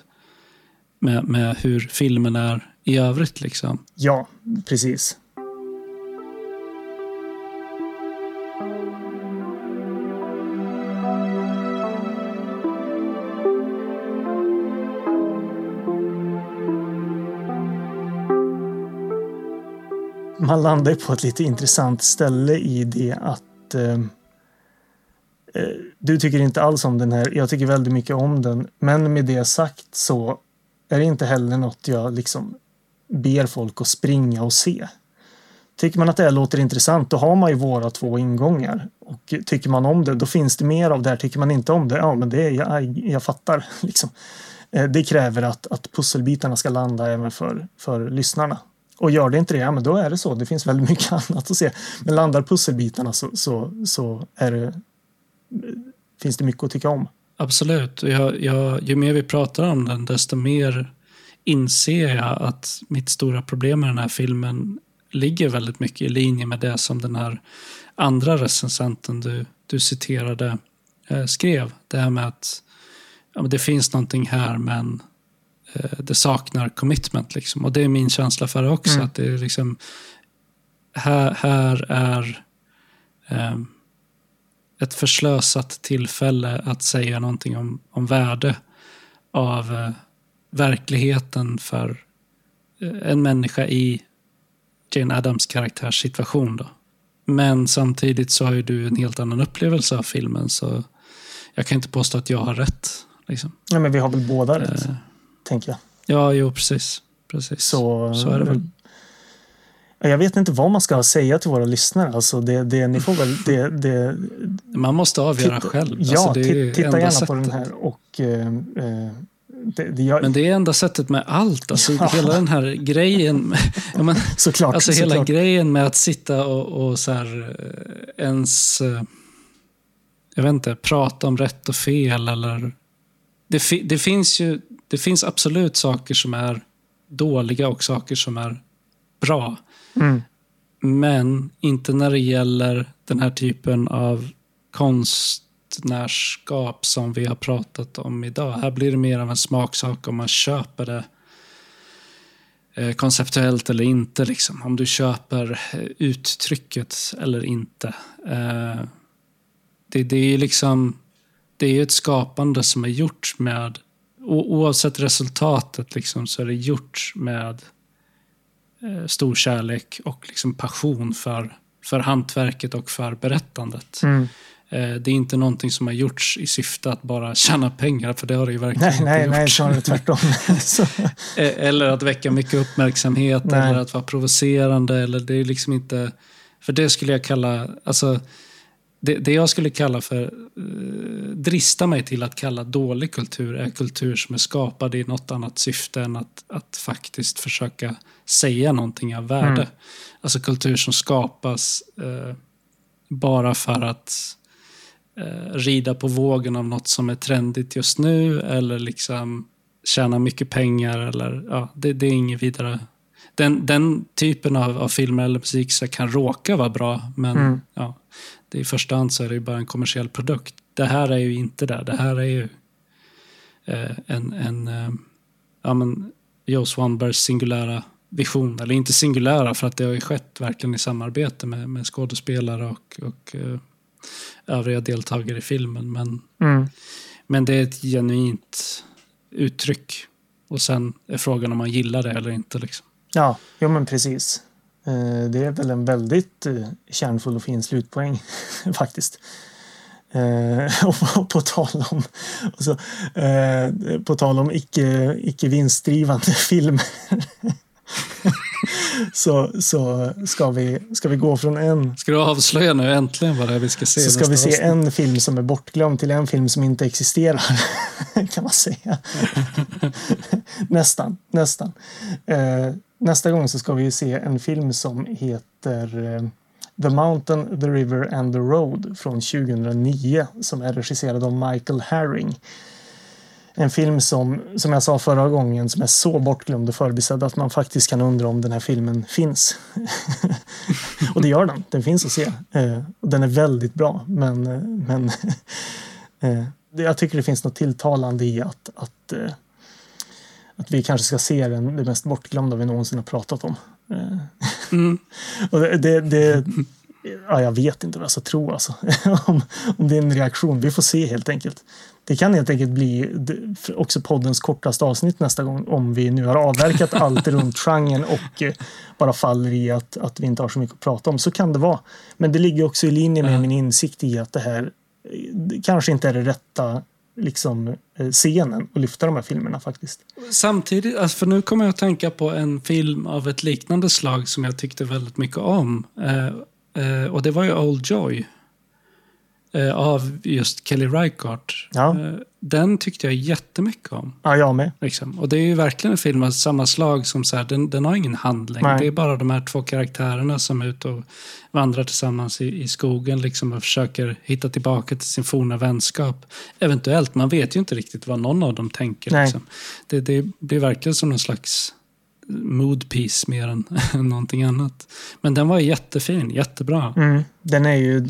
med, med hur filmen är i övrigt. Liksom. Ja, precis. Man landar på ett lite intressant ställe i det att eh, eh, du tycker inte alls om den här. Jag tycker väldigt mycket om den. Men med det sagt så är det inte heller något jag liksom ber folk att springa och se. Tycker man att det här låter intressant, då har man ju våra två ingångar. Och tycker man om det, då finns det mer av det här. Tycker man inte om det, ja men det är, jag, jag fattar. Liksom. Eh, det kräver att, att pusselbitarna ska landa även för, för lyssnarna. Och gör det inte det, ja men då är det så. Det finns väldigt mycket annat att se. Men landar pusselbitarna så, så, så är det, finns det mycket att tycka om. Absolut. Jag, jag, ju mer vi pratar om den, desto mer inser jag att mitt stora problem med den här filmen ligger väldigt mycket i linje med det som den här andra recensenten du, du citerade eh, skrev. Det här med att ja, det finns någonting här men eh, det saknar commitment. Liksom. Och det är min känsla för det också. Mm. Att det är liksom, här, här är eh, ett förslösat tillfälle att säga någonting om, om värde av eh, verkligheten för eh, en människa i Jane Addams karaktärs situation. Då. Men samtidigt så har ju du en helt annan upplevelse av filmen så jag kan inte påstå att jag har rätt. Liksom. Ja, men vi har väl båda rätt, Eh, tänker jag. ja, jo precis. precis. Så, så är det väl. Ja, Jag vet inte vad man ska säga till våra lyssnare. Alltså det, det, ni får väl, det, det, Man måste avgöra titta, själv. Ja, Alltså, ti- titta gärna sättet. på den här. Och, eh, eh, det, det, jag, Men det är enda sättet med allt. Alltså, Ja. Hela den här grejen. ja, men, såklart. Alltså hela såklart. grejen med att sitta och, och så här, eh, ens, eh, jag vet inte, prata om rätt och fel eller... Det, fi, det, finns ju, det finns absolut saker som är dåliga och saker som är bra. Mm. Men inte när det gäller den här typen av konstnärskap som vi har pratat om idag. Här blir det mer av en smaksak om man köper det eh, konceptuellt eller inte. Liksom. Om du köper eh, uttrycket eller inte. Eh, det, det är liksom det är ett skapande som är gjort med oavsett resultatet liksom, så är det gjort med stor kärlek och liksom passion för, för hantverket och för berättandet. Mm. Eh, det är inte någonting som har gjorts i syfte att bara tjäna pengar, för det har det ju verkligen Nej, inte nej, gjort. nej, snarare tvärtom. Eh, Eller att väcka mycket uppmärksamhet Nej. eller att vara provocerande. Eller det är liksom inte... För det skulle jag kalla... Alltså, det, det jag skulle kalla för... Eh, drista mig till att kalla dålig kultur är kultur som är skapad i något annat syfte än att, att faktiskt försöka säga någonting av värde. Mm. Alltså kultur som skapas eh, bara för att eh, rida på vågen av något som är trendigt just nu eller liksom tjäna mycket pengar. Eller, ja, det, det är inget vidare. Den, den typen av, av filmer eller musik så kan råka vara bra, men Mm. ja, det i första hand så är det bara en kommersiell produkt. Det här är ju inte det. Det här är ju eh, en, en eh, ja, men Joe Swanbergs singulära vision. Eller inte singulära, för att det har ju skett verkligen i samarbete med, med skådespelare och, och eh, övriga deltagare i filmen. Men, Mm. men det är ett genuint uttryck. Och sen är frågan om man gillar det eller inte. Liksom. Ja, jo men precis. Eh, Det är väl en väldigt eh, kärnfull och fin slutpoäng faktiskt. Eh, och på, tal om, och så, eh, på tal om icke, icke vinstdrivande filmer så, så ska, vi, ska vi gå från en Ska du avslöja nu äntligen vad det är vi ska se? så ska vi se avsnitt? en film som är bortglömd till en film som inte existerar. kan man säga. nästan, nästan. Eh, nästa gång så ska vi se en film som heter eh, The Mountain, The River and the Road från 2009 som är regisserad av Michael Herring. En film som, som jag sa förra gången, som är så bortglömd och förbisedd att man faktiskt kan undra om den här filmen finns. och det gör den. Den finns att se. Eh, och den är väldigt bra. Men, eh, men eh, jag tycker det finns något tilltalande i att, att, eh, att vi kanske ska se den, det mest bortglömda vi någonsin har pratat om. Eh, Mm. och det, det, det, ja, jag vet inte vad jag ska tro alltså. om, om det är en reaktion. Vi får se helt enkelt. Det kan helt enkelt bli också poddens kortaste avsnitt nästa gång om vi nu har avverkat allt runt genren och eh, bara faller i att, att vi inte har så mycket att prata om. Så kan det vara. Men det ligger också i linje med min insikt i att det här eh, kanske inte är det rätta liksom, eh, scenen att lyfta de här filmerna faktiskt. Samtidigt, alltså för nu kommer jag att tänka på en film av ett liknande slag som jag tyckte väldigt mycket om. Eh, eh, och det var ju Old Joy. Eh, av just Kelly Reichardt. Ja. Eh, den tyckte jag jättemycket om. Ja, jag med. Liksom. Och det är ju verkligen en film av samma slag som så här, den, den har ingen handling. Nej. Det är bara de här två karaktärerna som är ute och vandrar tillsammans i, i skogen liksom, och försöker hitta tillbaka till sin forna vänskap. Eventuellt, man vet ju inte riktigt vad någon av dem tänker. Liksom. Det, det blir verkligen som någon slags mood piece mer än, än någonting annat. Men den var jättefin, jättebra. Mm. Den är ju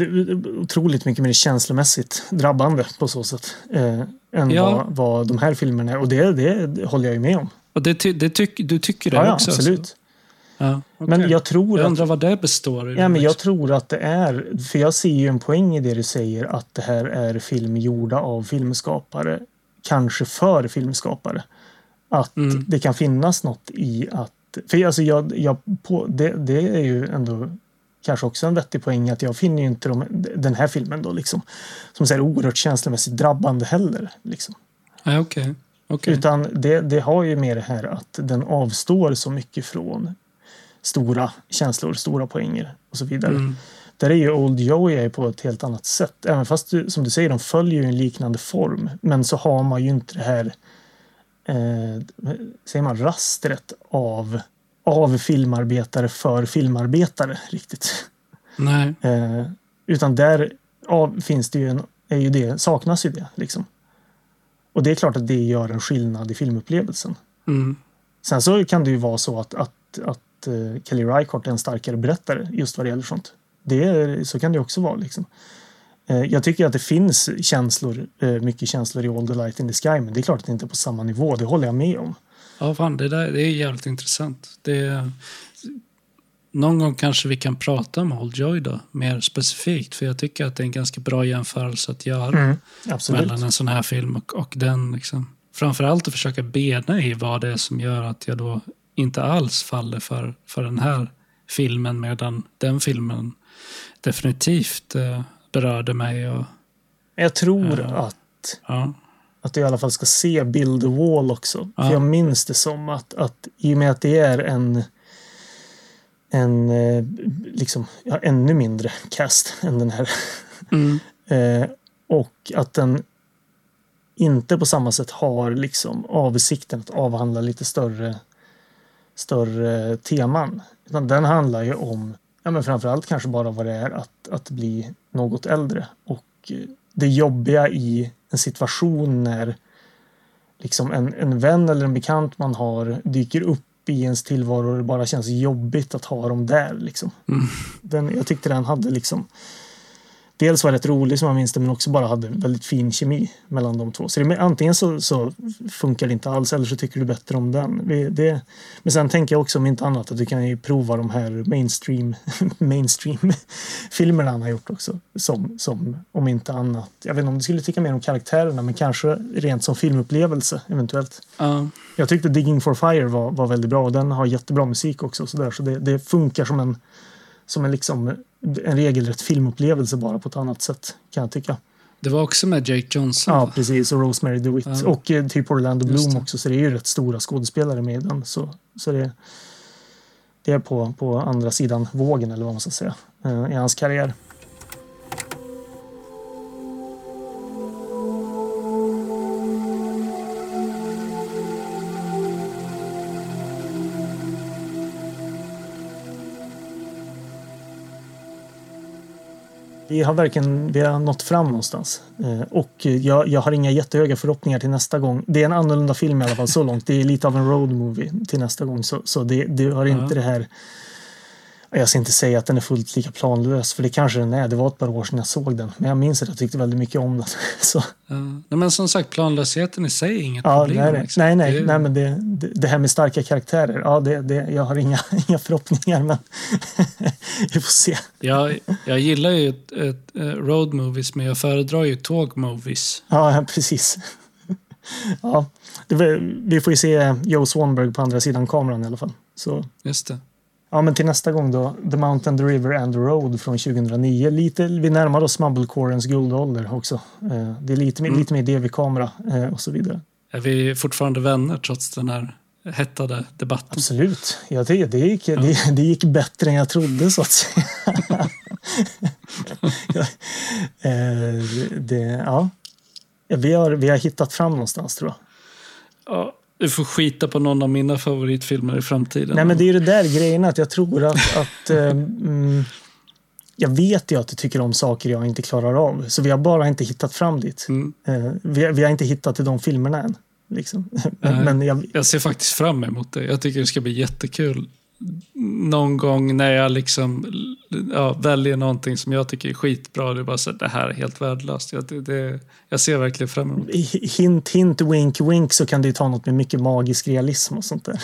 otroligt mycket mer känslomässigt drabbande på så sätt. Eh, än Ja. vad, vad de här filmerna är. Och det, det håller jag ju med om. Och det, ty, det tyck, du tycker det Ja, ja också? absolut. alltså? Ja, okej. Men jag tror jag att undrar vad det består i. Ja, men jag liksom. tror att det är, för jag ser ju en poäng i det du säger, att det här är film gjorda av filmskapare, kanske för filmskapare. Att Mm. det kan finnas något i att, för alltså jag, jag på, det, det är ju ändå kanske också en vettig poäng att jag finner ju inte de, den här filmen då liksom som så här oerhört känslomässigt drabbande heller. Liksom. Ja, okej. Okej. Utan det, det har ju med det här att den avstår så mycket från stora känslor, stora poänger och så vidare. Mm. Där är ju Old Joey på ett helt annat sätt. Även fast du, som du säger, de följer ju en liknande form. Men så har man ju inte det här eh, säger man rastret av, av filmarbetare för filmarbetare riktigt. Nej. Eh, utan där av, finns det ju en, är ju det, saknas ju det. Liksom. Och det är klart att det gör en skillnad i filmupplevelsen. Mm. Sen så kan det ju vara så att, att, att eh, Kelly Reichardt är en starkare berättare just vad det gäller sånt. Det så kan det också vara. Liksom. Eh, Jag tycker att det finns känslor, eh, mycket känslor i All the Light in the Sky, men det är klart att det inte är på samma nivå. Det håller jag med om. Ja, fan, det, där, det är jävligt intressant. Det, någon gång kanske vi kan prata om Old Joy då, mer specifikt. För jag tycker att det är en ganska bra jämförelse att göra Mm, mellan en sån här film och, och den. Liksom. Framförallt att försöka bena i vad det är som gör att jag då inte alls faller för, för den här filmen medan den filmen definitivt eh, berörde mig. Och, Jag tror Ja. att, ja. att jag i alla fall ska se Build the Wall också. Ja. För jag minns det som att, att i och med att det är en en eh, liksom, ja, ännu mindre cast än den här Mm. Eh, och att den inte på samma sätt har liksom avsikten att avhandla lite större, större teman. Utan den handlar ju om, ja men framförallt kanske bara vad det är att, att bli något äldre. Och eh, det jobbiga i en situation när liksom en, en vän eller en bekant man har dyker upp i ens tillvaro och det bara känns jobbigt att ha dem där. Liksom. Mm. Den, jag tyckte den hade liksom dels var rätt rolig som jag minns det, men också bara hade väldigt fin kemi mellan de två. Så det, antingen så, så funkar det inte alls eller så tycker du bättre om den. Det, det, men sen tänker jag också om inte annat att du kan ju prova de här mainstream, mainstream filmerna han har gjort också. Som, som om inte annat. Jag vet inte om du skulle tycka mer om karaktärerna, men kanske rent som filmupplevelse eventuellt. Ja. Jag tyckte Digging for Fire var, var väldigt bra och den har jättebra musik också. Så, där, så det, det funkar som en, som en, liksom, en regelrätt filmupplevelse bara på ett annat sätt kan jag tycka. Det var också med Jake Johnson. Ja, precis. Och Rosemary DeWitt. Ja. Och eh, typ Orlando Bloom också. Så det är ju rätt stora skådespelare med i den. Så, så det, det är på, på andra sidan vågen eller vad man ska säga. eh, I hans karriär. Vi har verkligen vi har nått fram någonstans. Eh, och jag, jag har inga jättehöga förhoppningar till nästa gång. Det är en annorlunda film i alla fall så långt. Det är lite av en road movie till nästa gång. Så, så det, det har inte det här... Jag ska inte säga att den är fullt lika planlös, för det kanske den är. Det var ett par år sedan jag såg den. Men jag minns att jag tyckte väldigt mycket om den. Så, Ja. Men som sagt, planlösheten i sig är inget ja, problem. nej, liksom. nej, nej, Det är- nej, men det, det, det här med starka karaktärer. Ja, det, det, jag har inga, inga förhoppningar, men vi får se. Jag, jag gillar ju ett, ett, eh, road movies, men jag föredrar ju tåg movies. Ja, precis. Ja, var- vi får ju se Joe Swanberg på andra sidan kameran i alla fall. Så, Just det. Ja, men till nästa gång då, The Mountain, The River and the Road från 2009. Lite, vi närmar oss Mumblecorens guldålder också. Eh, Det är lite, Mm. lite mer DV-kamera eh, och så vidare. Är vi fortfarande vänner trots den här hettade debatten? Absolut. Ja, det, det, gick, det, det gick bättre än jag trodde så att säga. Ja, eh, det, ja. Ja, Vi, har, vi har hittat fram någonstans tror jag. Ja, du får skita på någon av mina favoritfilmer i framtiden. Nej, men det är ju det där grejen att jag tror att, att mm, jag vet ju att du tycker om saker jag inte klarar av. Så vi har bara inte hittat fram dit. Mm. Eh, vi, vi har inte hittat till de filmerna än. Liksom. Men, men jag, Jag ser faktiskt fram emot det. Jag tycker det ska bli jättekul. Någon gång när jag liksom ja, väljer någonting som jag tycker är skitbra. Det är bara så att det här är helt värdelöst. Jag, det, det, jag ser verkligen fram emot hint, hint, wink, wink så kan ju ta något med mycket magisk realism och sånt där.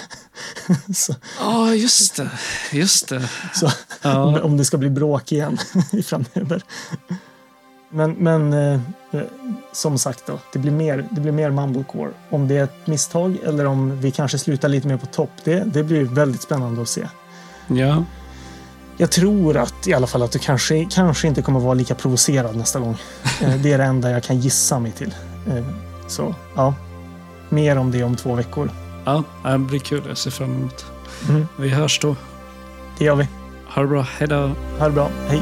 så, Ja, just det. Just det. så, om, Ja, om det ska bli bråk igen framöver. Men, men eh, eh, som sagt då, det blir, mer, det blir mer mumblecore. Om det är ett misstag eller om vi kanske slutar lite mer på topp, det, det blir väldigt spännande att se. ja. Jag tror att i alla fall att du kanske, kanske inte kommer vara lika provocerad nästa gång. Eh, det är det enda jag kan gissa mig till. Eh, så ja, mer om det om två veckor. ja, det blir kul. Jag ser fram emot. Mm, Vi hörs då. det gör vi. Ha det bra. Hej då. Ha det bra. Hej!